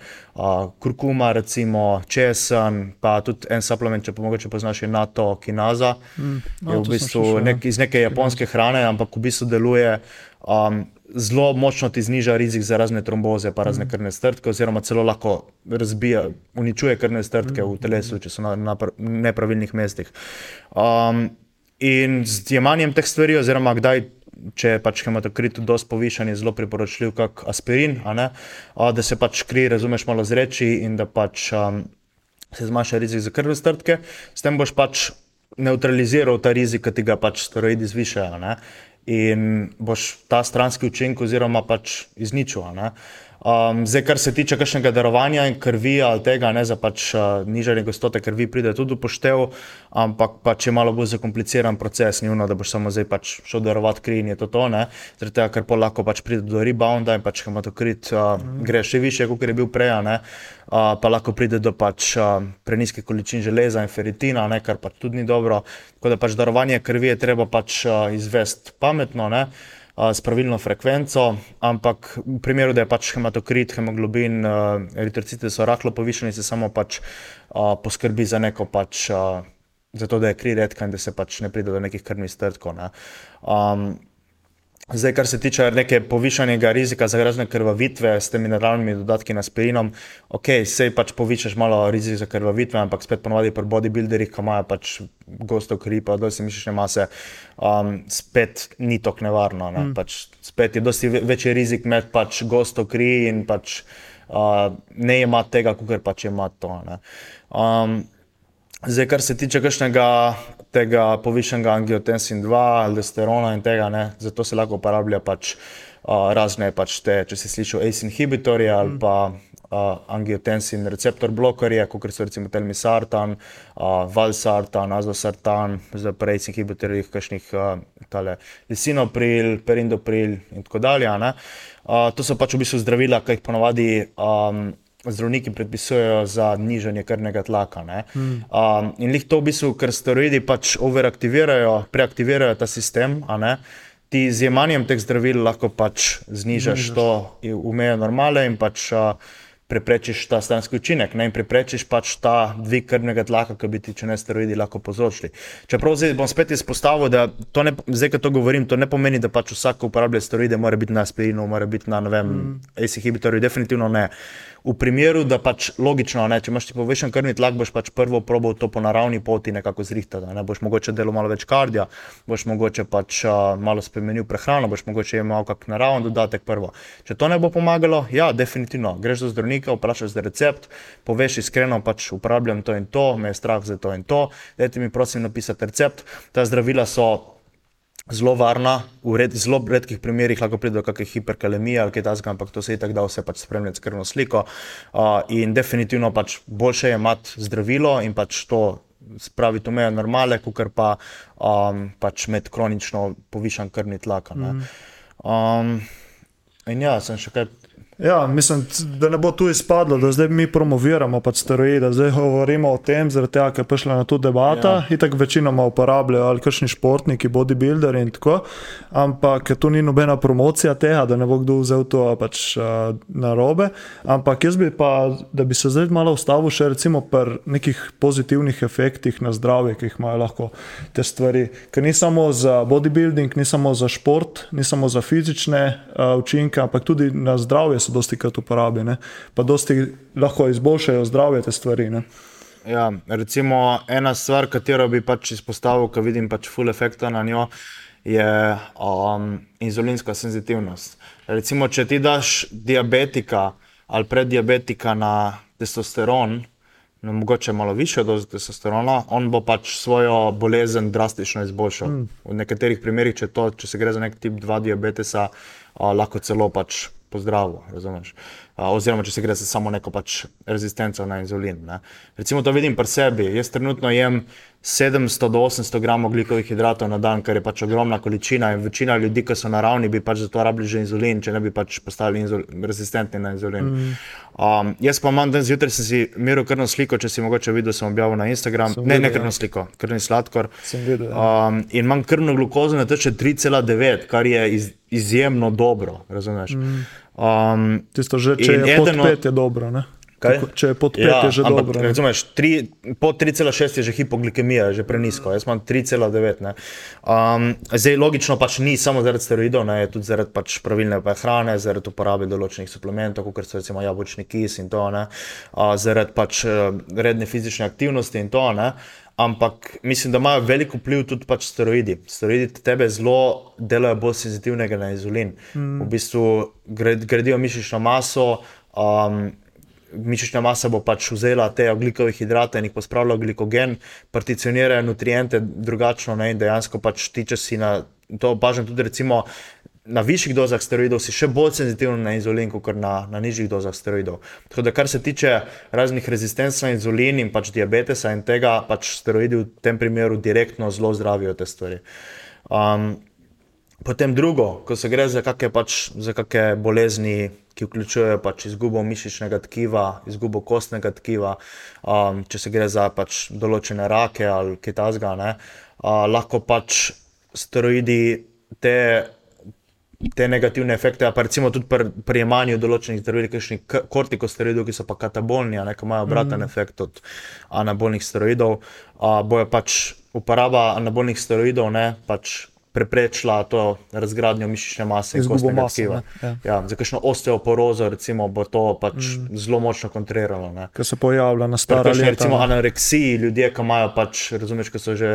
kurkuma, recimo česen, pa tudi en suplement, če pa mogoče poznaš, je NATO kinaza. Mm, no, je v bistvu slišal, ja. nek, iz neke japonske hrane, ampak v bistvu deluje. Um, Zelo močno ti zniža rizik za razne tromboze, pa razne krvne strdke, oziroma celo lahko razbija, uničuje krvne strdke v telesu, če so na, na pr- nepravilnih mestih. Um, in z jemanjem teh stvari, oziroma kdaj, če je pač hematokrit dosti povišan, je zelo priporočljiv, kot aspirin, a ne, a, da se pač kri, razumeš, malo zreči in da pač um, se zmanjša rizik za krvne strdke, s tem boš pač neutraliziral ta rizik, ki ti ga pač steroidi zvišajo. Ne? In boš ta stranski učinek, oziroma pač izničil. ne. Um, zdaj, kar se tiče kakšnega darovanja in krvi ali tega, ne za pač uh, nižanje gostote krvi, pride tudi upoštev, ampak pač je malo bolj zakompliciran proces, ni ono, da boš samo zdaj pač šel darovati kri in je to to. ne. Zaradi tega, ker pol lahko pač pride do rebounda in pač hematokrit uh, mm. gre še više, kot je bil prej. ne. Uh, pa lahko pride do pač uh, prenizke količin železa in feritina, ne, kar pač tudi ni dobro. Tako da pač darovanje krvi je treba pač uh, izvesti pametno. Ne. a, S pravilno frekvenco, ampak v primeru, da je pač hematokrit, hemoglobin, eritrociti so rahlo povišeni, se samo pač uh, poskrbi za neko pač, uh, za to, da je kri redka in da se pač ne pride do nekih krvnih strdkov. Ne. Um, Zdaj, kar se tiče neke povišanega rizika za razne krvavitve s temi naravnimi dodatki na aspirinom, ok, sej pač povišaš malo rizik za krvavitve, ampak spet ponovadi pri bodybuilderjih, ki imajo pač gosto kri, pa dosti mišične mase, um, spet ni tako nevarno. Ne? Mm. Pač spet je dosti ve- večji rizik med pač gosto kri in pač uh, ne ima tega, kot pač ima to. ne. Um, Zdaj, kar se tiče kakšnega tega povišenega angiotensin 2, aldosterona in tega, ne, zato se lahko uporablja pač uh, razne, pač te, če si slišal, ACE inhibitorje ali pa uh, angiotensin receptor blokerje, kot so recimo telmisartan, uh, valsartan, azosartan, zdaj pri ACE inhibitorjih, kakšnih uh, tale lisinopril, perindopril in tako dalje. ne. Uh, to so pač v bistvu zdravila, ki jih ponovadi um, zdravniki predpisujejo za nižanje krvnega tlaka. Mm. Um, in lih to v bistvu, ker steroidi pač overaktivirajo, preaktivirajo ta sistem. ne, Ti z jemanjem teh zdravil lahko pač znižaš to v mejo normale in pač uh, preprečiš ta stranski učinek ne, in preprečiš pač ta dvig krvnega tlaka, ki bi ti, če ne steroidi, lahko povzročili. Čeprav zdaj bom spet izpostavil, da to ne, zdaj, ko to govorim, to ne pomeni, da pač vsak, ki uporablja steroide, mora biti na aspirinu, mora biti na, ne vem, mm. ACE inhibitorju, definitivno ne. V primeru, da pač logično, ne, če imaš ti povečan krvni tlak, boš pač prvo probal to po naravni poti nekako zrihtati. Ne, boš mogoče delal malo več kardija, boš mogoče pač uh, malo spremenil prehrano, boš mogoče imel kak naraven dodatek prvo. Če to ne bo pomagalo, ja, definitivno, greš do zdravnika, vprašaš za recept, poveš iskreno, pač uporabljam to in to, me je strah za to in to, dajte mi prosim napisati recept. Ta zdravila so zelo varna, v red, zelo redkih primerih lahko pride do kakšne hiperkalemije ali kaj takega, ampak to se je tako da vse pač spremljati s krvno sliko. Uh, in definitivno pač boljše je imeti zdravilo in pač to spraviti v mejo normale, kot pa um, pač imeti kronično povišan krvni tlak. ne. Um, in ja, sem še kaj. Ja, mislim, da ne bo tu izpadlo, da zdaj mi promoviramo pač steroide, zdaj govorimo o tem, zaradi tega, ker je prišla na to debata. Ja. Itak večinoma uporabljajo ali kakšni športniki, bodybuilderji in tako, ampak tu ni nobena promocija tega, da ne bo kdo vzel to pač uh, na robe. Ampak jaz bi pa, da bi se zdaj malo ustavil še recimo pri nekih pozitivnih efektih na zdravje, ki jih imajo lahko te stvari. Ker ni samo za bodybuilding, ni samo za šport, ni samo za fizične uh, učinke, ampak tudi na zdravje se dosti krat uporabi, ne? pa dosti lahko izboljšajo zdravje te stvari. Ne? Ja, recimo ena stvar, katero bi pač izpostavil, ko vidim pač full efekta na njo, je um, inzulinska senzitivnost. Recimo, če ti daš diabetika ali preddiabetika na testosteron, no, mogoče malo više dozo testosterona, on bo pač svojo bolezen drastično izboljšal. Mm. V nekaterih primerih, če, to, če se gre za nek tip 2 diabetesa, a, lahko celo pač pozdravo, razumeš. Oziroma, če se gre za samo neko pač rezistenco na inzulin. Ne. Recimo to vidim pri sebi. Jaz trenutno jem 700 do 800 gramov glikovih hidratov na dan, kar je pač ogromna količina in večina ljudi, ki so naravni, bi pač za to rabili že inzulin, če ne bi pač postali rezistentni na inzulin. Mm. Um, jaz pa imam danes zjutraj, sem si meril krvno sliko, če si mogoče videl, sem objavil na Instagram, Sem ne, videl, ne krvno ja. sliko, krvni sladkor. Videl, ja. Um, in imam krvno glukozo na teče 3,9, kar je iz, izjemno dobro, razumeš. Mm. Um, Tisto že, če je pod eden od- 5, je dobro. Ne? Kaj? Tako, če je pod 5, ja, je že ampak, dobro. ne. Razumeš, tri, pod 3,6 je že hipoglikemija, je že prenisko, jaz imam 3,9. ne. Um, zdaj, logično pač ni samo zaradi steroidov, ne, tudi zaradi pač pravilne prehrane, zaradi uporabe določenih suplementov, kot so recimo jabolčni kis in to, ne, uh, zaradi pač uh, redne fizične aktivnosti in to. Ne. Ampak mislim, da imajo veliko vpliv tudi pač steroidi. Steroidi tebe zelo delajo bolj senzitivnega na inzulin. Mm. V bistvu gradijo mišično maso, um, mišična masa bo pač vzela te oglikove hidrate in jih pospravila v glikogen, particionirajo nutriente drugačno ne, dejansko pač ti, če si na to opažam tudi recimo. Na višjih dozah steroidov si še bolj senzitiven na inzulin, kot na, na nižjih dozah steroidov. Tako da, kar se tiče raznih rezistenc na inzulin in pač diabetesa in tega, pač steroidi v tem primeru direktno zelo zdravijo te stvari. Um, Potem drugo, ko se gre za kakšne pač, za bolezni, ki vključujejo pač izgubo mišičnega tkiva, izgubo kostnega tkiva, um, če se gre za pač določene rake ali kaj tasga, uh, lahko pač steroidi te, te negativne efekte, pa recimo tudi pri pri jemanju določenih zdravil, kakšnih kortikosteroidov, ki so pa katabolni, a ne, ki imajo obraten mm. efekt od anabolnih steroidov, bojo pač uporaba anabolnih steroidov, ne, pač preprečila to razgradnjo mišične mase in kostnega mase, tkiva. ja. Ja, za kakšno osteoporozo recimo, bo to pač mm. zelo močno kontriralo. Ki se pojavlja na kakšni, leta. recimo anoreksiji, ljudje, ki imajo pač, razumeš, ki so že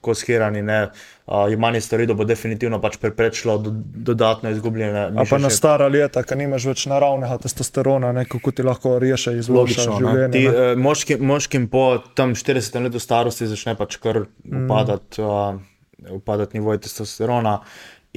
tako shirani, ne, uh, imanje steroidov bo definitivno pač preprečilo do, dodatno izgubljene A pa na mišične stara leta, ki nimaš več naravnega testosterona, ne, kako ti lahko reše Logično, ne. življenje. Ti, ne. eh, moški, moškim po tam 40 letu starosti začne pač kar Mm. upadati, uh, upadati nivoj testosterona.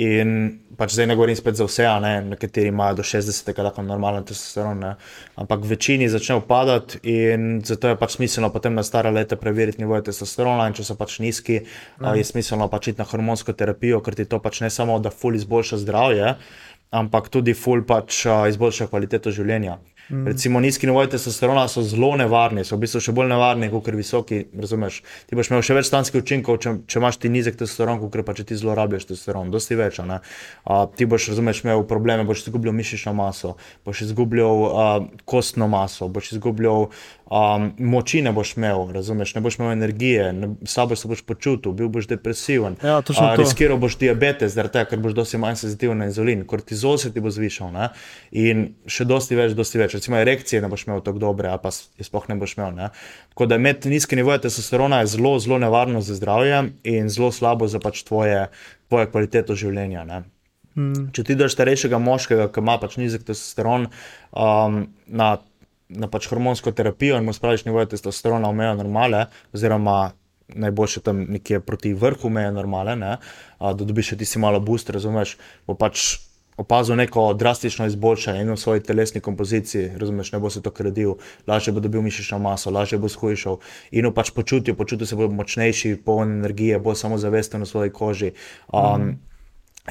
In pač zdaj ne govorim spet za vse, ne, nekateri imajo do 60, tako normalen testosteron, ne. ampak večini začne upadati in zato je pač smiselno potem na stara leta preveriti nivoje testosterona in če so pač nizki, mm. je smiselno pač iti na hormonsko terapijo, ker ti to pač ne samo, da ful izboljša zdravje, ampak tudi ful pač izboljša kvaliteto življenja. Mm. Recimo nizki nivoji testosterona so zelo nevarni, so v bistvu še bolj nevarni kot visoki. Razumeš? Ti boš imel še več stanskih učinkov, če, če imaš ti nizek testosteron, kot pa če ti zlorabljaš testosteron, dosti več. A, ti boš, razumeš, imel probleme, boš izgubljal mišično maso, boš izgubljal a, kostno maso, boš izgubljal um, moči, ne boš imel, razumeš, ne boš imel energije, ne, slabo se boš počutil, bil boš depresiven. Ja, A, to. riskiral boš diabetes, zaradi tega, ker boš dosti manj senzitiven na inzulin, kortizol se ti bo zvišal ne? in še dosti več, dosti več. Recimo erekcije ne boš imel tako dobre, ali pa je sploh ne boš imel. Ne? Tako da imeti nizke nivoje testosterona je zelo, zelo nevarno za zdravje in zelo slabo za pač tvoje, tvoje kvaliteto življenja. Ne? Mm. Če ti daš starejšega moškega, ki ima pač nizek testosteron, um, na, na pač hormonsko terapijo in mu spraviš nivoje testosterona v mejo normale, oziroma najboljše tam nekje proti vrhu meje normale, ne, a, da dobiš še ti si malo boost, razumeš, bo pač opazil neko drastično izboljšanje in v svoji telesni kompoziciji, razumeš, ne bo se to kredil, lažje bo dobil mišično maso, lažje bo shujšal in pač počutil, počutil se bo močnejši, poln energije, bolj samozavesten v svoji koži. Um, mm.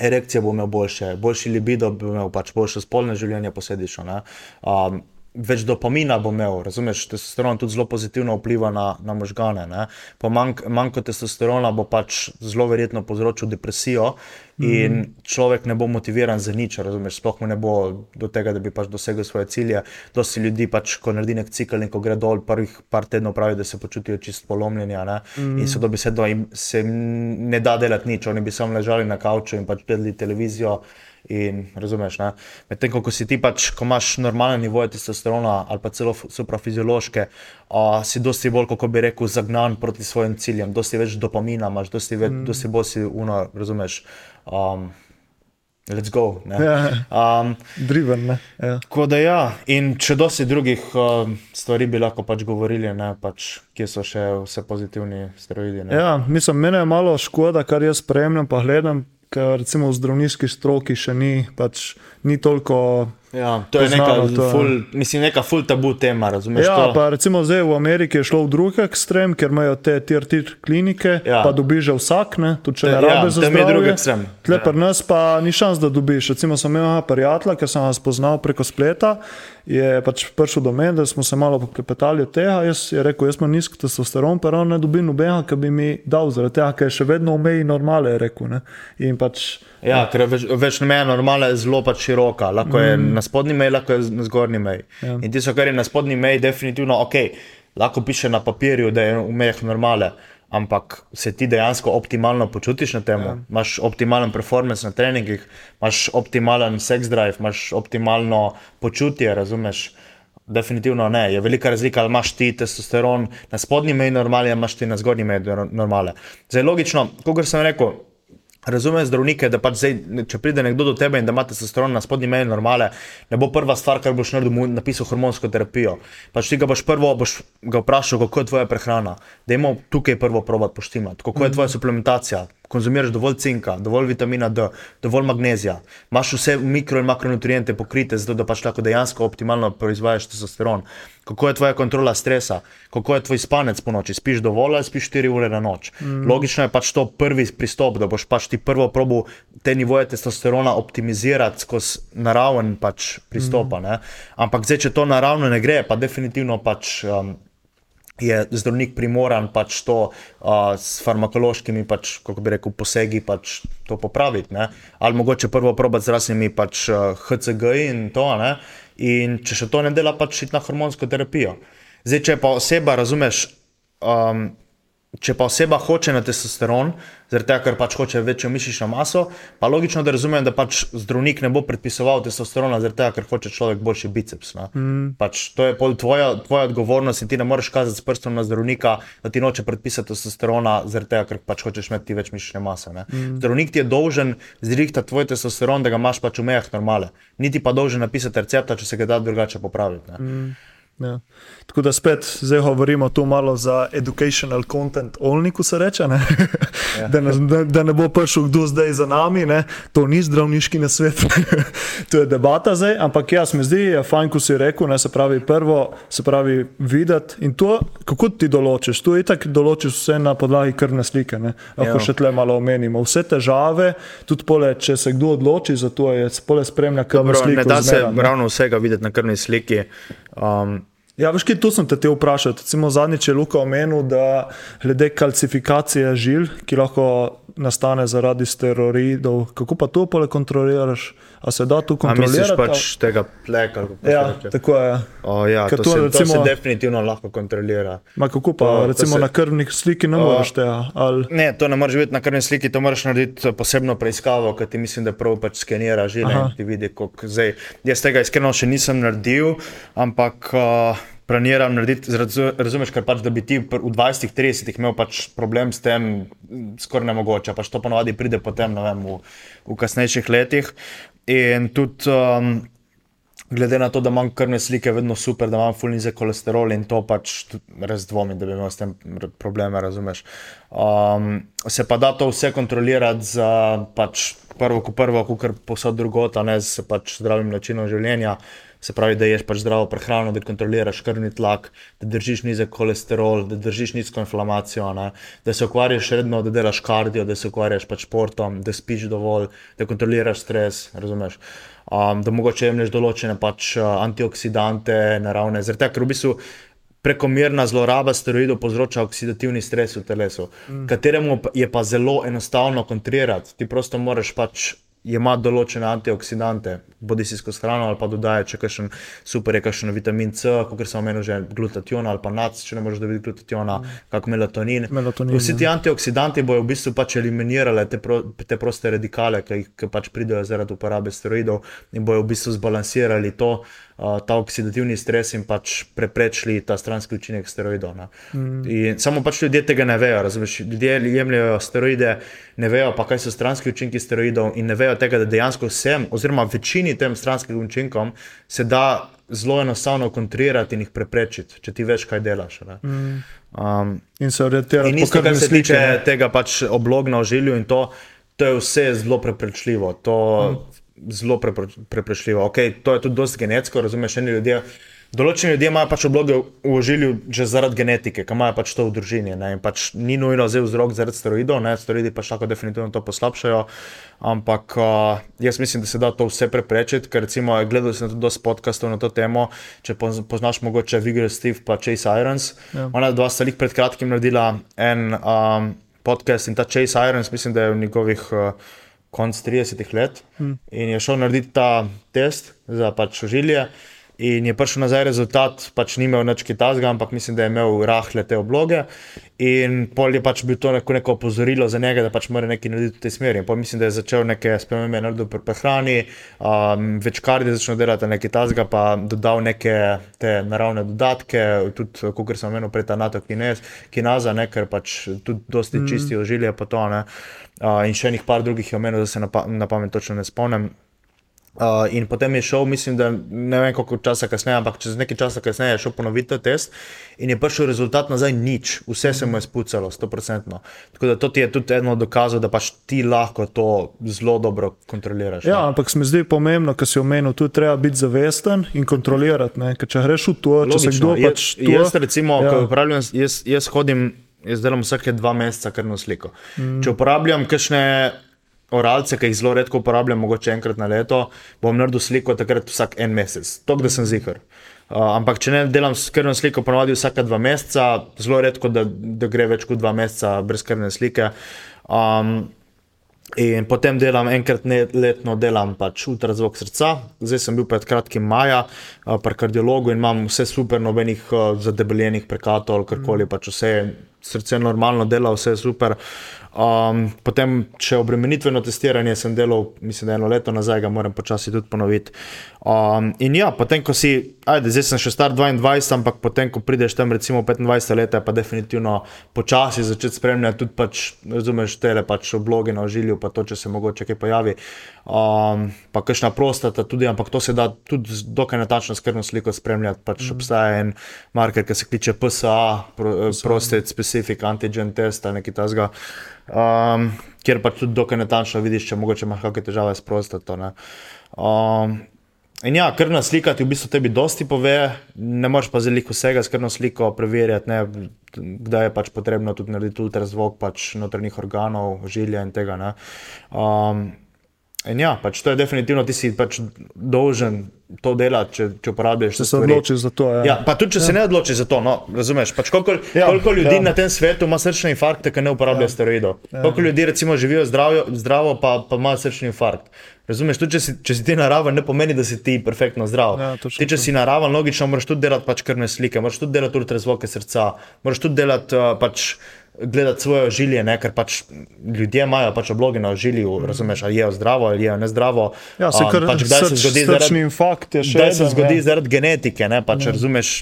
Erekcija bo imel boljše, boljši libido bo imel, pač boljše spolne življenje posledično. ne. Um, več dopamina bo imel, razumeš, testosteron tudi zelo pozitivno vpliva na, na možgane. ne. Po manjko testosterona bo pač zelo verjetno povzročil depresijo in mm. človek ne bo motiviran za nič, razumeš, sploh mu ne bo do tega, da bi pač dosegel svoje cilje. Dosti ljudi pač, ko naredi nek cikl in ko gre dol, prvih par tednov pravi, da se počutijo čist polomljeni mm. in so dobesedno jim se ne da delati nič, oni bi samo ležali na kavču in pač gledali televizijo In razumeš, medtem ko, si ti pač, ko imaš normalne nivoje testosterona ali pa celo suprafiziološke, uh, si dosti bolj, kako bi rekel, zagnan proti svojim ciljem, dosti več dopamina imaš, dosti, več, mm. dosti bolj si uno, razumeš. Um, let's go. ne. Ja. Um, Driven, ne. Ja. Tako da ja, in če dosti drugih uh, stvari bi lahko pač govorili, ne, pač, kje so še vse pozitivni steroidi. Ne. Ja, mislim, mene je malo škoda, kar jaz spremljam, pa gledam, ker recimo v zdravniški stroki še ni, pač, ni toliko. Ja, to je Poznano neka, to, ja. ful, mislim, neka ful tabu tema, razumeš? Ja, to? pa recimo zdaj v Ameriki je šlo v drugi ekstrem, ker imajo te tier-tier klinike, Ja. pa dobiš že vsak, ne, tudi če Te- ne ja, rabiš za tam je zdravje. ekstrem. Tle Ja. pri nas pa ni šans, da dobiš. Recimo sem imel prijatelja, ki sem ga spoznal preko spleta, je pač prišel do mene, da smo se malo poklepetali od tega. Jaz je rekel, jaz imam nizko testosteron, pa on ne dobi nobenega, ki bi mi dal, zaradi tega, ker je še vedno v meji normale, je rekel. Ne. In pač Ja, ker več, več meja normala je zelo pač široka. Lahko je mm. na spodnji meji, lahko je na zgornji meji. Ja. In tisto, kar je na spodnji meji, definitivno ok. Lahko piše na papirju, da je v mejah normale, ampak se ti dejansko optimalno počutiš na tem, ja. imaš optimalen performance na treningih, imaš optimalen sex drive, imaš optimalno počutje, razumeš? Definitivno ne. Je velika razlika, ali imaš ti testosteron na spodnji meji normale, ali imaš ti na zgornji meji normale. Zdaj, logično, kot sem rekel, Razumem zdravnike, da pač zdaj, če pride nekdo do tebe in da ima testosteron na spodnji meji normale, ne bo prva stvar, kar boš naredil, mu napisal hormonsko terapijo. Pač ti ga boš prvo boš ga vprašal, kako je tvoja prehrana. Dajmo tukaj prvo provat poštimati, kako je tvoja suplementacija. Konzumiraš dovolj cinka, dovolj vitamina D, dovolj magnezija, imaš vse mikro in makronutriente pokrite, zato da pač lahko dejansko optimalno proizvajaš testosteron. Kako je tvoja kontrola stresa, kako je tvoj spanec po noči, spiš dovolj ali spiš 4 ure na noč. Mm. Logično je pač to prvi pristop, da boš pač ti prvo probo te nivoje testosterona optimizirati skozi naraven pač pristopa. Mm. Ampak zdaj, če to naravno ne gre, pa definitivno pač. Um, Je zdravnik primoran pač to uh, s farmakološkimi, pač, kako bi rekel, posegi pač to popraviti. Ne? Ali mogoče prvo probati z raznimi pač, uh, HCG in to. Ne? In če še to ne dela, pač iti na hormonsko terapijo. Zdaj, če pa oseba, razumeš, um, če pa oseba hoče na testosteron, zaradi tega, ker pač hoče večjo mišično maso, pa logično, da razumem, da pač zdravnik ne bo predpisoval testosterona, zaradi tega, ker hoče človek boljši biceps. Mm. Pač to je tvoja, tvoja odgovornost in ti ne moreš kazati s prstom na zdravnika, da ti noče predpisati testosterona, zaradi tega, ker pač hočeš imeti ti več mišične mase. Mm. Zdravnik ti je dolžen zrihtati tvoj testosteron, da ga imaš pač v mejah normale. Niti pa dolžen napisati recepta, če se ga da drugače popraviti. Ne. Ja. Tako da spet zdaj govorimo tu malo za educational content, only, ko se reče, ne? Ja. da, ne, da, da ne bo prišel kdo zdaj za nami, ne? to ni zdravniški nasvet, to je debata zdaj, ampak jaz mi zdi, je fajn, ko si rekel, ne, se pravi prvo, se pravi videti in to, kako ti določiš, tu je tako določiš vse na podlagi krvne slike, ne? lahko Ja. še tle malo omenimo, vse težave, tudi pole, če se kdo odloči za to, je pole spremlja krvno Dobro, sliko. ne da se zmeraj, ne. ravno vsega videti na krvni sliki. Um, Ja, veš, kaj tu sem te hotel vprašati. Recimo zadnjič je Luka omenil, da glede kalcifikacije žil, ki lahko nastane zaradi steroidov, kako pa to pole kontroliraš? A se da tu a misliš kontrolirati? pač tega pleka? Ja, reče? tako je. O, ja, Ker to, to se, recimo- to se definitivno lahko kontrolira. Ma kako pa, To- to recimo se- na krvni sliki ne moreš tega? Ali... Ne, to ne moreš videti na krvni sliki, to moraš narediti posebno preiskavo, ker ti mislim, da prav pač skenira žile Aha. in ti vidi, kako zdaj. Jaz tega iskreno še nisem naredil, ampak uh, planiram narediti, razu- razumeš, ker pač, da bi ti v 20-30 imel pač problem s tem, skoraj nemogoče, pač to ponovadi pride potem, ne vem, v, v kasnejših letih. In tudi um, glede na to, da imam krvne slike, vedno super, da imam fulni za kolesterol in to pač res dvomim, da bi imel s tem probleme, razumeš. Um, se pa da to vse kontrolirati za pač prvo, ko prvo, kot posod drugot, a ne z pač zdravim načinom življenja. Se pravi, da ješ pač zdravo prehrano, da kontroliraš krvni tlak, da držiš nizek kolesterol, da držiš nizko inflamacijo, ne? da se ukvarjaš redno, da delaš kardio, da se ukvarjaš pač športom, da spiš dovolj, da kontroliraš stres, razumeš. Um, da mogoče jemliš določene pač uh, antioksidante, naravne, zaradi tega, ker v bistvu prekomerna zloraba steroidov povzroča oksidativni stres v telesu, mm. kateremu je pa zelo enostavno kontrirati. Ti prosto moraš pač ima določene antioksidante, bodi si skozi hrano ali pa dodaja, če kakšen super je kakšen vitamin C, kot sem omenil že glutationa ali pa nac, če ne moreš dobiti glutationa, mm. kak melatonin. Melatonin, Vsi ti ja. antioksidanti bojo v bistvu pač eliminirali te, pro, te proste radikale, ki, ki pač pridejo zaradi uporabe steroidov in bojo v bistvu zbalansirali to, uh, ta oksidativni stres in pač preprečili ta stranski učinek steroidov. ne. In Samo pač ljudje tega ne vejo. Razumeš? Ljudje jemljajo steroide, ne vejo pa, kaj so stranski učinki steroidov in ne vejo tega, da dejansko vsem, oziroma večini tem stranskim učinkom se da zelo enostavno kontrirati in jih preprečiti, če ti veš, kaj delaš. ne. Um, In se orientirati po isto, kar se tiče tega pač oblogna v žilju in to, to je vse zelo preprečljivo. To mm. Zelo prepre- preprečljivo. Okay, to je tudi dosti genetsko, razumeš, eni ljudje. Določeni ljudje imajo pač obloge v ožilju že zaradi genetike, ki imajo pač to v družini. Ne, in pač ni nujno zdaj vzrok zaradi steroidov, ne, steroidi pač tako definitivno to poslabšajo. Ampak uh, jaz mislim, da se da to vse preprečiti, ker recimo gledal sem tudi dosti podkastov na to temo. Če poz- poznaš mogoče Vigor Steve pa Chase Irons, ja. ona dva sta jih pred kratkim naredila en um, podcast in ta Chase Irons, mislim, da je v njegovih. Uh, Konc 30 let hmm. in je šel narediti ta test za pač ožilje, in je prišel nazaj rezultat, pač ni imel nič kitazga, ampak mislim, da je imel rahle te obloge. In pol je pač bil to neko, neko opozorilo za njega, da pač mora nekaj narediti v tej smeri. In pol mislim, da je začel neke spremembe narediti pri prehrani, um, več kar je začel delati nekaj tazga, pa dodal neke te naravne dodatke, tudi, kot sem omenil, prej ta NATO kinez, kinaza, ne, ker pač tudi dosti mm. čisti ožilje pa to. Ne. Uh, in še enih par drugih je omenil, da se na, pa, na pamet točno ne spomnim. Uh, in potem je šel, mislim, da ne vem koliko časa kasneje, ampak čez nekaj časa kasneje je šel ponoviti test in je prišel rezultat nazaj nič, vse se mu je spucalo, 100%. Tako da to ti je tudi eno dokazov, da pač ti lahko to zelo dobro kontroliraš. Ja, ne. ampak se mi zdi pomembno, kar si omenil, tu treba biti zavesten in kontrolirati. Ne? Ker če greš v to, če se kdo Jaz- pač to. Jaz, recimo, Ja. ja. ko uporabljam, jaz, jaz hodim, jaz delam vsake dva meseca krvno sliko. Mm. Če uporabljam kakšne oralce, ki jih zelo redko uporabljam, mogoče enkrat na leto, bom naredil sliko takrat vsak en mesec, to, da sem zihar. Uh, ampak, če ne delam s krvno sliko, ponovadi vsake dva meseca, zelo redko, da, da gre več kot dva meseca brez krvne slike. Um, In potem delam enkrat ne, letno, delam pač ultrazvok srca. Zdaj sem bil pred kratkim maja uh, pri kardiologu in imam vse super, nobenih uh, zadebeljenih prekatov ali karkoli, pač vse srce normalno dela, vse je super. Um, potem, če obremenitveno testiranje sem delal, mislim, da eno leto nazaj, ga moram počasi tudi ponoviti. Um, in ja, potem, ko si, ajde, zdaj sem še star 22, ampak potem, ko prideš tam recimo 25 let, pa definitivno počasi začeti spremljati tudi pač, razumeš, tele pač obloge na ožilju, pa to, če se mogoče kaj pojavi. Um, pa kakšna prostata tudi, ampak to se da tudi z dokaj natančno skrbno sliko spremljati. Pač mm. obstaja en marker, ki se kliče PSA, pro, Prostate Specific Antigen Test ali nekaj tasga. Um, kjer pač tudi dokaj natančno vidiš, če mogoče imaš kakšne težave s prostato. ne. Um, In ja, krvna slika ti v bistvu tebi dosti pove, ne moreš pa zelo vsega s krvno sliko preverjati, ne, kdaj je pač potrebno tudi narediti ultrazvok pač notranjih organov, žilja in tega. Ne. Um, in ja, pač to je definitivno, ti si pač dolžen to delati, če, če uporabljaš Če se stvari. odločiš za to. Ja. Ja, pa tudi, če ja. se ne odločiš za to, no, razumeš. Pač koliko, Ja, koliko ljudi ja. na tem svetu ima srčne infarkte, ki ne uporabljajo ja. steroidov? Ja. Koliko ljudi recimo živijo zdravo, zdravo pa, pa imajo srčni infarkt? Razumeš, tudi če si, če si ti naraven, ne pomeni, da si ti perfektno zdrav. Ja, točno ti, če si naraven, logično, moraš tudi delati pač krvne slike, moraš tudi delati ultrazvoke srca, moraš tudi delati uh, pač. Gledati svoje žilje, ne? ker pač ljudje imajo pač obloge na žilju, mm. razumeš, ali je zdravo ali je nezdravo. Ja, se Um, kar pač kdaj se srč, zgodi srčni zaradi, infarkt je še Kdaj se eden, zgodi ja. zaradi genetike, ne, pač, ja. razumeš.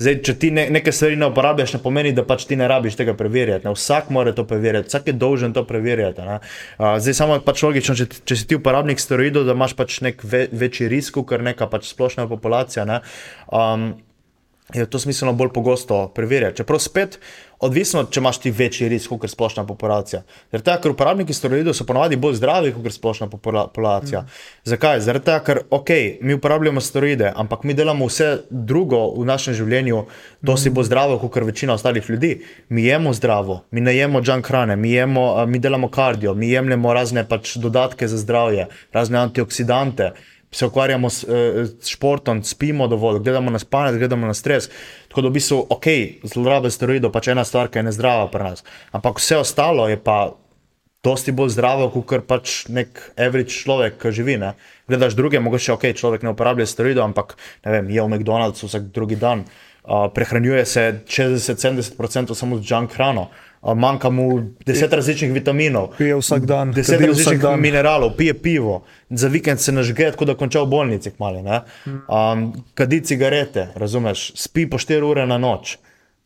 Zdaj, če ti ne, nekaj stvari ne uporabljaš, ne pomeni, da pač ti ne rabiš tega preverjati. Ne. Vsak mora to preverjati, vsak je dolžen to preverjati. Ne. Uh, zdaj, samo pač logično, če, če si ti uporabnik steroidov, da imaš pač nek ve, večji risk, ker neka pač splošna populacija. Ne. Um, je to smiselno bolj pogosto preverjati. Čeprav spet, odvisno, če imaš ti večji risk, kot splošna populacija. Zaradi tega, ker uporabniki steroidov so ponovadi bolj zdravi, kot splošna popula- populacija. Mm. Zakaj? Zaradi tega, ker ok, mi uporabljamo steroide, ampak mi delamo vse drugo v našem življenju, to si bo zdravo, kot večina ostalih ljudi. Mi jemo zdravo, mi ne jemo junk hrane, mi, jemo, a, mi delamo kardio, mi jemljemo razne pač dodatke za zdravje, razne antioksidante se ukvarjamo s, eh, s športom, spimo dovolj, gledamo na spanje, gledamo na stres. Tako da v bistvu, ok, zlorabe steroidov pač ena stvar, ki je nezdrava pri nas. Ampak vse ostalo je pa dosti bolj zdravo, kot pač nek average človek, ki živi. Ne? Gledaš druge, mogoče ok, človek ne uporablja steroidov, ampak ne vem, je v McDonald'su vsak drugi dan, uh, prehranjuje se 60-70% samo z junk hrano. Uh, manjka mu deset različnih vitaminov, Pije vsak dan, deset različnih dan. mineralov, pije pivo, za vikend se nažge, tako da konča v bolnici. Kmali, um, kadi cigarete, razumeš, spi po 4 ure na noč.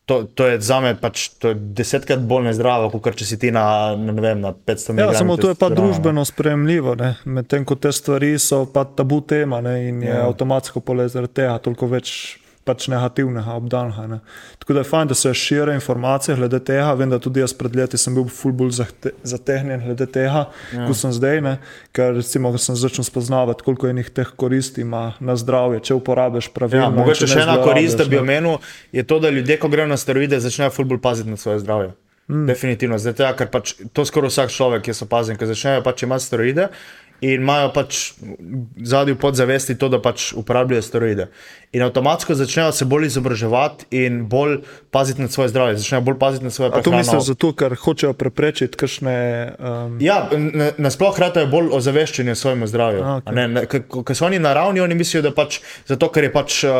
To, to je za me pač, desetkrat bolj nezdravo, kot če si ti na, na, ne vem, na 500 mg. Ja, samo to je pa družbeno sprejemljivo, ne. medtem ko te stvari so pa tabu tema ne, in je ja. avtomatsko pole zaradi tega toliko več pač negativnega obdanja. Ne. Tako da je fajn, da se širijo informacije glede tega. Vem, da tudi jaz pred leti sem bil ful bolj zahte- zategnjen glede tega, ja. kot sem zdaj. Ne. Ker recimo, sem začel spoznavati, koliko enih teh koristi ima na zdravje, če uporabiš pravilno. Ja, mogoče še ena korist, da bi omenil, je to, da ljudje, ko grejo na steroide, začnejo ful bolj paziti na svoje zdravje. Mm. Definitivno, zdaj tega, ker pač to skoraj vsak človek, jaz opazim, ker začnejo pač imati steroide in imajo pač zadnji podzavesti to, da pač uporabljajo steroide. In avtomatsko začnejo se bolj izobraževati in bolj paziti na svoje zdravje, začnejo bolj paziti na svoje A to prehrano. misliš zato, ker hočejo preprečiti kakšne. Um, Ja, na- nasploh ratajo bolj ozaveščeni o svojem zdravju. Ne, Ker so oni naravni, oni mislijo, da pač zato, ker je pač uh,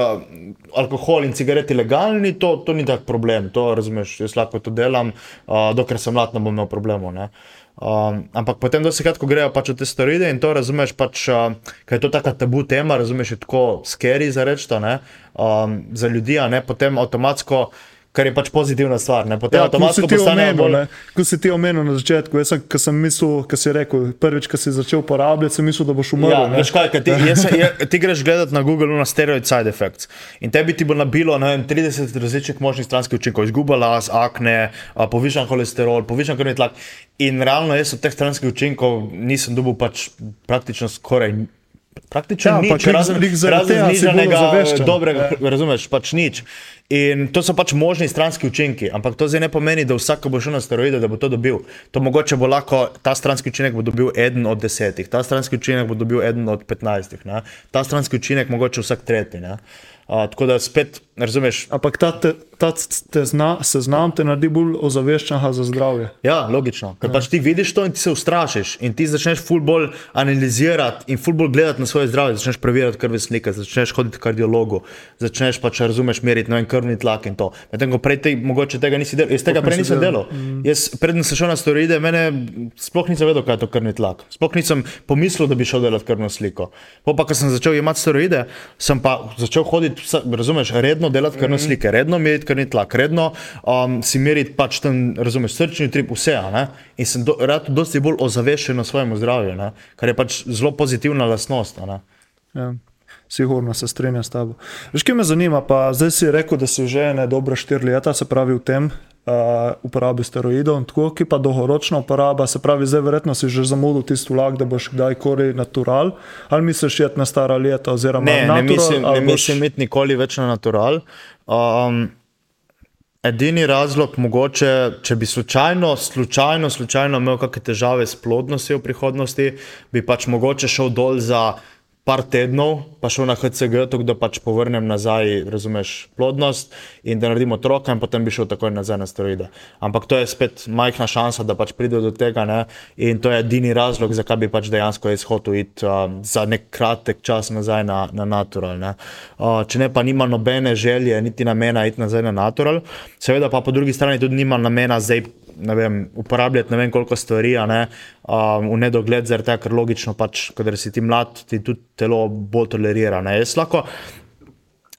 alkohol in cigareti legalni, to, to ni tak problem. To razumeš, jaz lahko to delam, uh, dokler sem mlad, ne bom imel problemov. ne. Um, ampak potem, da se kratko grejo pač v te steroide in to razumeš, pač, uh, ker je to taka tabu tema, razumeš, je tako scary za reči, um, za ljudi, a ne, potem avtomatsko, kar je pač pozitivna stvar, ne, potem Ja, ja, avtomatsko ti postanejo omenil, bolj. ne, kot si ti omenil na začetku, jaz sem, ko sem mislil, ko si rekel, prvič, ko si začel uporabljati, sem mislil, da boš umrl. Ja, ne. veš kaj, ti, jaz, je, ti greš gledati na Google na steroid side effects in tebi ti bo nabilo vem, 30 različnih možnih stranskih učinkov, izguba las, akne, povišan holesterol, povišan krvni tlak. In realno jaz od teh stranskih učinkov nisem dobil pač praktično skoraj. Praktično Ja, ja, nič, glih- razen, razen znižanega dobrega, razumeš, pač nič. In to so pač možni stranski učinki, ampak to zdaj ne pomeni, da vsak, ko bo šel na steroide, da bo to dobil. To mogoče bo lahko, ta stranski učinek bo dobil eden od desetih, ta stranski učinek bo dobil eden od petnajstih, ne. ta stranski učinek mogoče vsak tretji. Uh, tako da spet, razumeš, Ampak ta, ta te zna, seznam te naredi bolj ozaveščenega za zdravje. Ja, logično. Ker pač ti vidiš to in ti se ustrašiš in ti začneš ful bolj analizirati in ful bolj gledati na svoje zdravje, začneš preverjati krvne slike, začneš hoditi kardiologu, začneš pač razumeš meriti vem, krvni tlak in to. Medtem ko prej te, mogoče tega nisi delal, jaz tega Sploh prej nisem delal. delal. Mm. Jaz predtem sem šel na steroide, mene sploh nisem vedel, kaj je to krvni tlak. Sploh nisem pomislil, da bi šel delati krvno sliko. Po pa, ko sem začel jemati steroide, sem pa začel hoditi, razumeš, redno delati krvne slike, redno meriti krvni tlak, redno um, si meriti pač ten, razumeš, srčni trip, vse. Ne? In sem do, rad dosti bolj ozaveščen o svojem zdravju, ne? kar je pač zelo pozitivna lastnost. ne. Ja. Sigurno se strinjam s tabo. Veš, kaj me zanima, pa zdaj si rekel, da si že ne dobra štiri leta, se pravi v tem uh, uporabi steroidov, tako ki pa dolgoročna uporaba, se pravi, zdaj verjetno si že zamudil tisti vlak, da boš kdajkoli natural, ali misliš jet na stara leta, oziroma Ne, ne natural, mislim, ne boš- mislim imeti nikoli več na natural. Um, edini razlog, mogoče, če bi slučajno, slučajno, slučajno imel kakšne težave s plodnostjo v prihodnosti, bi pač mogoče šel dol za par tednov, pa šel na HCG, tako da pač povrnem nazaj, razumeš, plodnost in da naredim otroka, in potem bi šel takoj nazaj na steroide. Ampak to je spet majhna šansa, da pač pride do tega, ne? in to je edini razlog, zakaj bi pač dejansko jaz hotel iti um, za nek kratek čas nazaj na, na natural. Ne? Uh, če ne, pa nima nobene želje, niti namena iti nazaj na natural, seveda pa po drugi strani tudi nima namena zdaj. Vem, uporabljati ne vem koliko stvari, ne, um, v nedogled, zaradi tega, ker logično, pač, kadar si ti mlad, ti tudi telo bolj tolerira. Ne. Jaz lahko,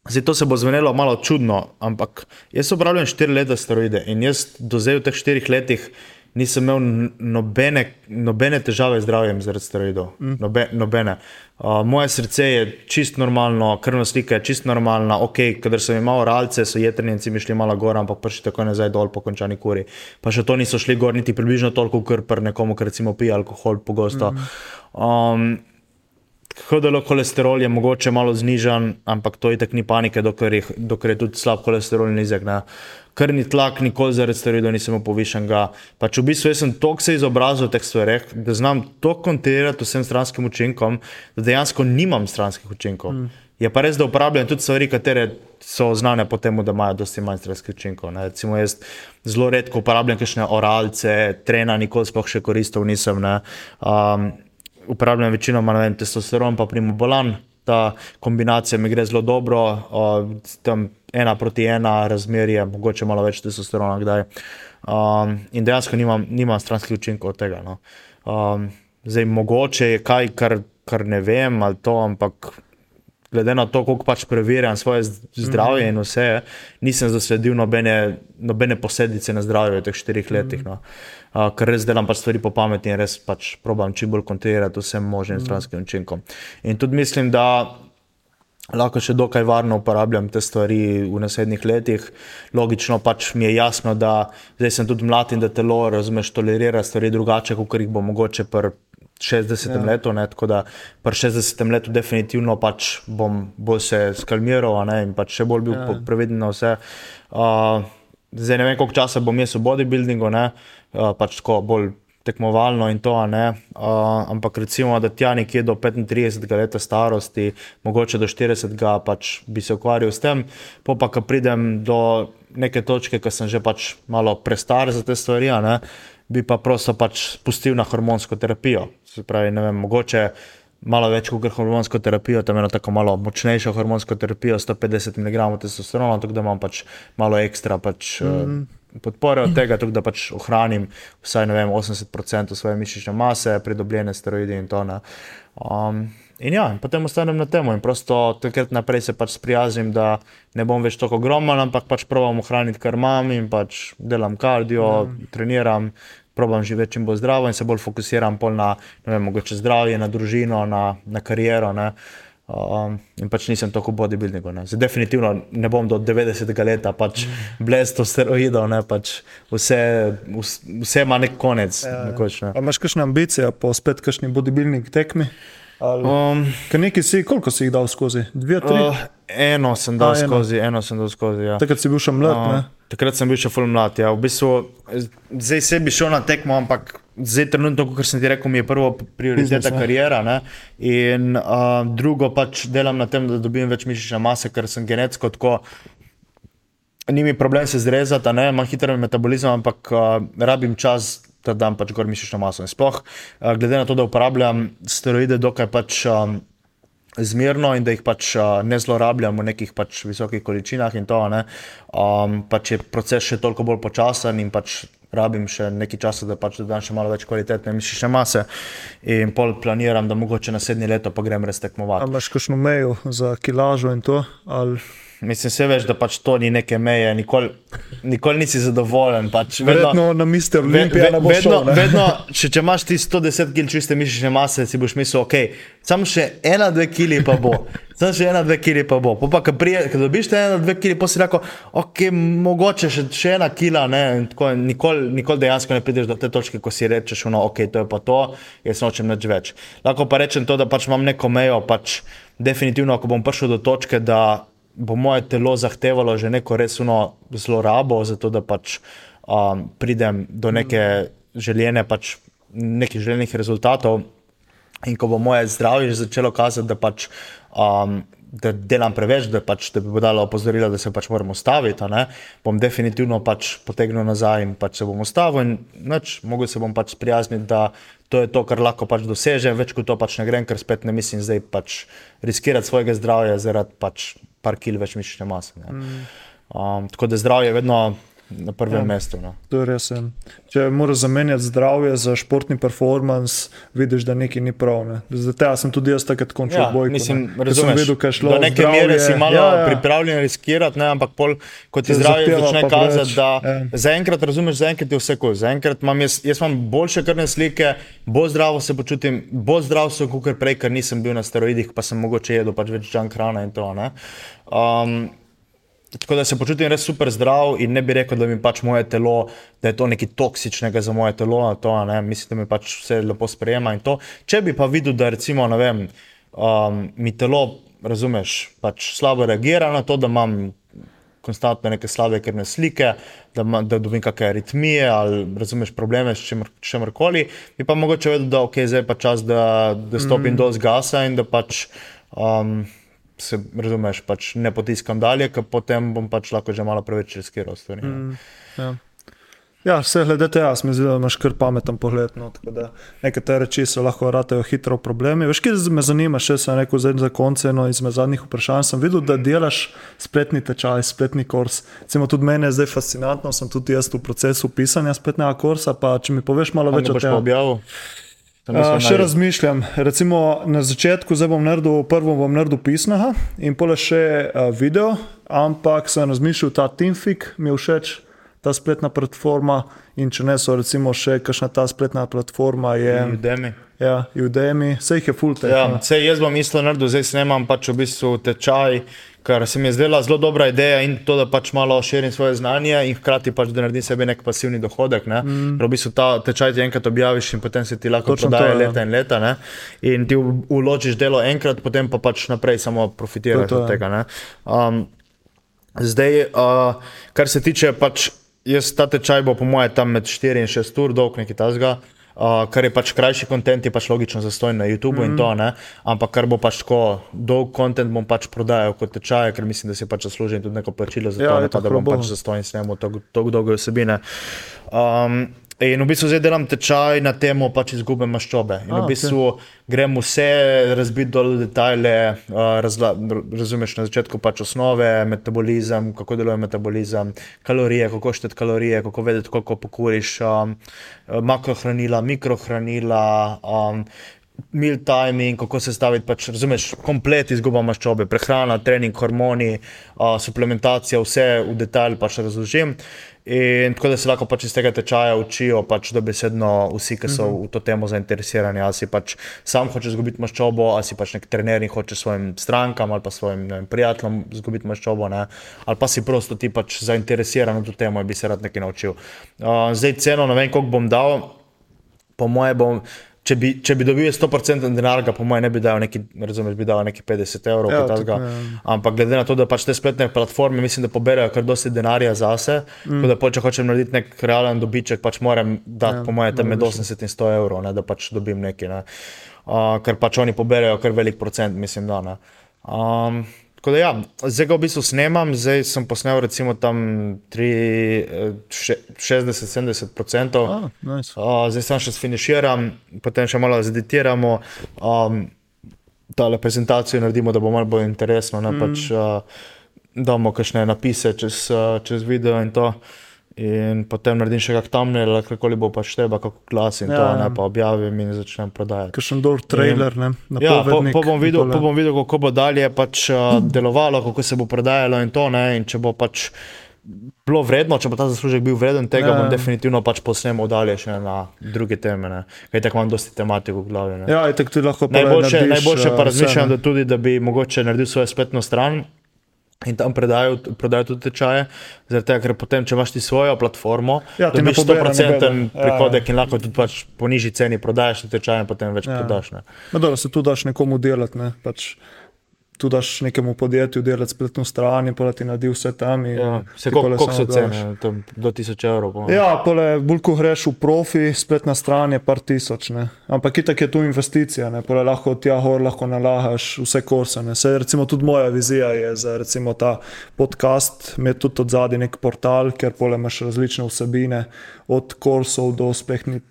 zdaj to se bo zvenelo malo čudno, ampak jaz uporabljam štiri leta steroide in jaz do zdaj v teh štirih letih nisem imel nobene, nobene težave z zdravjem zaradi steroidov. Mm. Nobe, nobene. Uh, moje srce je čist normalno, krvna slika je čist normalna, ok, kadar sem imel ralce, so jetrnjenci mi šli malo gor, ampak pa še tako nazaj dol po končani kuri. Pa še to niso šli gor niti približno toliko, kot pri nekomu, ki recimo pije alkohol pogosto. Mm. Um, HDL holesterol je mogoče malo znižan, ampak to itak ni panike, dokler je, dokler je tudi slab holesterol nizek. Ne. Krvni tlak nikoli zaradi steroidov nisem povišen. Pač v bistvu sem toliko se izobrazil v teh stvareh, da znam to kontinuirati vsem stranskim učinkom, da dejansko nimam stranskih učinkov. Mm. Je pa res, da uporabljam tudi stvari, katere so znane po tem, da imajo dosti manj stranskih učinkov. Ne. Recimo jaz zelo redko uporabljam kakšne oralce, trena nikoli sploh še koristil nisem. Um, uporabljam večinoma vem, testosteron, pa primobolan. Ta kombinacija mi gre zelo dobro, uh, tam ena proti ena razmerje, mogoče malo več testosterona. Kdaj. Um, in dejansko nimam, nimam stranskih učinkov od tega. No. Um, zdaj, mogoče je kaj, kar, kar ne vem, ali to, ampak glede na to, koliko pač preverjam svoje zdravje mm -hmm. in vse, nisem zasledil nobene, nobene posledice na zdravje v teh štirih letih. No. Uh, ker res delam pač stvari po pameti in res pač probujem čim bolj kontrolirati vsem možnim mm stranskim učinkom. In tudi mislim, da. Lahko še dokaj varno uporabljam te stvari v naslednjih letih. Logično pač mi je jasno, da zdaj sem tudi mlad in da telo razumeš, tolerira stvari drugače, kot jih bo mogoče pri 60 ja. letu, ne, tako da pri 60 letu definitivno pač bom bolj se skalmiral ne, in pač še bolj bil ja. preveden na vse. Uh, zdaj ne vem, koliko časa bom jaz v bodybuildingu, ne, pač tako bolj tekmovalno in to, ne, uh, ampak recimo, da tja nekje do 35 let starosti, mogoče do 40, pač bi se ukvarjal s tem, pa pa, ko pridem do neke točke, ko sem že pač malo prestar za te stvari, ne, bi pa prosto pač spustil na hormonsko terapijo. Se pravi, ne vem, mogoče malo več kot hormonsko terapijo, tam eno tako malo močnejšo hormonsko terapijo, 150 mg testosterona, tako da imam pač malo ekstra pač, mm. Podpore od tega, tako da pač ohranim vsaj vem, 80% svoje mišične mase, pridobljene steroide in to. Um, in ja, in potem ostanem na tem in prosto takrat naprej se pač sprijaznim, da ne bom več tako ogromen, ampak pač provam ohraniti, kar imam in pač delam kardio, mm. treniram probujem živeti čim bolj zdravo in se bolj fokusiram na vem, zdravje, na družino, na, na kariero. Ne. Um, in pač nisem tako bodybuilding. Zdaj, definitivno ne bom do 90 let pač blesto steroidov, ne, pač vse, vse ima nek konec. Ja, ja. nekoč, ne. Imaš kakšne ambicije po spet kakšni bodybuilding tekmi? Um, nekaj si, koliko si jih dal skozi? Dve, tri? Uh, eno sem dal A, skozi, eno. eno sem dal skozi. Ja. Takrat si bil še mlad. Uh, takrat sem bil še full mlad. Ja. V bistvu, zdaj se bi šel na tekmo, ampak zdaj trenutno, kot sem ti rekel, mi je prvo prioriteta karijera. Ne? In uh, drugo pač delam na tem, da dobim več mišične mase, ker sem genetsko tako. Ni mi problem se zrezati, imam hiter metabolizem, ampak uh, rabim čas, da dam pač gor mišično maso. In sploh, uh, glede na to, da uporabljam steroide, dokaj pač. Um, Zmerno in da jih pač ne zlorabljam v nekih pač visokih količinah, in to, um, pač je proces še toliko bolj počasen, in pač rabim še nekaj časa, da pač dodam še malo več kvalitetne mišične mase. In pol planiram, da mogoče naslednje leto pa grem res tekmovati. Ali imaš kakšno mejo za kilažo in to? Ali... Mislim, se veš, da pač to ni neke meje, nikoli, nikoli nisi zadovoljen. Pač vedno na mister, vedno, vedno, vedno, vedno če, če imaš ti 110 kg čiste mišične mase, si boš mislil, ok, samo še ena, dve kg pa bo. Samo še ena, dve kg pa bo. Pa, ko dobiš te ena, dve kg, pa si rekel, ok, mogoče še, še ena kila. Nikoli nikol dejansko ne prideš do te točke, ko si rečeš, no, ok, to je pa to, jaz nočem več več. Lahko pa rečem to, da pač imam neko mejo, pač definitivno, ko bom prišel do točke, da bo moje telo zahtevalo že neko resno zlorabo, zato da pač um, pridem do neke željene, pač nekih željenih rezultatov. In ko bo moje zdravje začelo kazati, da pač. Um, Da delam preveč, da, pač, da bi bo dalo opozorilo, da se pač moramo ustaviti. Bom definitivno pač potegnil nazaj in pač se bom ustavil. Mogoče se bom pač sprijazniti, da to je to, kar lahko pač dosežem, več kot to pač ne grem, ker spet ne mislim zdaj pač riskirati svojega zdravja zaradi pač par kil več mišične mase. Mm. Um, tako da zdravje je vedno na prvem ja, mestu. No. To je res. Ja. Če moraš zamenjati zdravje za športni performance, vidiš, da nekaj ni prav. Ne. Zdaj, sem tudi jaz takrat končal ja, boj. Mislim, razumem, da je šlo. Do neke zdravje, mere si malo ja, ja. pripravljen riskirati, ne, ampak pol, ko ti zdravje začne kazati, da ja. zaenkrat razumeš, zaenkrat je vse kul. Zaenkrat imam jaz, jaz imam boljše krvne slike, bolj zdravo se počutim, bolj zdrav sem kot prej, ker nisem bil na steroidih, pa sem mogoče jedel pač več junk hrane in to. Um, tako da se počutim res super zdrav in ne bi rekel, da mi pač moje telo, da je to nekaj toksičnega za moje telo. To, Mislim, da mi pač vse lepo sprejema in to. Če bi pa videl, da recimo, ne vem. um, mi telo, razumeš, pač slabo reagira na to, da imam konstantno neke slabe krvne slike, da, ma, da dobim kakšne aritmije ali razumeš probleme s čemer koli. Mi pa mogoče vedeti, da okay, zdaj je pa čas, da, da stopim mm. dol z gasa in da pač. Um, Se razumeš, pač ne potiskam dalje, ker potem bom pač lahko že malo preveč riskiral stvari. Mm, ja. Ja, vse glede tega, mi zdi, da imaš kar pameten pogled. No, nekatere reči so lahko ratejo hitro problemi. Veš, kaj me zanima, še sem rekel za konce, no izmed zadnjih vprašanj sem videl, da delaš spletni tečaj, spletni kurs. Cimo tudi mene je zdaj fascinantno, sem tudi jaz v procesu pisanja spletnega kursa, pa če mi poveš malo več o tem. Uh, še razmišljam. Recimo, na začetku bom naredil, prvo bom naredil pisnega in pole še uh, video, ampak sem razmišljal, ta Teamfik mi je všeč, ta spletna platforma. In če ne, so recimo še kakšna ta spletna platforma. Je, Udemy. Ja, Udemy, vse jih je full tech. Ja, vse jaz bom isto naredil, zdaj snemam pač v bistvu tečaj. Kar se mi je zdela zelo dobra ideja, in to, da pač malo širim svoje znanje, in hkrati pač, da naredim sebi nek pasivni dohodek. Ne? Mm. V bistvu ta tečaj ti enkrat objaviš, in potem se ti lahko prodaje ja. leta in leta. Ne? In ti uložiš delo enkrat, potem pa pač naprej samo profitiraš to, to, od ja. tega. Um, zdaj, uh, kar se tiče pač jaz ta tečaj bo, po mojem, tam med 4 in 6 ur dolg, nekaj tasga. Uh, kar je pač krajši kontent, je pač logično za stojno na YouTubu mm -hmm. in to, ne? ampak kar bo pač tako dolg kontent, bom pač prodajal kot tečaj, ker mislim, da si pač zaslužim tudi neko plačilo za ja, to, ne, pa, da bom pač za stojno snemo tako dolgo vsebine. Um, In v bistvu zdaj delam tečaj na temo pač izgube maščobe. In A, v bistvu okay. grem vse razbiti dol detajle, razla, razumeš na začetku pač osnove, metabolizem, kako deluje metabolizem, kalorije, kako šteti kalorije, kako vedeti, koliko pokuriš, um, makrohranila, mikrohranila. Um, Meal timing, kako se staviti, pač, razumeš, komplet izguba maščobe, prehrana, trening, hormoni, uh, suplementacija, vse v detalj pač razložim. In tako da se lahko pač iz tega tečaja učijo, pač dobesedno vsi, ki so mhm. v to temo zainteresirani. Ali si pač sam hočeš izgubiti maščobo, ali si pač nek trener in hočeš svojim strankam ali pa svojim vem, prijateljem izgubiti maščobo, ne? ali pa si prosto ti pač zainteresiran v to temo in bi se rad nekaj naučil. Uh, zdaj ceno, ne vem, koliko bom dal, po moje bom če bi, če bi dobil 100% denarja, po mojem, ne bi dal neki, razumeš, bi dal neki 50 evrov. Ja, tako, ja. Ampak glede na to, da pač te spletne platforme, mislim, da poberajo kar dosti denarja zase, mm. da pa, če hočem narediti nek realen dobiček, pač moram dati, ja, po mojem, tam med 80 in 100 evrov, ne, da pač dobim nekaj. Ne. Uh, ker pač oni poberajo kar velik procent, mislim, da. Um, Tako da, ja, zdaj ga v bistvu snemam, zdaj sem posnel recimo tam 60-70 procent. Ah, nice. uh, zdaj sem še sfiniširam, potem še malo zeditiramo. Um, Ta prezentacijo naredimo, da bo malo bolj interesno. Mm. Pač, uh, damo kakšne napise čez, uh, čez video in to. In potem naredim še kakšno tam, ali kako bo pač tebe, kako glas in ja, to, ne pa objavim in začnem prodajati. Kaj še en dol trailer, ne? Ja, po, po, bom videl, po bom videl, kako bo dalje pač, uh, delovalo, kako se bo prodajalo in to, ne? in če bo pač bilo vredno, če bo ta zaslužek bil vreden tega, ja. bom definitivno pač posnemal dalje še na druge teme. Ne? Kaj tako imam dosti tematiko v glavi. Ne? Ja, tako ti lahko najboljše, najboljše pa razmišljam, da tudi, da bi mogoče naredil svojo spletno stran in tam predajo, predajo tudi tečaje. Tega, ker potem, če imaš ti svojo platformo, ja, ti imaš 100% prihodek ja, ja. in lahko tudi pač po nižji ceni prodajaš te tečaje in potem več ja. prodaš. Ne. No, dobro, se tu daš nekomu delati. Ne. Pač tu daš nekemu podjetju delati spletno stran in pa ti naredi vse tam. Ja, se kako se cene, tam do 1000 evrov. Po ja, pole, bolj ko greš v profi, spletna stran je par tisoč. Ne. Ampak itak je tu investicija, ne. pole lahko od tja gor lahko nalagaš vse kurse. Se, recimo tudi moja vizija je za recimo ta podcast, me tudi od zadnji nek portal, ker pole imaš različne vsebine, od kursov do uspehnih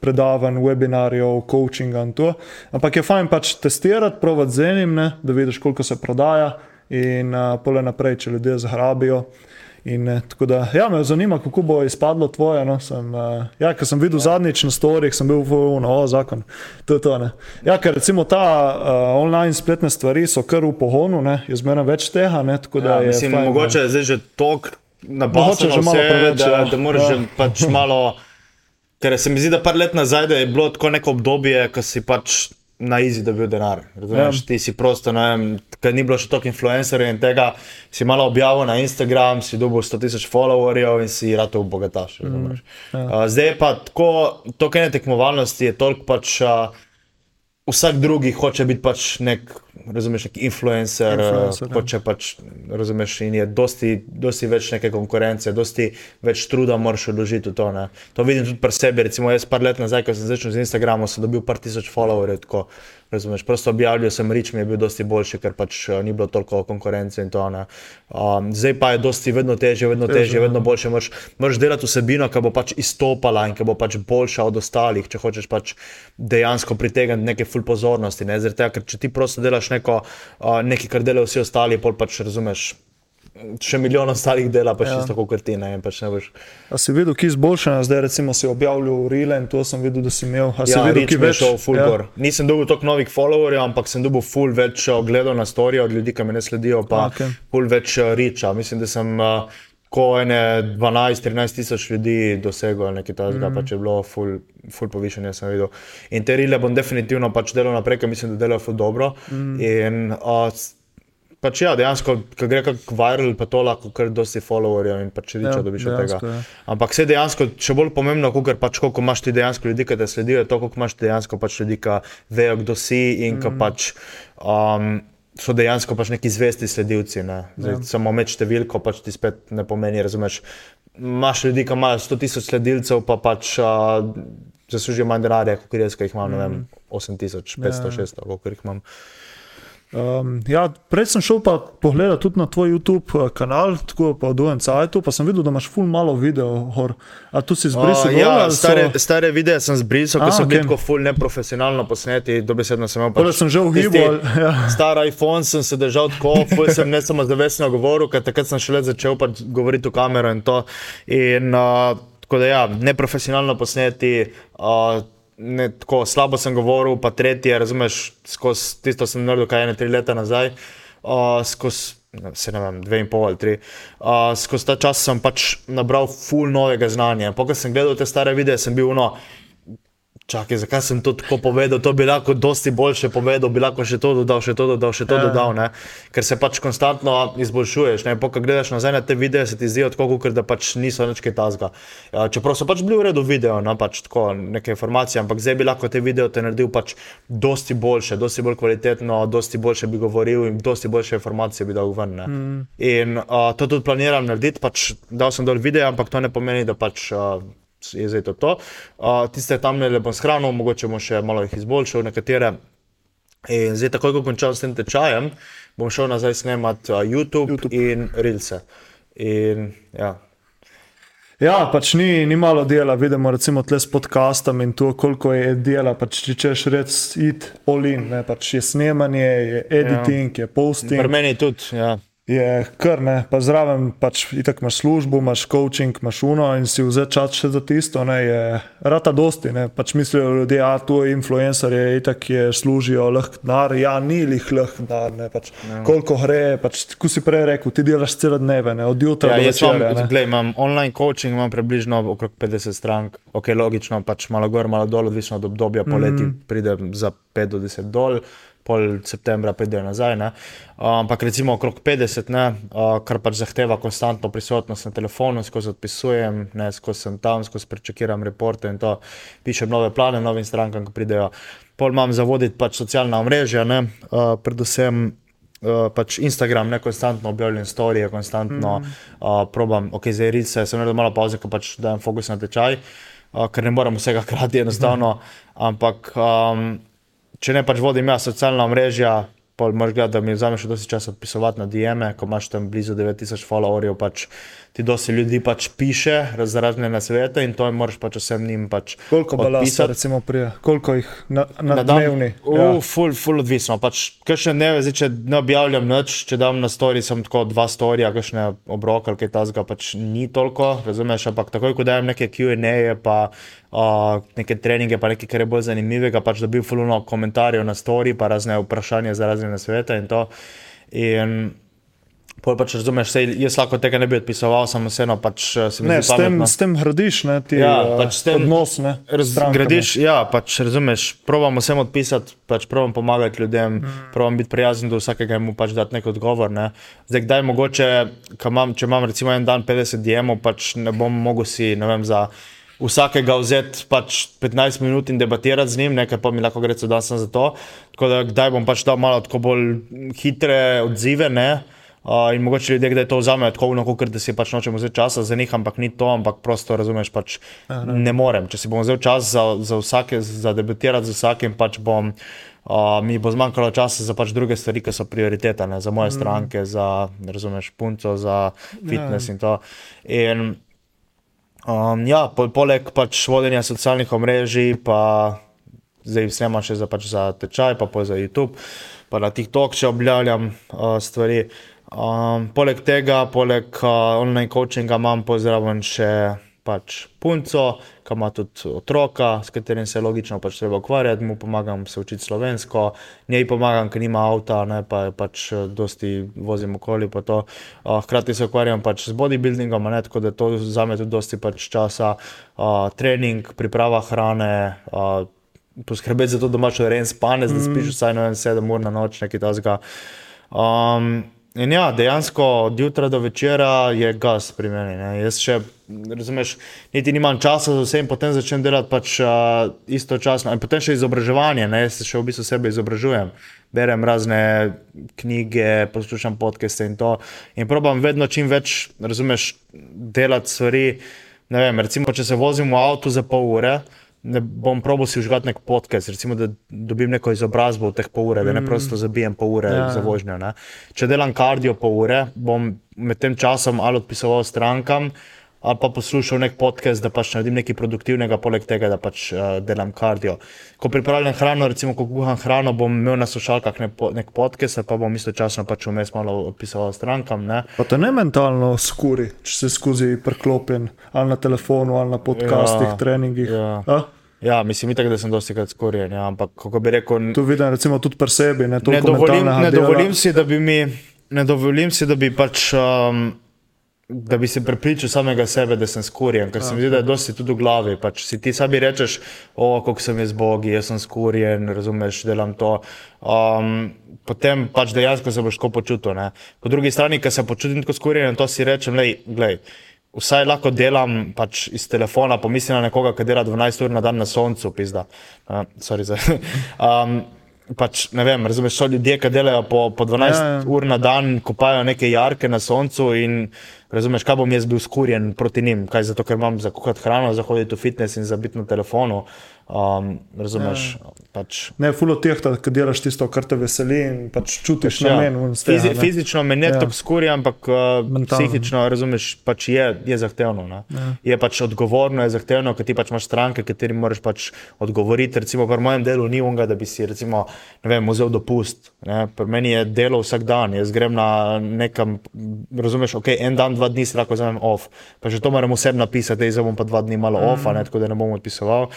predavanj, webinarjev, coachinga in to. Ampak je fajn pač testirati, provati z enim, ne, da vidiš, koliko se prodaja in uh, pole naprej, če ljudje zgrabijo. In, tako da, ja, me zanima, kako bo izpadlo tvoje. No, sem, uh, ja, ker sem videl ja. zadnjič na storjih, sem bil v eno, oh, zakon. To to, ja, ker recimo ta uh, online spletne stvari so kar v pohonu, ne, je zmeraj več tega. Ne, ja, mislim, fajn, mogoče je zdaj že tok. Na boče že malo preveč. Da, ja. da moraš ja. pač malo. Ker se mi zdi, da par let nazaj je bilo tako neko obdobje, ko si pač na izi dobil denar. Razumeš, ja. ti si prosto, ne vem, ker ni bilo še toliko influencerjev in tega, si malo objavil na Instagram, si dobil 100 tisoč followerjev in si rad obogataš. Mm, ja. uh, zdaj pa tako, toliko ene tekmovalnosti je toliko pač. Uh, vsak drugi hoče biti pač nek, razumeš, nek influencer, Influencer, uh, hoče pač, razumeš, in je dosti, dosti več neke konkurence, dosti več truda moraš vložiti v to. Ne. To vidim tudi pri sebi, recimo jaz par let nazaj, ko sem začel z Instagramom, sem dobil par tisoč followerjev, tako, razumeš, prosto objavljal sem rič, mi je bil dosti boljši, ker pač uh, ni bilo toliko konkurence in to. Ne. Um, zdaj pa je dosti vedno težje, vedno težje, ja. vedno boljše, moraš, moraš delati vsebino, ki bo pač izstopala in ki bo pač boljša od ostalih, če hočeš pač dejansko pritegniti neke full pozornosti. Ne? Tega, ker če ti prosto delaš neko, uh, nekaj, kar delajo vsi ostali, pol pač razumeš. Še milijon ostalih dela, pa še Ja. isto kot ti. Ne, pač ne boš. A si videl, ki je izboljšan, zdaj recimo si objavljal Rile in to sem videl, da si imel. A si Ja, videl, ki je šel full ja. gor. Nisem dobil toliko novih followerjev, ampak sem dobil full več eh, ogledov na storije od ljudi, ki me ne sledijo, pa okay. full več eh, riča. Mislim, da sem uh, ko ene 12-13 tisoč ljudi dosegel nekaj takega, mm. pač je bilo full, full povišanje, sem videl. In te rile bom definitivno pač delal naprej, ker mislim, da delajo full dobro. Mm. In, uh, Pač ja, dejansko, ko gre kako viral, pa to lahko kar dosti followerjev in pač riča Ja, dobiš od tega. ja. Ampak vse dejansko, še bolj pomembno, kot pač, koliko imaš ti dejansko ljudi, ki te sledijo, je to, koliko imaš dejansko pač ljudi, ki vejo, kdo si in ki pač. Um, So dejansko pač neki zvesti sledilci. Ne? Zdaj, ja. Samo med številko pač ti spet ne pomeni, razumeš. Imaš ljudi, ki imajo 100 tisoč sledilcev, pa pač uh, zaslužijo manj denarja, kot jaz, ki jih imam, ne vem, 8500, 500, 600, koliko jih imam. Um, ja, prej sem šel pa pogledat tudi na tvoj YouTube eh, kanal, tako pa od UNCIT, pa sem videl, da imaš ful malo videov. Gor. A tu si zbrisal? Uh, ja, ali so- stare, stare videe sem zbrisal, ker so bili okej. tako ful neprofesionalno posneti, dobesedno sem imel Torej sem že ali- ja. Star iPhone sem se držal tako, ful sem ne samo zavestno govoril, ker takrat sem šele začel pač govoriti v kamero in to. In, uh, tako da ja, neprofesionalno posneti. Uh, Ne, tako slabo sem govoril, pa tretje, razumeš, skozi tisto sem naredil, kaj je ne tri leta nazaj, uh, skozi se ne vem, dve in pol ali tri. Uh, skozi ta čas sem pač nabral ful novega znanja. Pokaj sem gledal te stare videe, sem bil no. Čakaj, zakaj sem to tako povedal? To bi lahko dosti boljše povedal, bi lahko še to dodal, še to dodal, še to Ja. dodal, ne? ker se pač konstantno izboljšuješ. Ne? Pokaj gledaš nazaj na te videe, se ti zdijo tako, kot da pač niso nič kaj tazga. Ja, čeprav so pač bili v redu video, no? pač tako neke informacije, ampak zdaj bi lahko te video te naredil pač dosti boljše, dosti bolj kvalitetno, dosti boljše bi govoril in dosti boljše informacije bi dal ven. Mm. In uh, to tudi planiram narediti, pač dal sem dol video, ampak to ne pomeni, da pač. Uh, je zdaj to. to. Uh, tiste tam ne bom shranil, mogoče bom še malo jih izboljšal, nekatere. In zdaj, takoj ko končam s tem tečajem, bom šel nazaj snemati uh, YouTube, YouTube in Reelse. In, ja. Ja, pač ni, ni malo dela, vidimo recimo tle s podcastom in to, koliko je dela. Pač, če češ reči, id olin, ne, pač je snemanje, je editing, ja. je posting. Pri meni tudi. Ja. Je kar ne, pa zraven pač itak imaš službo, imaš coaching, imaš uno in si vzeti čas še za tisto, ne, je rata dosti, ne, pač mislijo ljudje, a tu je influencer, je itak, je služijo lahk denar, ja, ni lih lahk denar, ne, pač no. koliko gre, pač, ko si prej rekel, ti delaš cele dneve, ne, od jutra Ja, do jaz imam, večera, ne. glej, imam online coaching, imam približno okrog 50 strank, ok, logično, pač malo gor, malo dol, odvisno od obdobja, poleti mm. pride za 5 do 10 dol. Pol septembra pridejo nazaj. Ne. Ampak recimo okrog 50, ne, kar pač zahteva konstantno prisotnost na telefonu, skozi odpisujem, ne, skozi sem tam, skozi prečakiram reporte in to pišem nove plane novim strankam, ki pridejo. Pol imam zavoditi pač socialna omrežja, ne, predvsem uh, pač Instagram, ne konstantno objavljam storije, konstantno mm. uh, probam, ok, zdaj res se, sem naredil malo pauze, ko pač dajem fokus na tečaj, uh, ker ne morem vsega hkrati enostavno, mm. ampak um, če ne pač vodim jaz socialna mreža, pol moraš gledati, da mi vzame še dosti časa odpisovati na DM-e, ko imaš tam blizu 9000 followerjev, pač ti dosti ljudi pač piše razrazne nasvete in to jim moraš pač vsem njim pač Koliko balasta, recimo, prije, koliko jih na, na, Na dan, dnevni? ja. ful, ful odvisno. Pač, kakšne dneve, zdaj, če ne objavljam nič, če dam na story, sem tako dva storija, kakšne obroke ali kaj tasga, pač ni toliko, razumeš, ampak takoj, ko dajem neke Q&A, pa uh, neke treninge, pa nekaj, kar je bolj zanimivega, pač dobil fuluno komentarjev na story, pa razne vprašanja za razne nasvete in to. In Pol pač razumeš, sej, jaz lahko tega ne bi odpisoval, samo vseeno pač eh, se mi Ne, zdi s tem, pametno. s tem gradiš, ne, ti Ja, eh, pač tem odnos, ne, s strankami. Gradiš, ja, pač razumeš, probam vsem odpisati, pač probam pomagati ljudem, mm. probam biti prijazen do vsakega in mu pač dati nek odgovor. Ne. Zdaj, kdaj mogoče, imam, če imam recimo en dan 50 DM-ov, pač ne bom mogel si, ne vem, za vsakega vzeti pač 15 minut in debatirati z njim, nekaj pa mi lahko gre celo dan za to. Tako da kdaj bom pač dal malo tako bolj hitre odzive. Ne? Uh, in mogoče ljudje, da je to vzamejo tako uvno, ker si pač nočemo vzeti časa za njih, ampak ni to, ampak prosto razumeš, pač ne. ne morem. Če si bom vzel čas za, za vsake, za debatirati z vsakim, pač bom, uh, mi bo zmanjkalo časa za pač druge stvari, ki so prioritete, ne? za moje mm. stranke, za, razumeš, punco, za fitness ja. in to. In, um, ja, po, poleg pač vodenja socialnih omrežij, pa zdaj snema še za, pač za tečaj, pa pa za YouTube, pa na TikTok, če objavljam uh, stvari. Um, poleg tega, poleg uh, online coachinga, imam pozdravljen še pač punco, ki ima tudi otroka, s katerim se logično pač treba ukvarjati, mu pomagam se učiti slovensko, njej pomagam, ker nima avta, ne pa pač dosti vozim okoli. Uh, hkrati se ukvarjam pač z bodybuildingom, ne, tako da to zame tudi dosti pač časa, uh, trening, priprava hrane. Uh, Poskrbeti za to, da imaš rejen spanec, mm. da spiš vsaj 7 ur na noč, nekaj tasga. Um, In ja, dejansko od jutra do večera je gas pri meni. Ne. Jaz še, razumeš, niti nimam časa za vse in potem začnem delati pač uh, istočasno. In potem še izobraževanje, ne. jaz se še v bistvu sebe izobražujem. Berem razne knjige, poslušam podcaste in to. In probam vedno čim več, razumeš, delati stvari. Ne vem, recimo, če se vozim v avtu za pol ure ne bom probil si užgati nek podcast, recimo, da dobim neko izobrazbo v teh pol ure, mm. da ne mm. prosto zabijem pol ure ja. za vožnjo. Ne. Če delam kardio pol ure, bom med tem časom ali odpisoval strankam. Ali pa poslušal nek podcast, da pač naredim nekaj produktivnega, poleg tega, da pač uh, delam kardio. Ko pripravljam hrano, recimo, ko kuham hrano, bom imel na slušalkah nek, nek podcast, pa bom istočasno pač vmes malo odpisoval strankam. Ne. Pa to ne mentalno skuri, če se skozi preklopljen ali na telefonu, ali na podcastih, ja, treningih. Ja. Ja, mislim, itak, da sem dosti krat skorjen. Ja, ampak, kako bi rekel, tu vidim, recimo, tudi pri sebi. Ne, ne, dovolim, ne, dovolim si, da bi mi, ne dovolim si, da bi pač. Um, Da bi se prepričal samega sebe, da sem skorjen, ker se mi zdi, da je dosti tudi v glavi. Pač si ti sami rečeš, o, kako sem jaz bogi, jaz sem skorjen, razumeš, delam to. Um, potem pač dejansko se boš tako počutil. Ne? Po drugi strani, ker se počutim tako skorjen, to si rečem, gledaj vsaj lahko delam pač iz telefona, pomislim na nekoga, ki dela 12 ur na dan na soncu, pizda. Uh, um, pač, ne vem, razumeš, so ljudje, ki delajo po, po 12 ja, ja. ur na dan, kopajo neke jarke na soncu in razumeš, kaj bom jaz bil skurjen proti njim, kaj zato, ker imam za kuhati hrano, za hoditi v fitness in za biti na telefonu. Um, razumeš? Ja. Pač, ne, fulo teh, ki delaš tisto, kar te veseli in pač čutiš pač, na ja. meni. Fizi, fizično me ne ja. tako skuri, ampak uh, psihično, razumeš, pač je, je zahtevno. Ja. Je pač odgovorno, je zahtevno, ker ti pač imaš stranke, kateri moraš pač odgovoriti. Recimo, pri mojem delu ni unga, da bi si recimo, vem, vzel dopust. Ne? Pri meni je delo vsak dan, jaz grem na nekam, razumeš, ok, en dan, dva dni si lahko vzamem off. Pa že to moram vsem napisati, da zdaj bom pa dva dni malo mm. off, ne, tako da ne bom odpisoval.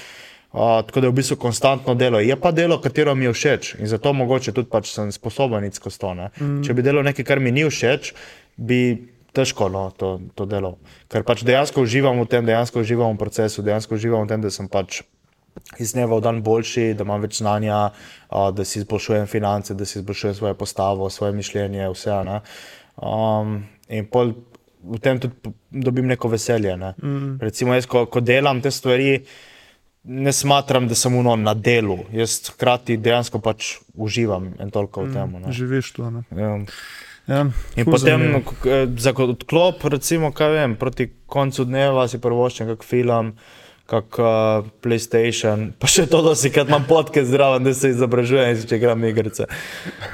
Uh, tako da je v bistvu konstantno delo. Je pa delo, katero mi je všeč in zato mogoče tudi pač sem sposoben iti skozi to. Mm. Če bi delo nekaj, kar mi ni všeč, bi težko no, to, to delo. Ker pač dejansko uživam v tem, dejansko uživam v procesu, dejansko uživam v tem, da sem pač iz dneva v dan boljši, da imam več znanja, uh, da si izboljšujem finance, da si izboljšujem svoje postavo, svoje mišljenje, vse. Um, in pol v tem tudi dobim neko veselje. Ne? Mm. Recimo, jaz, ko, ko delam te stvari ne smatram, da sem uno na delu. Jaz hkrati dejansko pač uživam in toliko v tem. Živiš to. Ja. Ja, in potem eh, za odklop, recimo, vem, proti koncu dneva si prvoščen kak film, kak uh, PlayStation, pa še to, da si kad imam podke zdravo, da se izobražujem in če igram igrice.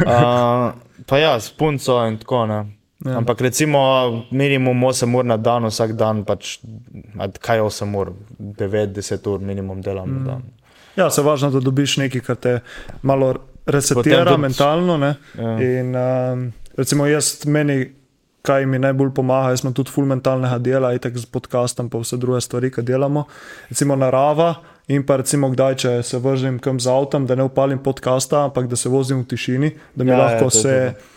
Uh, pa ja, s punco in tako naprej. Ja. Ampak recimo minimum 8 ur na dan, vsak dan, pač, kaj 8 ur, 9-10 ur minimum delam mm. na dan. Ja, se važno, da dobiš nekaj, kar te malo resetira tudi... mentalno. Ja. In, um, recimo jaz, meni, kaj mi najbolj pomaga, jaz imam tudi full mentalnega dela, itek z podcastom, pa vse druge stvari, ki delamo. Recimo narava. In pa recimo, kdaj, če se vržem kam z avtom, da ne upalim podcasta, ampak da se vozim v tišini, da mi ja, lahko ja, se. Je,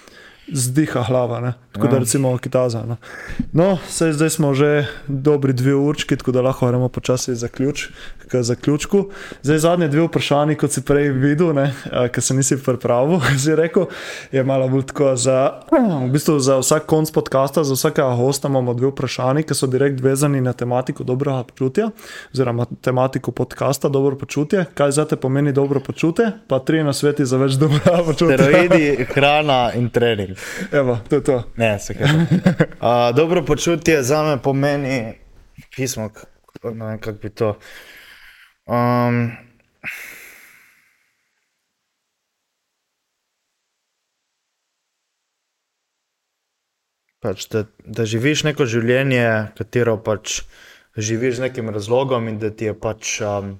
zdiha glava. Ne? Tako da recimo kitaza. No, no sej, zdaj smo že dobri dve určki, tako da lahko gremo počasi zaključ, k zaključku. Zdaj zadnje dve vprašanje, kot si prej videl, ki se nisi pripravil, si rekel, je malo bolj tako za, v bistvu za vsak konc podcasta, za vsakega gosta imamo dve vprašanje, ki so direkt vezani na tematiko dobrega počutja, oziroma tematiko podcasta dobro počutje. Kaj za te pomeni dobro počutje, pa tri na sveti za več dobrega počutja. Steroidi, hrana in trening. Evo, to je to. Ne, se kaj. Uh, dobro počutje za me pomeni pismo, ne vem, kako bi to. Um, pač, da, da živiš neko življenje, katero pač živiš z nekim razlogom in da ti je pač. Um,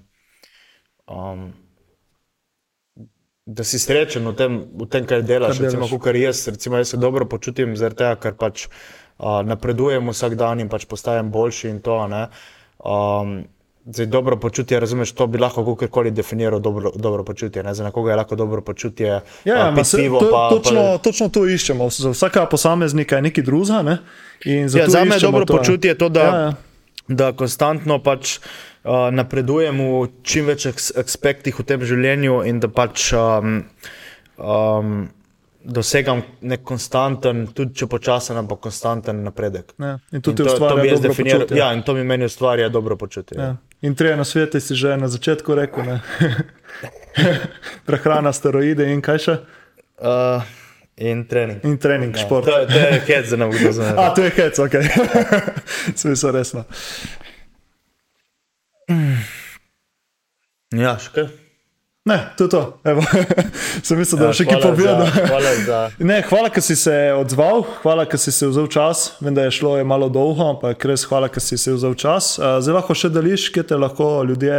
um, Da si srečen v tem, v tem kar delaš. Kar Recimo, delaš. kar jaz, recimo, jaz se dobro počutim zaradi tega, ker pač uh, napredujem vsak dan in pač postajam boljši in to. a Ne? Um, zdaj, dobro počutje, razumeš, to bi lahko kakorkoli definiral dobro, dobro počutje. Ne? Za nekoga je lahko dobro počutje. Ja, a, ja, ma piti se, pivo, to, pa, točno, pa, točno to iščemo. Za vsakega posameznika je nekaj drugega. Ne? Ja, za me je dobro to, počutje to, da, Ja, ja. da konstantno pač, uh, napredujem v čim več aspektih v tem življenju in da pač um, um, dosegam nek konstanten, tudi če počasen, ampak konstanten napredek. Ja, in In to to, bi jaz definiral. Ja, in to mi meni ustvarja dobro počutje. Ja. In treje na svetu si že na začetku rekel, ne? prehrana, steroide in kaj še? Uh, in trening. In trening, Ja, šport. To, je- to je hec, da ne bo kdo A, znal. to je hec, ok. Smisel resno. Ja, še kaj? Ne, to je to. Evo. Sem mislil, da Ja, še kaj povedal. Hvala za. Ne, hvala, ker si se odzval, hvala, ker si se vzel čas. Vem, da je šlo je malo dolgo, ampak res hvala, ker si se vzel čas. Zdaj lahko še deliš, kje te lahko ljudje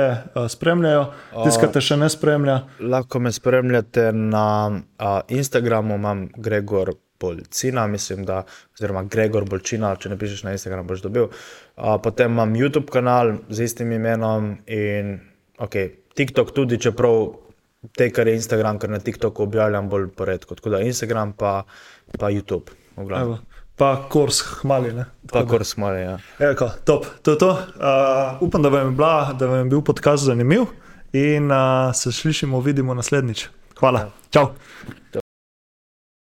spremljajo, ki te še ne spremlja. Lahko me spremljate na uh, Instagramu, imam Gregor Bolcina, mislim, da, oziroma Gregor Bolčina, če ne pišeš na Instagram, boš dobil. Uh, potem imam YouTube kanal z istim imenom in okay, TikTok tudi, čeprav te, kar je Instagram, ker na TikToku objavljam bolj poredko. Tako da Instagram pa, pa YouTube. Evo. Pa kurs hmali. Ne? Pa kar smo, ja. Eko, top, to je to. Uh, upam, da vam je, bila, da vam je bil podcast zanimiv in uh, se slišimo, vidimo naslednjič. Hvala. Čau.